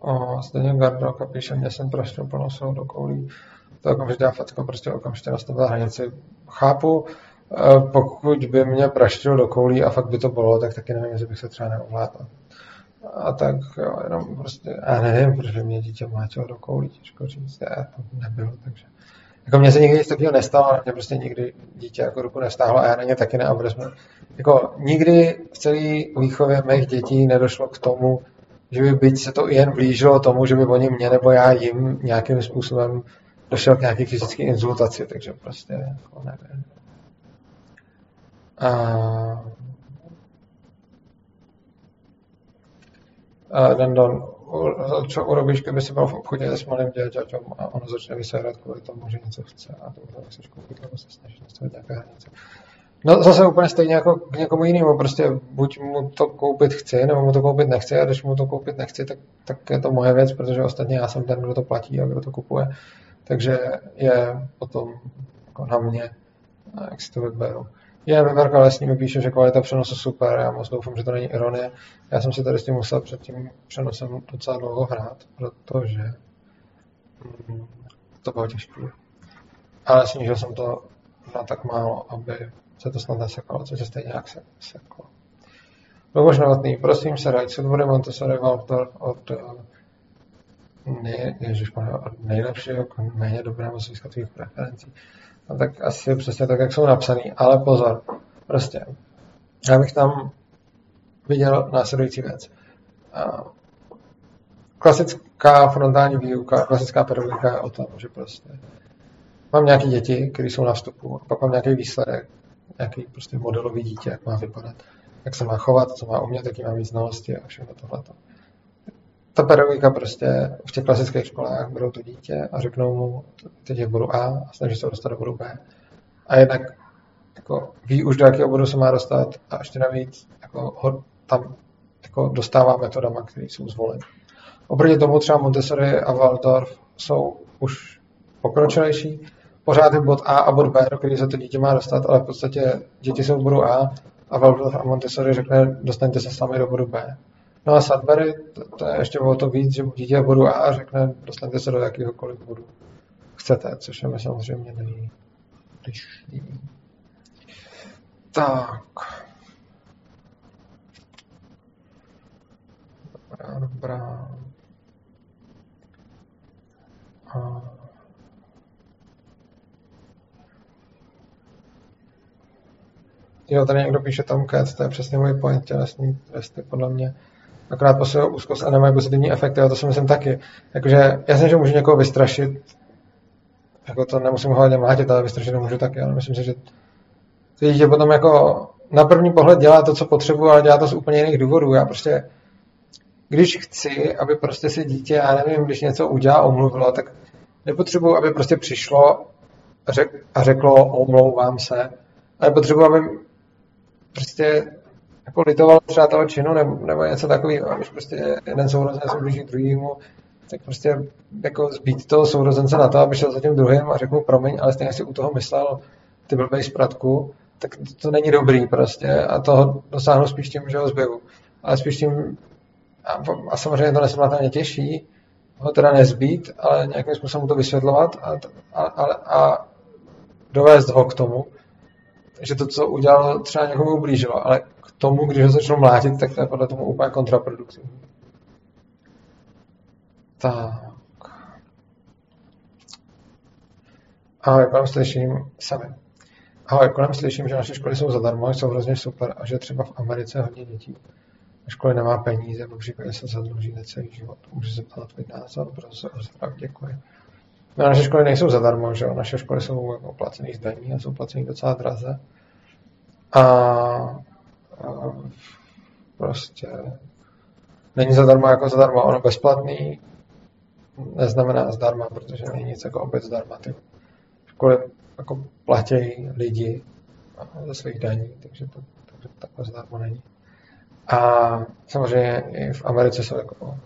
O, stejně Gardoka píše, mě jsem prostě plnou svou do koulí. To okamžitě dá facka, prostě okamžitě nastavila hranici. Chápu, e, pokud by mě praštil do koulí a fakt by to bylo, tak taky nevím, jestli bych se třeba neovládl. A tak jo, jenom prostě, já nevím, proč by mě dítě mlátilo do koulí, těžko říct, já to nebyl, takže. Jako mně se nikdy nic takového nestalo, mě prostě nikdy dítě jako ruku nestáhlo a já na ně taky ne. Jako nikdy v celé výchově mých dětí nedošlo k tomu, že by byť se to jen blížilo tomu, že by oni mě nebo já jim nějakým způsobem došel k nějaké fyzické insultaci, takže prostě jako nevím. A... A Dandon, co urobíš, kdyby si byl v obchodě s malým děťaťem a ono začne vysérat kvůli tomu, že něco chce a to chceš koupit, nebo se snaží nastavit nějaké hranice. No zase úplně stejně jako k někomu jinému, prostě buď mu to koupit chci, nebo mu to koupit nechci a když mu to koupit nechci, tak, tak je to moje věc, protože ostatně já jsem ten, kdo to platí a kdo to kupuje. Takže je potom jako na mě, jak si to vyberu. Je, Veverka Lesní píše, že kvalita přenosu super, já moc doufám, že to není ironie. Já jsem si tady s tím musel před tím přenosem docela dlouho hrát, protože mm, to bylo těžké. Ale snížil jsem to na tak málo, aby se to snad nesekalo, což se stejně jak se seklo. Luboš Novotný, prosím se, rajc od vody Montessori Waldorf od, nej, od nejlepšího k méně dobrému z tvých preferencí. No tak asi přesně tak, jak jsou napsaný. Ale pozor, prostě, já bych tam viděl následující věc. Klasická frontální výuka, klasická pedagogika je o tom, že prostě mám nějaké děti, které jsou na vstupu, a pak mám nějaký výsledek, nějaký prostě modelový dítě, jak má vypadat, jak se má chovat, co má umět, jaký má mít znalosti a všechno tohleto. Ta pedagogika prostě v těch klasických školách berou to dítě a řeknou mu, teď je v bodu A a snaží se dostat do bodu B. A jednak jako, ví už, do jakého bodu se má dostat a ještě navíc jako, ho tam jako, dostává metodama, které jsou zvoleny. Oproti tomu třeba Montessori a Waldorf jsou už pokročilejší, pořád je bod A a bod B, do který se to dítě má dostat, ale v podstatě děti jsou v bodu A a Waldorf a Montessori řekne, dostaňte se sami do bodu B. No a Sudbury, to, to je ještě o to víc, že dítě bodu A řekne, dostaňte se do jakéhokoliv bodu chcete, což je mi samozřejmě nejbližší. Tak. Dobrá, dobrá. A... Jo, tady někdo píše Tomcat, to je přesně můj point, tělesný tresty, podle mě. Akorát posilují úzkost a nemají pozitivní efekty, a to si myslím taky. Jakože, jasně, že můžu někoho vystrašit, jako to nemusím hlavně mlátit, ale vystrašit to můžu taky, ale myslím si, že to dítě potom jako na první pohled dělá to, co potřebuje, ale dělá to z úplně jiných důvodů. Já prostě, když chci, aby prostě si dítě, já nevím, když něco udělá, omluvilo, tak nepotřebuji, aby prostě přišlo a řeklo, omlouvám se, ale potřebuji, aby prostě jako litoval třeba toho činu nebo, nebo něco takového, když prostě jeden sourozenec se blíží druhýmu, tak prostě jako zbít toho sourozence na to, aby šel za tím druhým a řekl mu promiň, ale stejně si u toho myslel ty blbej zpratku, tak to, to není dobrý prostě a toho dosáhnu spíš tím, že ho zbiju. Ale spíš tím, a, a samozřejmě to nesmlatelně těžší, ho teda nezbít, ale nějakým způsobem mu to vysvětlovat a, a, a, a dovést ho k tomu, že to, co udělal, třeba někomu ublížilo, ale tomu, když ho začnou mlátit, tak to je podle tomu úplně kontraproduktivní. Tak. Ahoj, kolem slyším sami. Ahoj, kolem slyším, že naše školy jsou zadarmo, jsou hrozně super a že třeba v Americe hodně dětí školy nemá peníze, po případě se zadluží na celý život. Můžu se ptát tvůj názor, proto se ozdrav, děkuji. No, naše školy nejsou zadarmo, že jo? Naše školy jsou jako placený z daní a jsou placený docela draze. A prostě není zadarmo jako zadarmo, ono bezplatný neznamená zdarma, protože není nic jako opět zdarma. Ty školy jako platí lidi ze svých daní, takže to, takže to takhle zdarma není. A samozřejmě i v Americe jsou jako,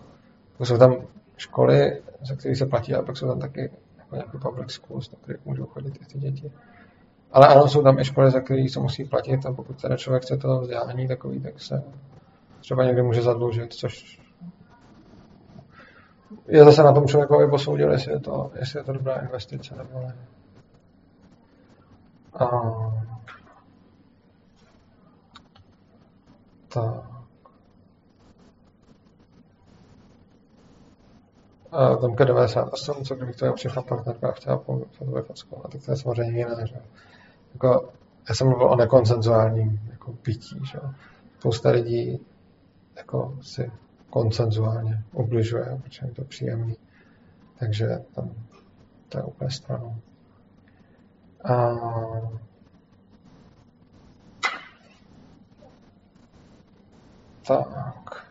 jsou tam školy, za které se platí, a pak jsou tam taky jako nějaké public schools, na kterých můžou chodit i ty děti. Ale ano, jsou tam i školy, za které se musí platit a pokud ten člověk chce to vzdělání takový, tak se třeba někdy může zadlužit, což je zase na tom člověkovi posoudil, jestli je to, jestli je to dobrá investice nebo ne. A... Tak. A Tomka 98, co kdybych to přišla partnerka a chtěla. A tak to je samozřejmě jiné, že jako, já jsem mluvil o nekoncenzuálním jako pití, že Spousta lidí jako si koncenzuálně ubližuje, protože je to příjemný. Takže tam to je úplně stranou. A tak.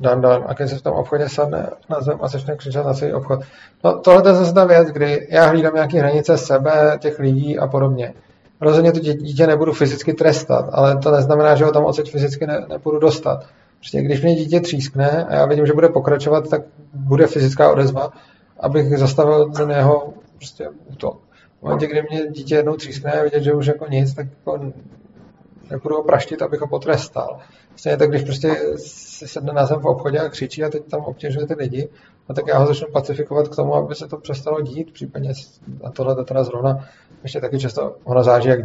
Dan, dan. A když se v tom obchodě sadne na zem a začne křičet na celý obchod. No tohle je zase ta věc, kdy já hlídám nějaké hranice sebe, těch lidí a podobně. Rozhodně to dítě nebudu fyzicky trestat, ale to neznamená, že ho tam odsaď fyzicky ne, nepůjdu dostat. Prostě když mě dítě třískne a já vidím, že bude pokračovat, tak bude fyzická odezva, abych zastavil ten jeho prostě útok. V momentě, kdy mě dítě jednou třískne a vidět, že už jako nic, tak jako nepůjdu ho praštit, abych ho potrestal. Stejně tak, když prostě si sedne na zem v obchodě a křičí a teď tam obtěžuje ty lidi, no tak já ho začnu pacifikovat k tomu, aby se to přestalo dít, případně na tohle to teda zrovna ještě taky často, ono záží, jak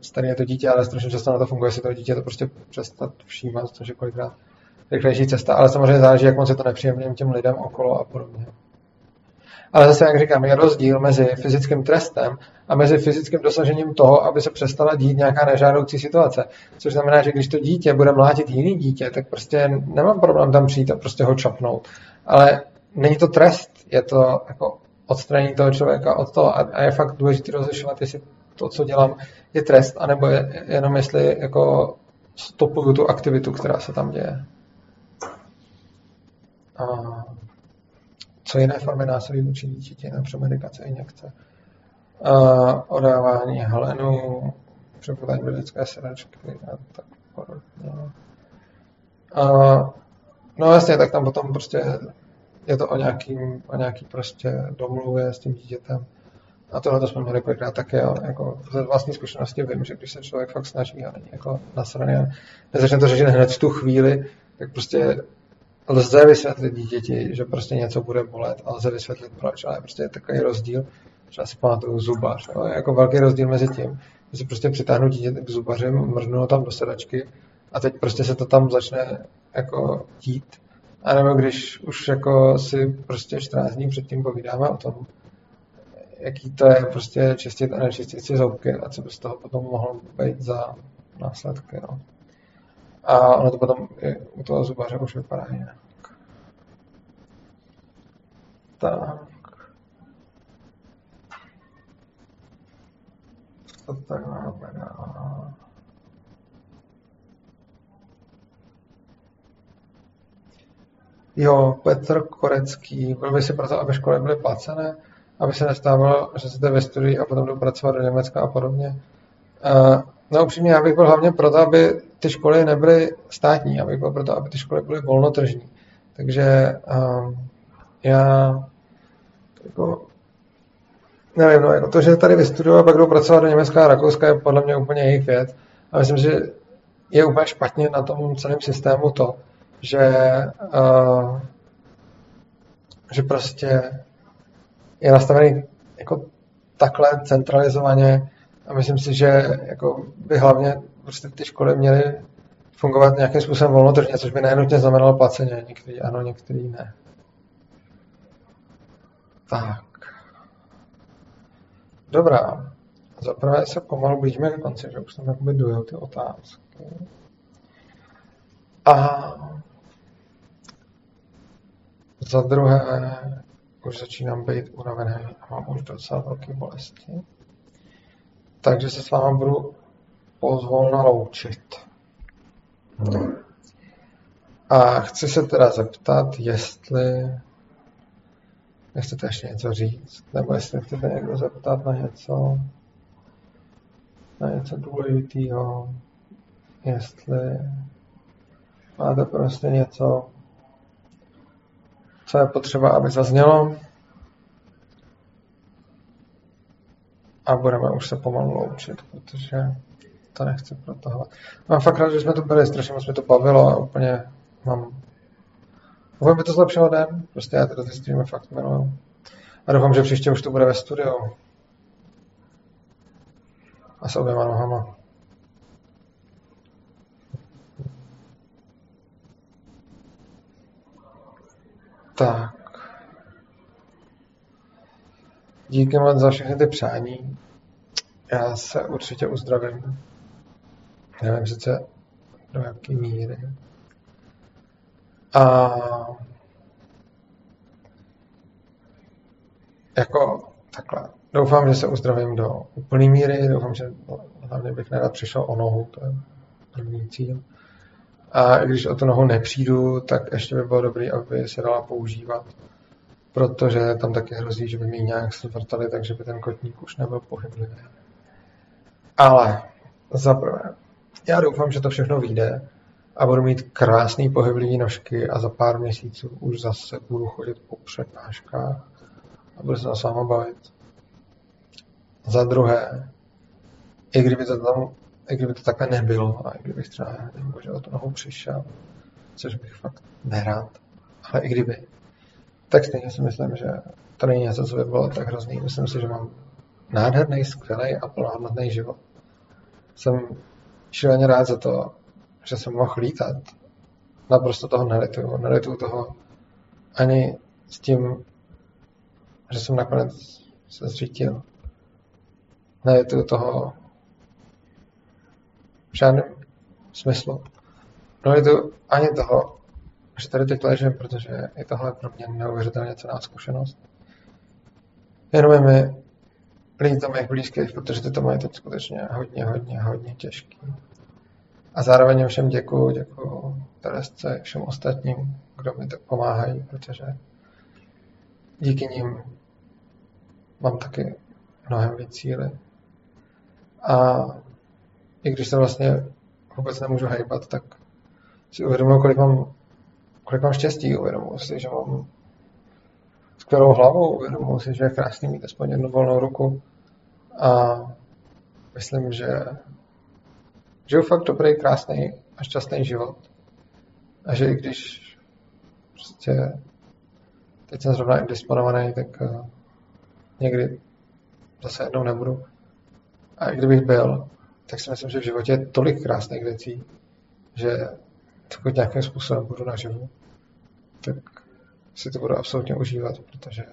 starý je to dítě, ale strašně často na to funguje, jestli to dítě to prostě přestat všímat, což je kolikrát rychlejší cesta, ale samozřejmě záleží, jak moc je to nepříjemným těm lidem okolo a podobně. Ale zase, jak říkám, je rozdíl mezi fyzickým trestem a mezi fyzickým dosažením toho, aby se přestala dít nějaká nežádoucí situace. Což znamená, že když to dítě bude mlátit jiný dítě, tak prostě nemám problém tam přijít a prostě ho čapnout. Ale není to trest, je to jako odstranění toho člověka od toho a je fakt důležité rozlišovat, jestli to, co dělám, je trest, anebo je jenom jestli jako stopuju tu aktivitu, která se tam děje. A co jiné formy násilí vůči dítěti, například medikace, injekce, a odávání helenu, přeputání do dětské sedačky a tak podobně. A, no jasně, tak tam potom prostě je to o nějaký, o nějaký prostě domluvě s tím dítětem. A tohle to jsme měli kolikrát také, jo. jako ze vlastní zkušenosti vím, že když se člověk fakt snaží a není jako nasraný a nezačne to řešit hned v tu chvíli, tak prostě lze vysvětlit dítěti, že prostě něco bude bolet a lze vysvětlit proč, ale prostě je takový rozdíl, třeba si pamatuju zubař, jo, je jako velký rozdíl mezi tím, že si prostě přitáhnu dítě k zubaři, mrznu tam do sedačky a teď prostě se to tam začne jako dít. A nebo když už jako si prostě 14 dní předtím povídáme o tom, jaký to je prostě čistit a nečistit si zoubky a co by z toho potom mohlo být za následky. No. A ono to potom i u toho zubaře už vypadá jinak. Tak. Co tak máme? Jo, Petr Korecký. Byl by si proto, aby školy byly placené, aby se nestávalo, že se ve studii a potom jdou pracovat do Německa a podobně. Uh, no upřímně, já bych byl hlavně proto, aby ty školy nebyly státní, abych byl proto, aby ty školy byly volnotržní. Takže um, já jako, nevím, no, jako to, že tady vystudují a pak jdou pracovat do Německa a Rakouska je podle mě úplně jejich věc. A myslím, že je úplně špatně na tom celém systému to, že, uh, že prostě je nastavený jako takhle centralizovaně a myslím si, že jako by hlavně prostě ty školy měly fungovat nějakým způsobem volnotržně, což by nenutně znamenalo placeně. Některý ano, některý ne. Tak. Dobrá. Zaprvé se pomalu blížíme ke konci, že už tam jakoby dojel ty otázky. A za druhé už začínám být unavený a mám už docela velké bolesti. Takže se s vámi budu pozvolna loučit. No. A chci se teda zeptat, jestli nechcete ještě něco říct, nebo jestli chcete někdo zeptat na něco, na něco důležitého, jestli máte prostě něco, co je potřeba, aby zaznělo. A budeme už se pomalu loučit, protože to nechci protahovat. Mám fakt rád, že jsme tu byli, strašně moc mi to bavilo a úplně mám... Doufám, to zlepšilo den, prostě já tyto ty streamy fakt miluju. A doufám, že příště už to bude ve studiu. A s oběma nohama. Tak. Díky moc za všechny ty přání. Já se určitě uzdravím. Nevím sice do jaký míry. A jako takhle. Doufám, že se uzdravím do úplné míry, doufám, že hlavně bych nerad přišel o nohu, to je první cíl. A když o tu nohu nepřijdu, tak ještě by bylo dobré, aby se dala používat, protože tam taky hrozí, že by mi nějak zvrtali, takže by ten kotník už nebyl pohyblivý. Ale za prvé, já doufám, že to všechno vyjde a budu mít krásný pohyblivý nožky a za pár měsíců už zase budu chodit po přednáškách a budu se na váma bavit. Za druhé, i kdyby to tam, i kdyby to takhle nebylo a i kdybych třeba, nevím, že o to nohu přišel, což bych fakt nerád, ale i kdyby, tak stejně si myslím, že to není něco, co by bylo tak hrozný. Myslím si, že mám nádherný, skvělý a plnohodnotný život. Jsem šíleně rád za to, že jsem mohl lítat. Naprosto toho nelituju. Nelituju toho ani s tím, že jsem nakonec se zřítil. Nelituju toho v žádném smyslu. Nelituju ani toho, že tady teď ležím, protože je tohle pro mě neuvěřitelně cená zkušenost. Jenom je mi líto mých blízkých, protože ty to mají teď skutečně hodně, hodně, hodně těžký. A zároveň všem děkuju, děkuju Teresce, všem ostatním, kdo mi tak pomáhají, protože díky nim mám taky mnohem víc síly. A i když se vlastně vůbec nemůžu hejbat, tak si uvědomuji, kolik mám, kolik mám štěstí. Uvědomuji si, že mám skvělou hlavu, uvědomuji si, že je krásný mít aspoň jednu volnou ruku. A myslím, že žiju fakt dobrý, krásný a šťastný život. A že i když prostě teď jsem zrovna indisponovaný, tak uh, někdy zase jednou nebudu. A i kdybych byl, tak si myslím, že v životě je tolik krásných věcí, že pokud nějakým způsobem budu naživu, tak si to budu absolutně užívat, protože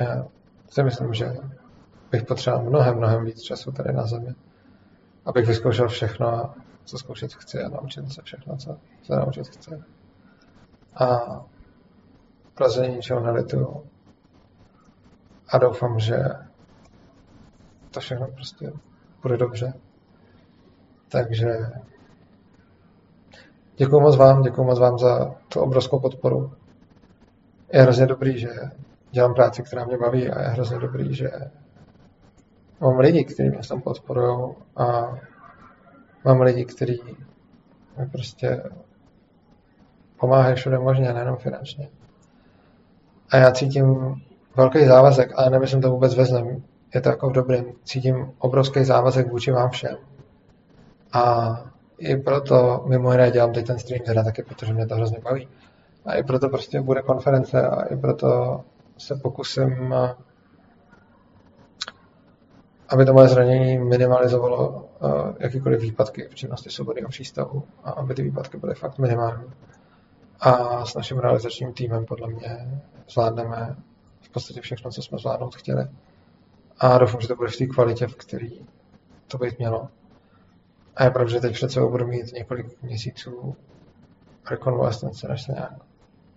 já si myslím, že bych potřeboval mnohem, mnohem víc času tady na zemi, abych vyzkoušel všechno, co zkoušet chci a naučit se všechno, co se naučit chci. A rozhodně ničeho nelituju. A doufám, že to všechno prostě bude dobře. Takže děkuji moc vám, děkuji moc vám za tu obrovskou podporu. Je hrozně dobrý, že dělám práci, která mě baví a je hrozně dobrý, že mám lidi, kteří mě tam podporují a mám lidi, kteří mi prostě pomáhají všude možně, nejenom finančně. A já cítím velký závazek, ale nemyslím to vůbec ve zlém. Je to jako v dobrém. Cítím obrovský závazek vůči vám všem. A i proto mimo jiné dělám teď ten stream teda taky, protože mě to hrozně baví. A i proto prostě bude konference a i proto se pokusím aby to moje zranění minimalizovalo uh, jakýkoliv výpadky v činnosti svobodného přístavu a aby ty výpadky byly fakt minimální. A s naším realizačním týmem podle mě zvládneme v podstatě všechno, co jsme zvládnout chtěli. A doufám, že to bude v té kvalitě, v který to být mělo. A je pravda, že teď před sebou budu mít několik měsíců rekonvalescence, než se nějak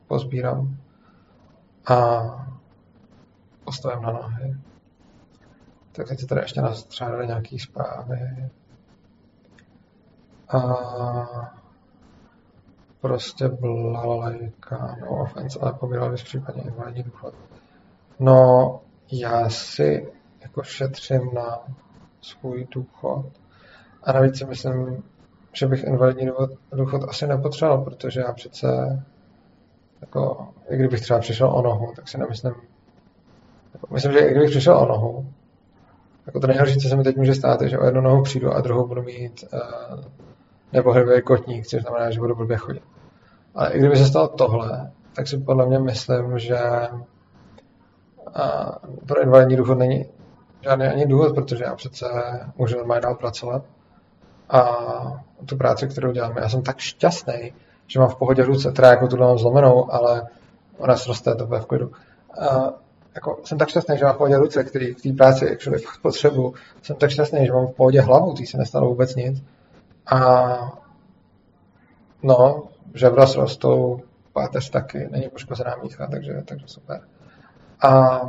pozbírám a postavím na nohy. Tak teď se tady ještě nastřádali nějaký zprávy. A prostě blalalajka, no offense, ale pobíral bys případně invalidní důchod. No, já si jako šetřím na svůj důchod. A navíc si myslím, že bych invalidní důchod, asi nepotřeboval, protože já přece jako, i kdybych třeba přišel o nohu, tak si nemyslím, jako, myslím, že i kdybych přišel o nohu, jako to nejhorší, co se mi teď může stát, je, že o jednu nohu přijdu a druhou budu mít uh, nepohybový kotník, což znamená, že budu blbě chodit. Ale i kdyby se stalo tohle, tak si podle mě myslím, že uh, pro invalidní důchod není žádný ani důvod, protože já přece můžu normálně dál pracovat a tu práci, kterou dělám, já jsem tak šťastný, že mám v pohodě ruce, teda jako tu mám zlomenou, ale ona zroste, to bude v klidu. A jako, jsem tak šťastný, že mám v pohodě ruce, který v té práci actually (laughs) potřebuju. Jsem tak šťastný, že mám v pohodě hlavu, tý se nestalo vůbec nic. A no, žebra rostou, páteř taky, není poškozená mícha, takže, takže super. A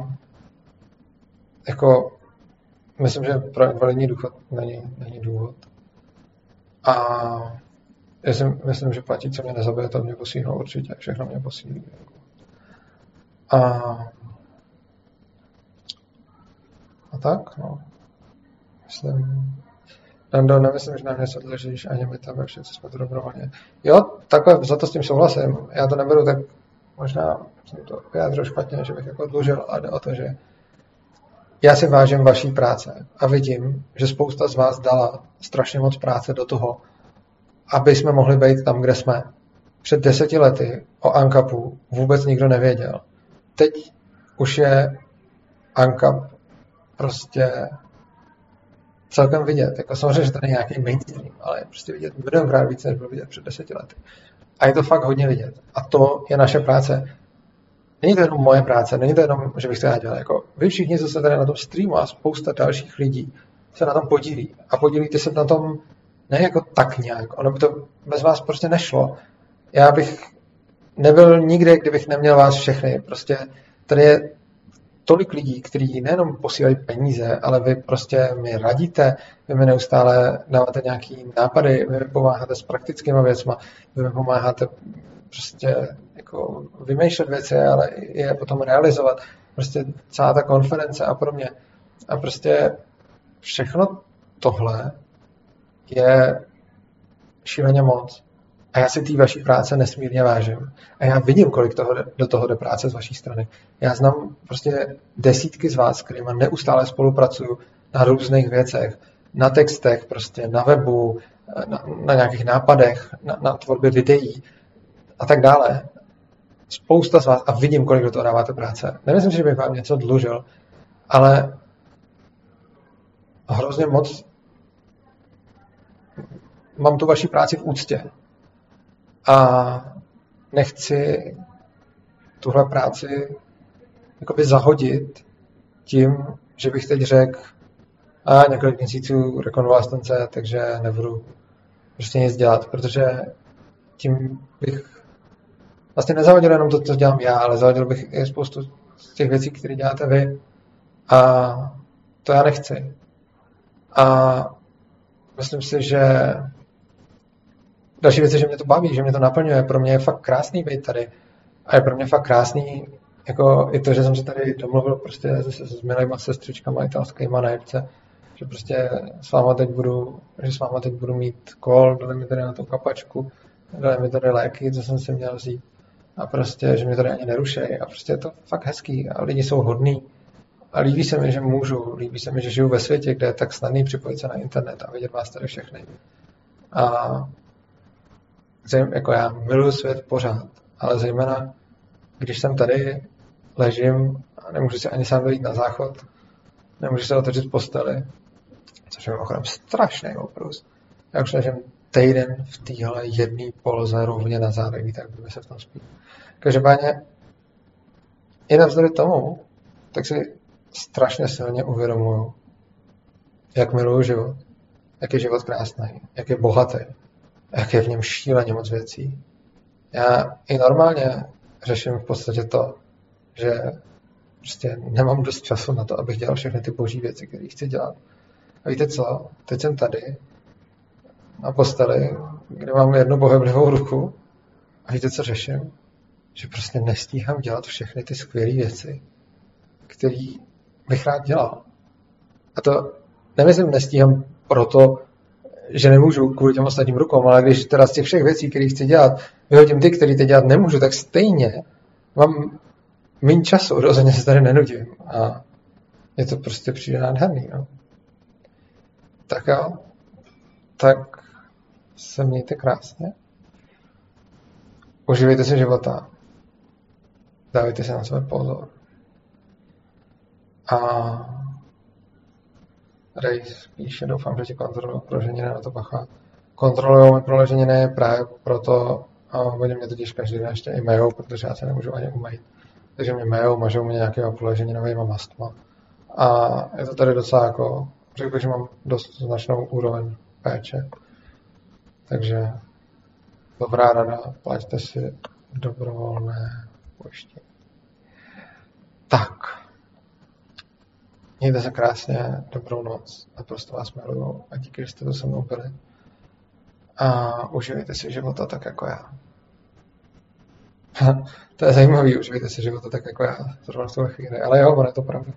jako myslím, že pro invalidní důchod není, není důvod. A já si myslím, že platí, co mě nezabije, to mě posílí, no určitě, všechno mě posílí. A, a tak, no. Myslím, Dando, nemyslím, že nám něco dlužíš, ani my tam co jsme to dobrovolně. Jo, takhle za to s tím souhlasím. Já to neberu tak, možná jsem to vyjádřil špatně, že bych jako dlužil, ale jde o to, že já si vážím vaší práce a vidím, že spousta z vás dala strašně moc práce do toho, aby jsme mohli být tam, kde jsme. Před deseti lety o Ankapu vůbec nikdo nevěděl. Teď už je Ankap prostě celkem vidět. Jako samozřejmě, že to není nějaký mainstream, ale je prostě vidět milion více, než bylo vidět před deseti lety. A je to fakt hodně vidět. A to je naše práce. Není to jenom moje práce, není to jenom, že bych to já dělal. Jako vy všichni, co se tady na tom streamu a spousta dalších lidí se na tom podílí. A podílíte se na tom ne jako tak nějak. Ono by to bez vás prostě nešlo. Já bych nebyl nikde, kdybych neměl vás všechny. Prostě tady je tolik lidí, kteří nejenom posílají peníze, ale vy prostě mi radíte, vy mi neustále dáváte nějaký nápady, vy mi pomáháte s praktickými věcmi, vy mi pomáháte prostě jako vymýšlet věci, ale je potom realizovat. Prostě celá ta konference a podobně. A prostě všechno tohle je šíleně moc. A já si té vaší práce nesmírně vážím. A já vidím, kolik toho, do toho jde práce z vaší strany. Já znám prostě desítky z vás, kterými neustále spolupracuju na různých věcech, na textech, prostě na webu, na, na nějakých nápadech, na, na tvorbě videí a tak dále. Spousta z vás a vidím, kolik do toho dáváte práce. Nemyslím si, že bych vám něco dlužil, ale hrozně moc mám tu vaši práci v úctě. A nechci tuhle práci jakoby zahodit tím, že bych teď řekl a několik měsíců rekonvalescence, takže nebudu prostě nic dělat, protože tím bych vlastně nezahodil jenom to, co dělám já, ale zahodil bych i spoustu z těch věcí, které děláte vy. A to já nechci. A myslím si, že další věc je, že mě to baví, že mě to naplňuje. Pro mě je fakt krásný být tady. A je pro mě fakt krásný jako i to, že jsem se tady domluvil prostě s, s milýma sestřičkama italskýma na jebce, že prostě s váma teď budu, že s váma teď budu mít kol, dali mi tady na tu kapačku, dali mi tady léky, co jsem si měl vzít a prostě, že mě tady ani nerušej. A prostě je to fakt hezký. A lidi jsou hodní a líbí se mi, že můžu, líbí se mi, že žiju ve světě, kde je tak snadný připojit se na internet a vidět vás tady všechny. A jako já miluji svět pořád, ale zejména, když jsem tady, ležím a nemůžu si ani sám dojít na záchod, nemůžeš se z posteli, což je mimochodem strašný oprus. Já už ležím týden v téhle jedné poloze rovně na zádech, tak by se v tom spí. Každopádně i navzdory tomu, tak si strašně silně uvědomuju, jak miluju život, jak je život krásný, jak je bohatý, jak je v něm šíleně moc věcí. Já i normálně řeším v podstatě to, že prostě nemám dost času na to, abych dělal všechny ty boží věci, které chci dělat. A víte co? Teď jsem tady na posteli, kde mám jednu boheblivou ruku a víte, co řeším? Že prostě nestíhám dělat všechny ty skvělé věci, které bych rád dělal. A to nemyslím nestíhám proto, že nemůžu kvůli těm ostatním rukou, ale když teda z těch všech věcí, které chci dělat, vyhodím ty, které teď dělat nemůžu, tak stejně mám méně času, rozhodně se tady nenudím. A je to prostě přijde nádherný. No. Tak jo, tak se mějte krásně. Uživejte si života. Dávejte si na sebe pozor. A Ray spíše doufám, že ti kontrolují proženěné na to bacha. Kontrolují mi proleženěné právě proto, a oni mě totiž každý den ještě i majou, protože já se nemůžu ani umýt. Takže mě majou, mažou mě nějakýma proleženinovýma mastma. A je to tady docela jako, řekl bych, že mám dost značnou úroveň péče. Takže dobrá rada, plaťte si dobrovolné pojištění. Tak. Mějte se krásně, dobrou noc. Naprosto vás miluju a díky, že jste to se mnou byli. A užijte si života tak jako já. (laughs) to je zajímavý, užijte si života tak jako já. Zrovna v chvíli. Ale jo, ono je to pravda.